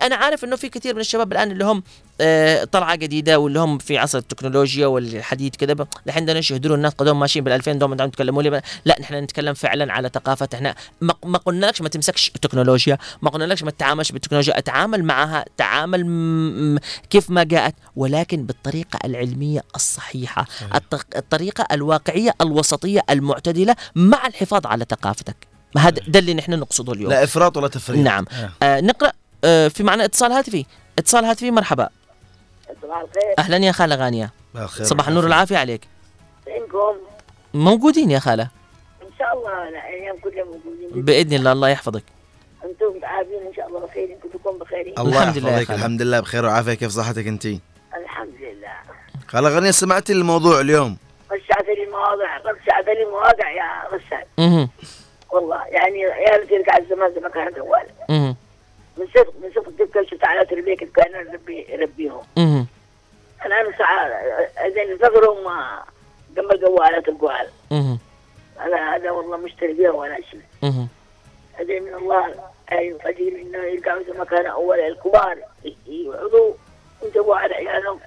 أنا عارف إنه في كثير من الشباب الآن اللي هم آه، طلعة جديدة واللي هم في عصر التكنولوجيا والحديث كذا الحين بدنا يشهدوا الناس قدام ماشيين بال 2000 دوم عم تكلموا لي لا نحن نتكلم فعلا على ثقافة. إحنا ما ما قلنالكش ما تمسكش التكنولوجيا ما قلنالكش ما تتعاملش بالتكنولوجيا أتعامل معها تعامل كيف ما جاءت ولكن بالطريقة العلمية الصحيحة الط- الطريقة الواقعية الوسطية المعتدلة مع الحفاظ على ثقافتك. ما هذا ده اللي نحن نقصده اليوم. لا إفراط ولا تفريط. نعم. آه. آه نقرأ آه في معنا اتصال هاتفي. اتصال هاتفي مرحبا. صباح الخير. أهلا يا خالة غانية. صباح النور والعافية عليك. فينكم؟ موجودين يا خالة. إن شاء الله الأيام كلها موجودين. بإذن الله الله يحفظك. أنتم عافين إن شاء الله بخير أنتم تكون بخير الله الحمد لله يحفظك. الحمد لله بخير وعافية. كيف صحتك أنت؟ الحمد لله. خلا غنية سمعتي الموضوع اليوم. رشعت لي المواضع رشعت لي المواضع يا رشاد أها والله. يعني عيال ترجع الزمان زي ما كان من صدق من صدق تبكي شفت على تربيك كان ربي يربيهم أها الان ساعة زين جنب الجوالات الجوال أها أنا هذا والله مش تربيه ولا شيء. هذا من الله أي فجير إنه يرجعوا زي ما كان أول الكبار. يقعدوا ينتبهوا على عيالهم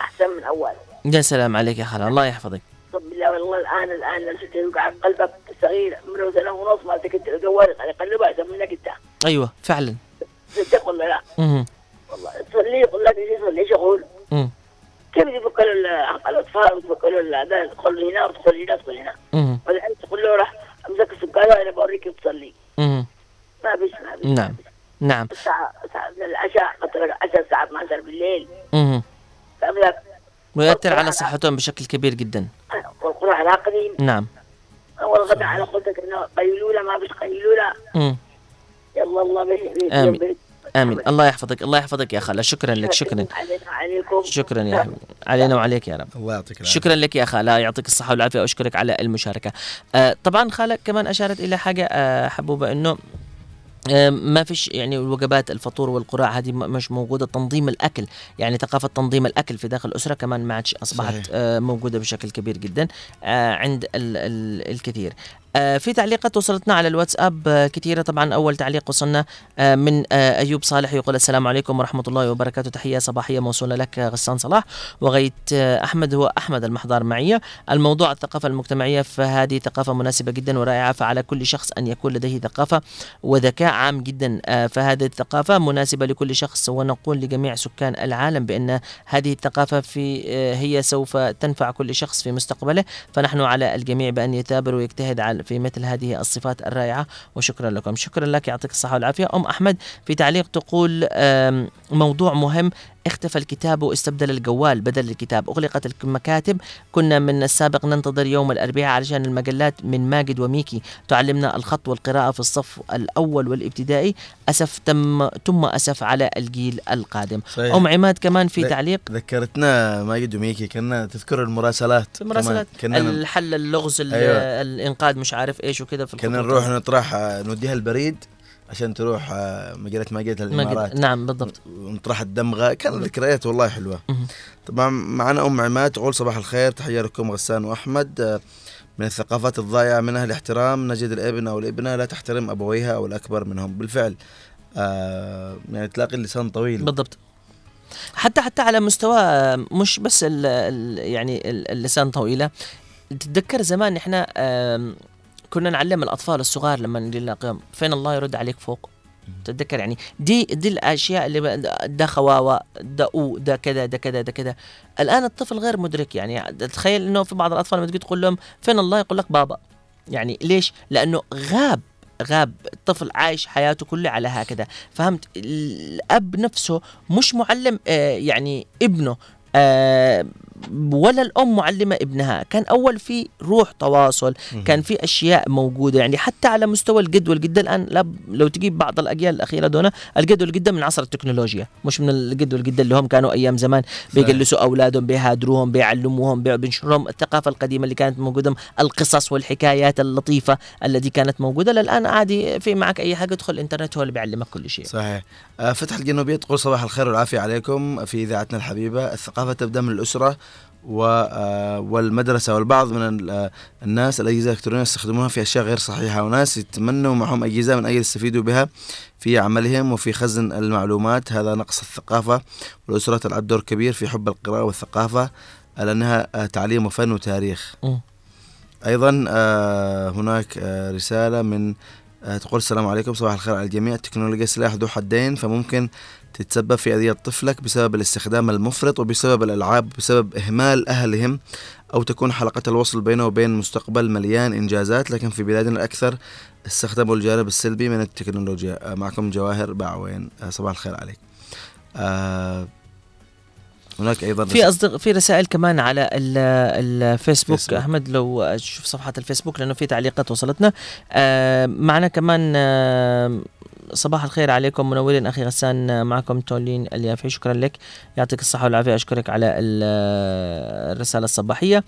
أحسن من أول. يا سلام عليك يا خالة الله يحفظك. بالله والله الآن الآن لو يوقع قلبك صغير عمره سنة ونص ما تكت الجوال يقلبه أحسن منك أنت. أيوه فعلا. صدق ولا لا؟ أها والله تصلي يقول لك إيش يصلي يشغل أها كيف ال- الاطفال ال- هذا تدخل هنا وتدخل هنا تدخل هنا. والحين تقول له راح أمسك السكانه أنا بوريك كيف تصلي. ما فيش ما فيش نعم. نعم. الساعة الساعة من العشاء قطر 10 ساعات 12 بالليل. أها فأملك ويؤثر على صحتهم بشكل كبير جدا. والقرآن راقدين نعم. والغداء على قولتك إنه قيلولة ما فيش قيلولة. مم. يلا الله بي. بي آمين. الله يحفظك الله يحفظك يا خالة. شكرا لك شكرا. شكرا يا حبيبي. علينا وعليك يا رب. الله يعطيك العافية. شكرا لك يا خالة. يعطيك الصحة والعافية. وأشكرك على المشاركة. آه طبعا خالة كمان أشارت إلى حاجة آه حبوبة أنه آه، ما فيش يعني الوجبات الفطور والقراء هذه مش موجودة تنظيم الأكل يعني ثقافة تنظيم الأكل في داخل الأسرة كمان ما عادش أصبحت صحيح. آه، موجودة بشكل كبير جدا آه، عند ال ال الكثير آه، في تعليقات وصلتنا على الواتساب. آه، كثيرة طبعا. أول تعليق وصلنا آه، من آه، أيوب صالح يقول السلام عليكم ورحمة الله وبركاته. تحية صباحية موصولة لك آه، غسان صلاح. وغيت آه، أحمد هو أحمد المحضار معي. الموضوع الثقافة المجتمعية فهذه ثقافة مناسبة جدا ورائعة فعلى كل شخص أن يكون لديه ثقافة وذكاء عام جدا. آه، فهذه الثقافة مناسبة لكل شخص ونقول لجميع سكان العالم بأن هذه الثقافة في آه، هي سوف تنفع كل شخص في مستقبله. فنحن على الجميع بأن يثابر ويجتهد على في مثل هذه الصفات الرائعة وشكرا لكم. شكرا لك يعطيك الصحة والعافية. أم أحمد في تعليق تقول موضوع مهم اختفى الكتاب واستبدل الجوال بدل الكتاب. أغلقت المكاتب. كنا من السابق ننتظر يوم الأربعاء علشان المجلات من ماجد وميكي. تعلمنا الخط والقراءة في الصف الأول والابتدائي. أسف تم تم أسف على الجيل القادم. صحيح. أم عماد كمان في تعليق؟ ذكرتنا ماجد وميكي. كنا تذكر المراسلات. مراسلات. كمان. كنا الحل اللغز ال- أيوة. الإنقاذ مش عارف إيش وكذا في كنا. نروح نطرح نوديها البريد. عشان تروح آه، مجلة ماجد ماجد. الإمارات. نعم بالضبط. ونطرح الدمغة. كان ذكريات والله حلوة. طبعا معنا أم عماد تقول صباح الخير تحية لكم غسان وأحمد. آه، من الثقافات الضائعه منها الاحترام. نجد الابن أو الابنة لا تحترم أبويها أو الأكبر منهم. بالفعل آه يعني تلاقي اللسان طويل. بالضبط. حتى حتى على مستوى مش بس ال ال يعني ال- اللسان طويلة. تتذكر زمان إحنا آم، كنا نعلم الأطفال الصغار لما نلاقيهم فين الله يرد عليك فوق؟ تتذكر يعني دي دي الأشياء اللي ده خواوة ده أو ده كذا ده كذا ده كذا. الآن الطفل غير مدرك يعني تخيل إنه في بعض الأطفال لما تقول لهم فين الله؟ يقول لك بابا. يعني ليش؟ لأنه غاب غاب. الطفل عايش حياته كلها على هكذا. فهمت؟ الأب نفسه مش معلم آه يعني ابنه آه ولا الأم معلمة ابنها. كان أول في روح تواصل كان في أشياء موجودة. يعني حتى على مستوى الجد والجده الآن لا- لو تجيب بعض الأجيال الأخيرة دون الجد والجده من عصر التكنولوجيا. مش من الجد والجده اللي هم كانوا أيام زمان. بيجلسوا أولادهم بيهادروهم بيعلموهم بي- بينشرهم الثقافة القديمة اللي كانت موجودة القصص والحكايات اللطيفة التي كانت موجودة. للآن عادي في معك أي حاجة ادخل الانترنت هو اللي بيعلمك كل شيء. صحيح. آه، فتح الجنوبية تقول صباح الخير والعافية عليكم. في إذاعتنا الحبيبة الثقافة تبدأ من الأسرة. و آه، والمدرسة والبعض من آه، الناس الأجهزة الإلكترونية يستخدموها في أشياء غير صحيحة وناس يتمنوا معهم أجهزة من أجل يستفيدوا بها في عملهم وفي خزن المعلومات. هذا نقص الثقافة والأسرة تلعب دور كبير في حب القراءة والثقافة لأنها آه، تعليم وفن وتاريخ. آه، هناك رسالة من تقول السلام عليكم صباح الخير على الجميع. التكنولوجيا سلاح ذو حدين فممكن تتسبب في أذية طفلك بسبب الاستخدام المفرط وبسبب الألعاب بسبب إهمال أهلهم أو تكون حلقة الوصل بينه وبين مستقبل مليان إنجازات. لكن في بلادنا الأكثر استخدموا الجانب السلبي من التكنولوجيا. آه، معكم جواهر باعوين. آه، صباح الخير عليك. آه، هناك أيضا في اصدق في رسائل كمان على ال- الفيسبوك. فيسبوك. أحمد لو تشوف صفحة الفيسبوك لأنه في تعليقات وصلتنا. آه معنا كمان آه صباح الخير عليكم منورين. أخي غسان معكم تولين اليافعي شكرا لك. يعطيك الصحة والعافية. أشكرك على ال- الرسالة الصباحية.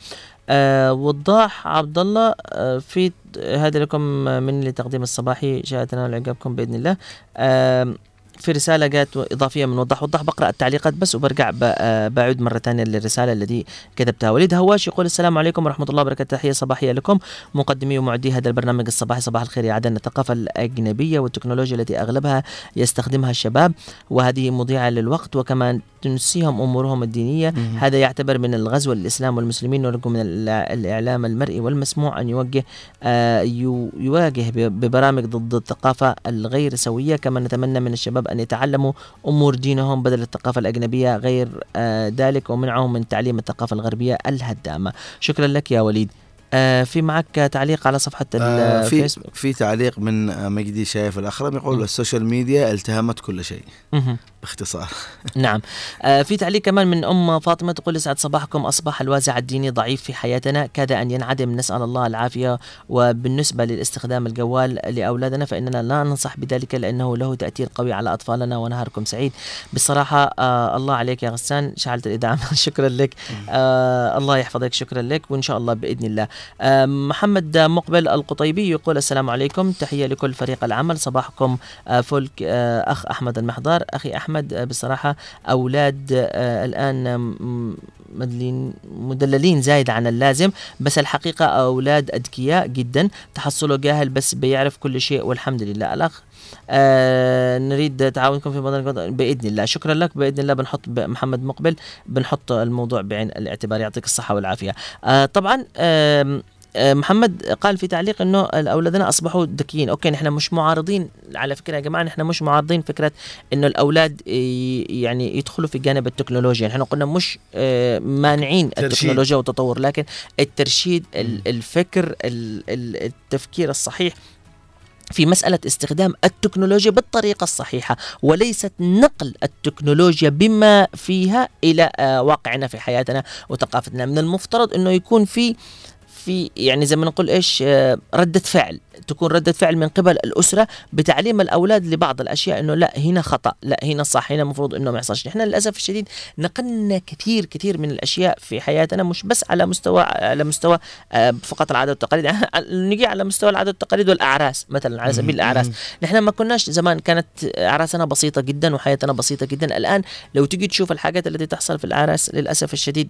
آه وضاح عبد الله آه في هذا لكم من لتقديم الصباحي. شاء تنال عقابكم بإذن الله. آه في رسالة جات إضافية من وضح وضح بقرأ التعليقات بس وبرجع آه، بعود مرة ثانية للرسالة التي كتبتها. وليد هواش يقول السلام عليكم ورحمة الله وبركاته. تحية صباحية لكم. مقدمي ومعدي هذا البرنامج الصباحي صباح الخير يا عدن. الثقافة الأجنبية والتكنولوجيا التي أغلبها يستخدمها الشباب وهذه مضيعة للوقت وكمان تنسيهم أمورهم الدينية. هذا يعتبر من الغزو الإسلام والمسلمين نرجو من ال- الإعلام المرئي والمسموع أن يوجه آه، يو- يواجه ببرامج ضد الثقافة الغير سوية كما نتمنى من الشباب أن يتعلموا أمور دينهم بدل الثقافة الأجنبية غير آه، ذلك ومنعهم من تعليم الثقافة الغربية الهدامة. شكرا لك يا وليد. آه، في معك تعليق على صفحة آه، في الفيسبوك في تعليق من مجدي شايف الأخرم يقول ال social media التهمت كل شيء. باختصار. [laughs] نعم. آه في تعليق كمان من أم فاطمة تقول يسعد صباحكم. أصبح الوازع الديني ضعيف في حياتنا. كاد أن ينعدم. نسأل الله العافية. وبالنسبة للاستخدام الجوال لأولادنا فإننا لا ننصح بذلك لأنه له تأثير قوي على أطفالنا ونهاركم سعيد. بصراحة آه الله عليك يا غسان. شعلت الإذاعة [laughs] شكرا لك. آه الله يحفظك. شكرا لك. وإن شاء الله بإذن الله. آه محمد مقبل القطيبي يقول السلام عليكم. تحية لكل فريق العمل. صباحكم آه فلك آه أخ أحمد المحضار. أخي أحمد آه بصراحة أولاد آه مدلين مدللين زايد عن اللازم بس الحقيقة أولاد أذكياء جدا. تحصله جاهل بس بيعرف كل شيء والحمد لله. الأخ آه نريد تعاونكم في القضاء بإذن الله. شكرا لك. بإذن الله بنحط محمد مقبل بنحط الموضوع بعين الاعتبار يعطيك الصحة والعافية. آه طبعا آه، محمد قال في تعليق إنه اولادنا أصبحوا ذكيين. أوكي نحن مش معارضين على فكرة يا جماعة نحن مش معارضين فكرة إنه الأولاد يعني يدخلوا في جانب التكنولوجيا. نحن قلنا مش آه، مانعين ترشيد. التكنولوجيا والتطور لكن الترشيد ال- الفكر ال- ال- التفكير الصحيح في مسألة استخدام التكنولوجيا بالطريقة الصحيحة وليست نقل التكنولوجيا بما فيها إلى آه، واقعنا في حياتنا وثقافتنا. من المفترض أنه يكون في في يعني زي ما نقول إيش آه، ردة فعل. تكون ردة فعل من قبل الأسرة بتعليم الأولاد لبعض الأشياء أنه لا هنا خطأ لا هنا صح هنا المفروض أنه ما يحصلش. نحن للأسف الشديد نقلنا كثير كثير من الأشياء في حياتنا مش بس على مستوى على مستوى آه، فقط العادة والتقاليد [laughs] نجي على مستوى العادة والتقاليد والأعراس مثلا على سبيل الأعراس. نحن ما كناش زمان كانت أعراسنا بسيطة جدا وحياتنا بسيطة جدا. الآن لو تجي تشوف الحاجات التي تحصل في الأعراس للأسف الشديد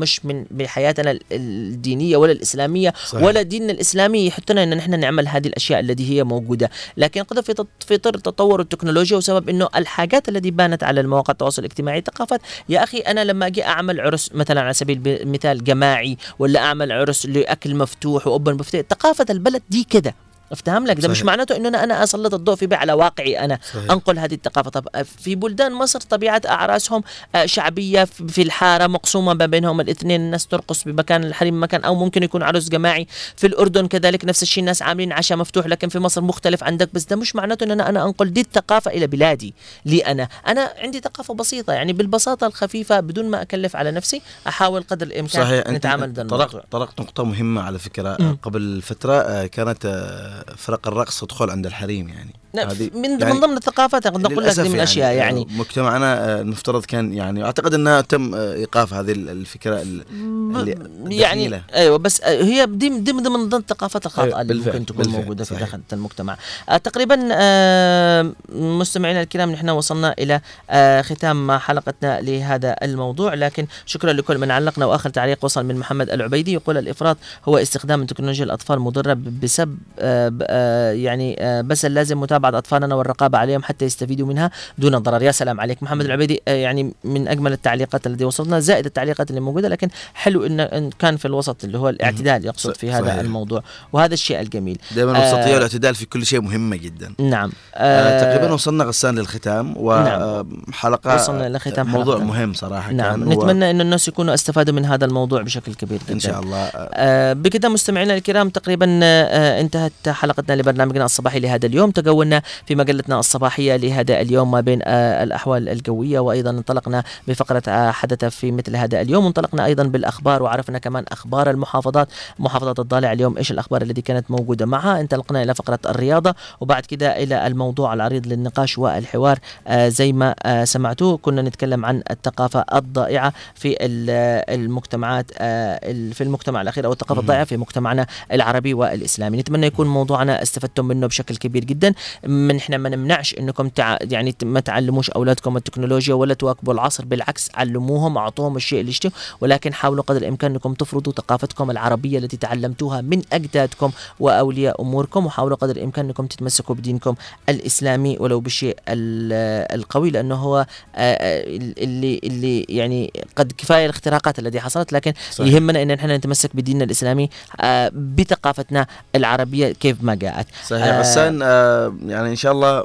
مش من بحياتنا الدينية ولا الإسلامية صحيح. ولا ديننا الإسلامي يحطنا أن نحن نعمل هذه الأشياء التي هي موجودة. لكن قد في طر تطور التكنولوجيا وسبب إنه الحاجات التي بانت على المواقع التواصل الاجتماعي ثقافات يا أخي أنا لما أجي أعمل عرس مثلا على سبيل المثال جماعي ولا أعمل عرس لأكل مفتوح واوبن بوفيه ثقافه البلد دي كده. أفتهم لك؟ ده مش صحيح. معناته إنه أنا أنا أسلط الضوء في على واقعي أنا. صحيح. أنقل هذه الثقافة. طب في بلدان مصر طبيعة أعراسهم آه، شعبية في الحارة مقسومة ما بينهم الاثنين الناس ترقص بمكان الحريم مكان أو ممكن يكون عرس جماعي. في الأردن كذلك نفس الشيء الناس عاملين عشاء مفتوح لكن في مصر مختلف عندك. بس ده مش معناته ان أنا أنا أنقل دي الثقافة إلى بلادي لي أنا. أنا عندي ثقافة بسيطة يعني بالبساطة الخفيفة بدون ما أكلف على نفسي أحاول قدر الإمكان صحيح نتعامل الموضوع طرقت طرقت نقطة مهمة على فكرة مم. قبل فترة آه، كانت آه، فرق الرقص تدخل عند الحريم يعني. هذه- من يعني من ضمن الثقافات قد نقول لك من الاشياء يعني مجتمعنا آه، المفترض كان يعني أعتقد أنها تم آه، إيقاف هذه ال- الفكرة ال- اللي يعني دخيلة. أيوه بس آه، هي دي دي من ضمن الثقافات الخاطئة أيوة، اللي ممكن تكون بالفعل، موجودة في. داخل المجتمع آه، تقريبا آه، مستمعينا الكرام نحن وصلنا إلى آه، ختام حلقتنا لهذا الموضوع لكن شكرا لكل من علقنا وآخر تعليق وصل من محمد العبيدي يقول الإفراط هو استخدام تكنولوجيا الأطفال مضرة بسبب آه، آه، يعني آه، بس اللازم متابعة أطفالنا والرقابة عليهم حتى يستفيدوا منها دون ضرر. يا سلام عليك محمد العبيدي. آه، يعني من أجمل التعليقات التي وصلتنا زائد التعليقات اللي موجودة لكن حلو ان كان في الوسط اللي هو الاعتدال يقصد في هذا صحيح. الموضوع وهذا الشيء الجميل. دائما آه، الوسطيه والاعتدال في كل شيء مهمه جدا. نعم. آه تقريبا وصلنا غسان للختام نعم. وحلقه وصلنا لختام موضوع حلقتنا. مهم صراحة. نعم. كان نتمنى إن الناس يكونوا استفادوا من هذا الموضوع بشكل كبير جدا. إن شاء الله. آه بكذا مستمعينا الكرام تقريبا آه انتهت حلقتنا لبرنامجنا الصباحي لهذا اليوم. تجولنا في مجلتنا الصباحية لهذا اليوم ما بين آه الأحوال الجوية وأيضا انطلقنا بفقرة آه حدث في مثل هذا اليوم. انطلقنا أيضا بالأخبار وعرفنا كمان أخبار المحافظات. محافظة الضالع اليوم إيش الأخبار التي كانت موجودة معها؟ انطلقنا إلى فقرة الرياضة وبعد كده إلى الموضوع العريض للنقاش والحوار. آه زي ما سمعتوه كنا نتكلم عن الثقافة الضائعة في ال- المجتمعات ال- في المجتمع الأخير أو الثقافة الضائعة في مجتمعنا العربي والإسلامي. نتمنى يكون موضوعنا استفدتم منه بشكل كبير جدا. من إحنا ما نمنعش إنكم تع... يعني ما تعلموش أولادكم التكنولوجيا ولا تواكبوا العصر بالعكس علموهم أعطوهم الشيء اللي يشتهوا. ولكن حاولوا قدر الإمكان إنكم تفرضوا ثقافتكم العربية التي تعلمتوها من أجدادكم وأولياء أموركم وحاولوا قدر الإمكان إنكم تتمسكوا بدينكم الإسلامي ولو بالشيء ال- القوي لأنه هو آه، آه، اللي اللي يعني قد كفاية الاختراقات التي حصلت. لكن صحيح. يهمنا إن إحنا نتمسك بديننا الإسلامي آه، بثقافتنا العربية كيف ما جاءت. صحيح. آه، غسان آه يعني إن شاء الله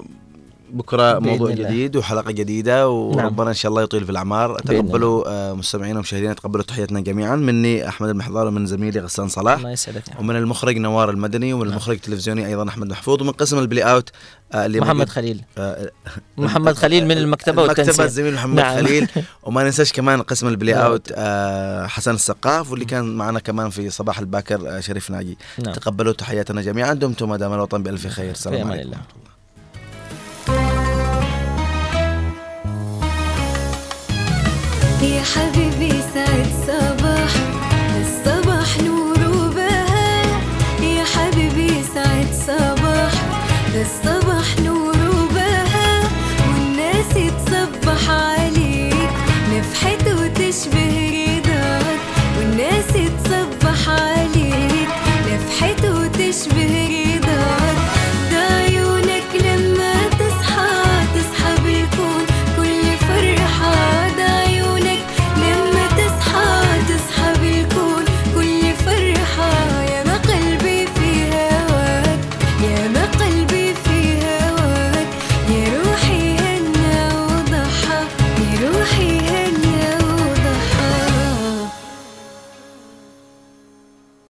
بكرة موضوع الله. جديد وحلقة جديدة وربنا إن شاء الله يطيل في الأعمار. تقبلوا آه مستمعينا ومشاهدينا تقبلوا تحياتنا جميعا. مني أحمد المحضار ومن زميلي غسان صلاح. الله يسعدك ومن المخرج نوار المدني ومن المخرج التلفزيوني أيضا أحمد محفوظ ومن قسم البلاي أوت آه اللي محمد خليل. آه [laughs] محمد خليل من المكتبة المكتبة والتنسيق. الزميل محمد نعم. خليل. [laughs] وما ننساش كمان قسم البلاي نعم. أوت حسن السقاف واللي كان معنا كمان في صباح الباكر شريف ناجي. نعم. تقبلوا تحياتنا جميعا. دمتم ما دام الوطن بألف خير. أمان عليكم. الله. يا حبيبي سعد صباحك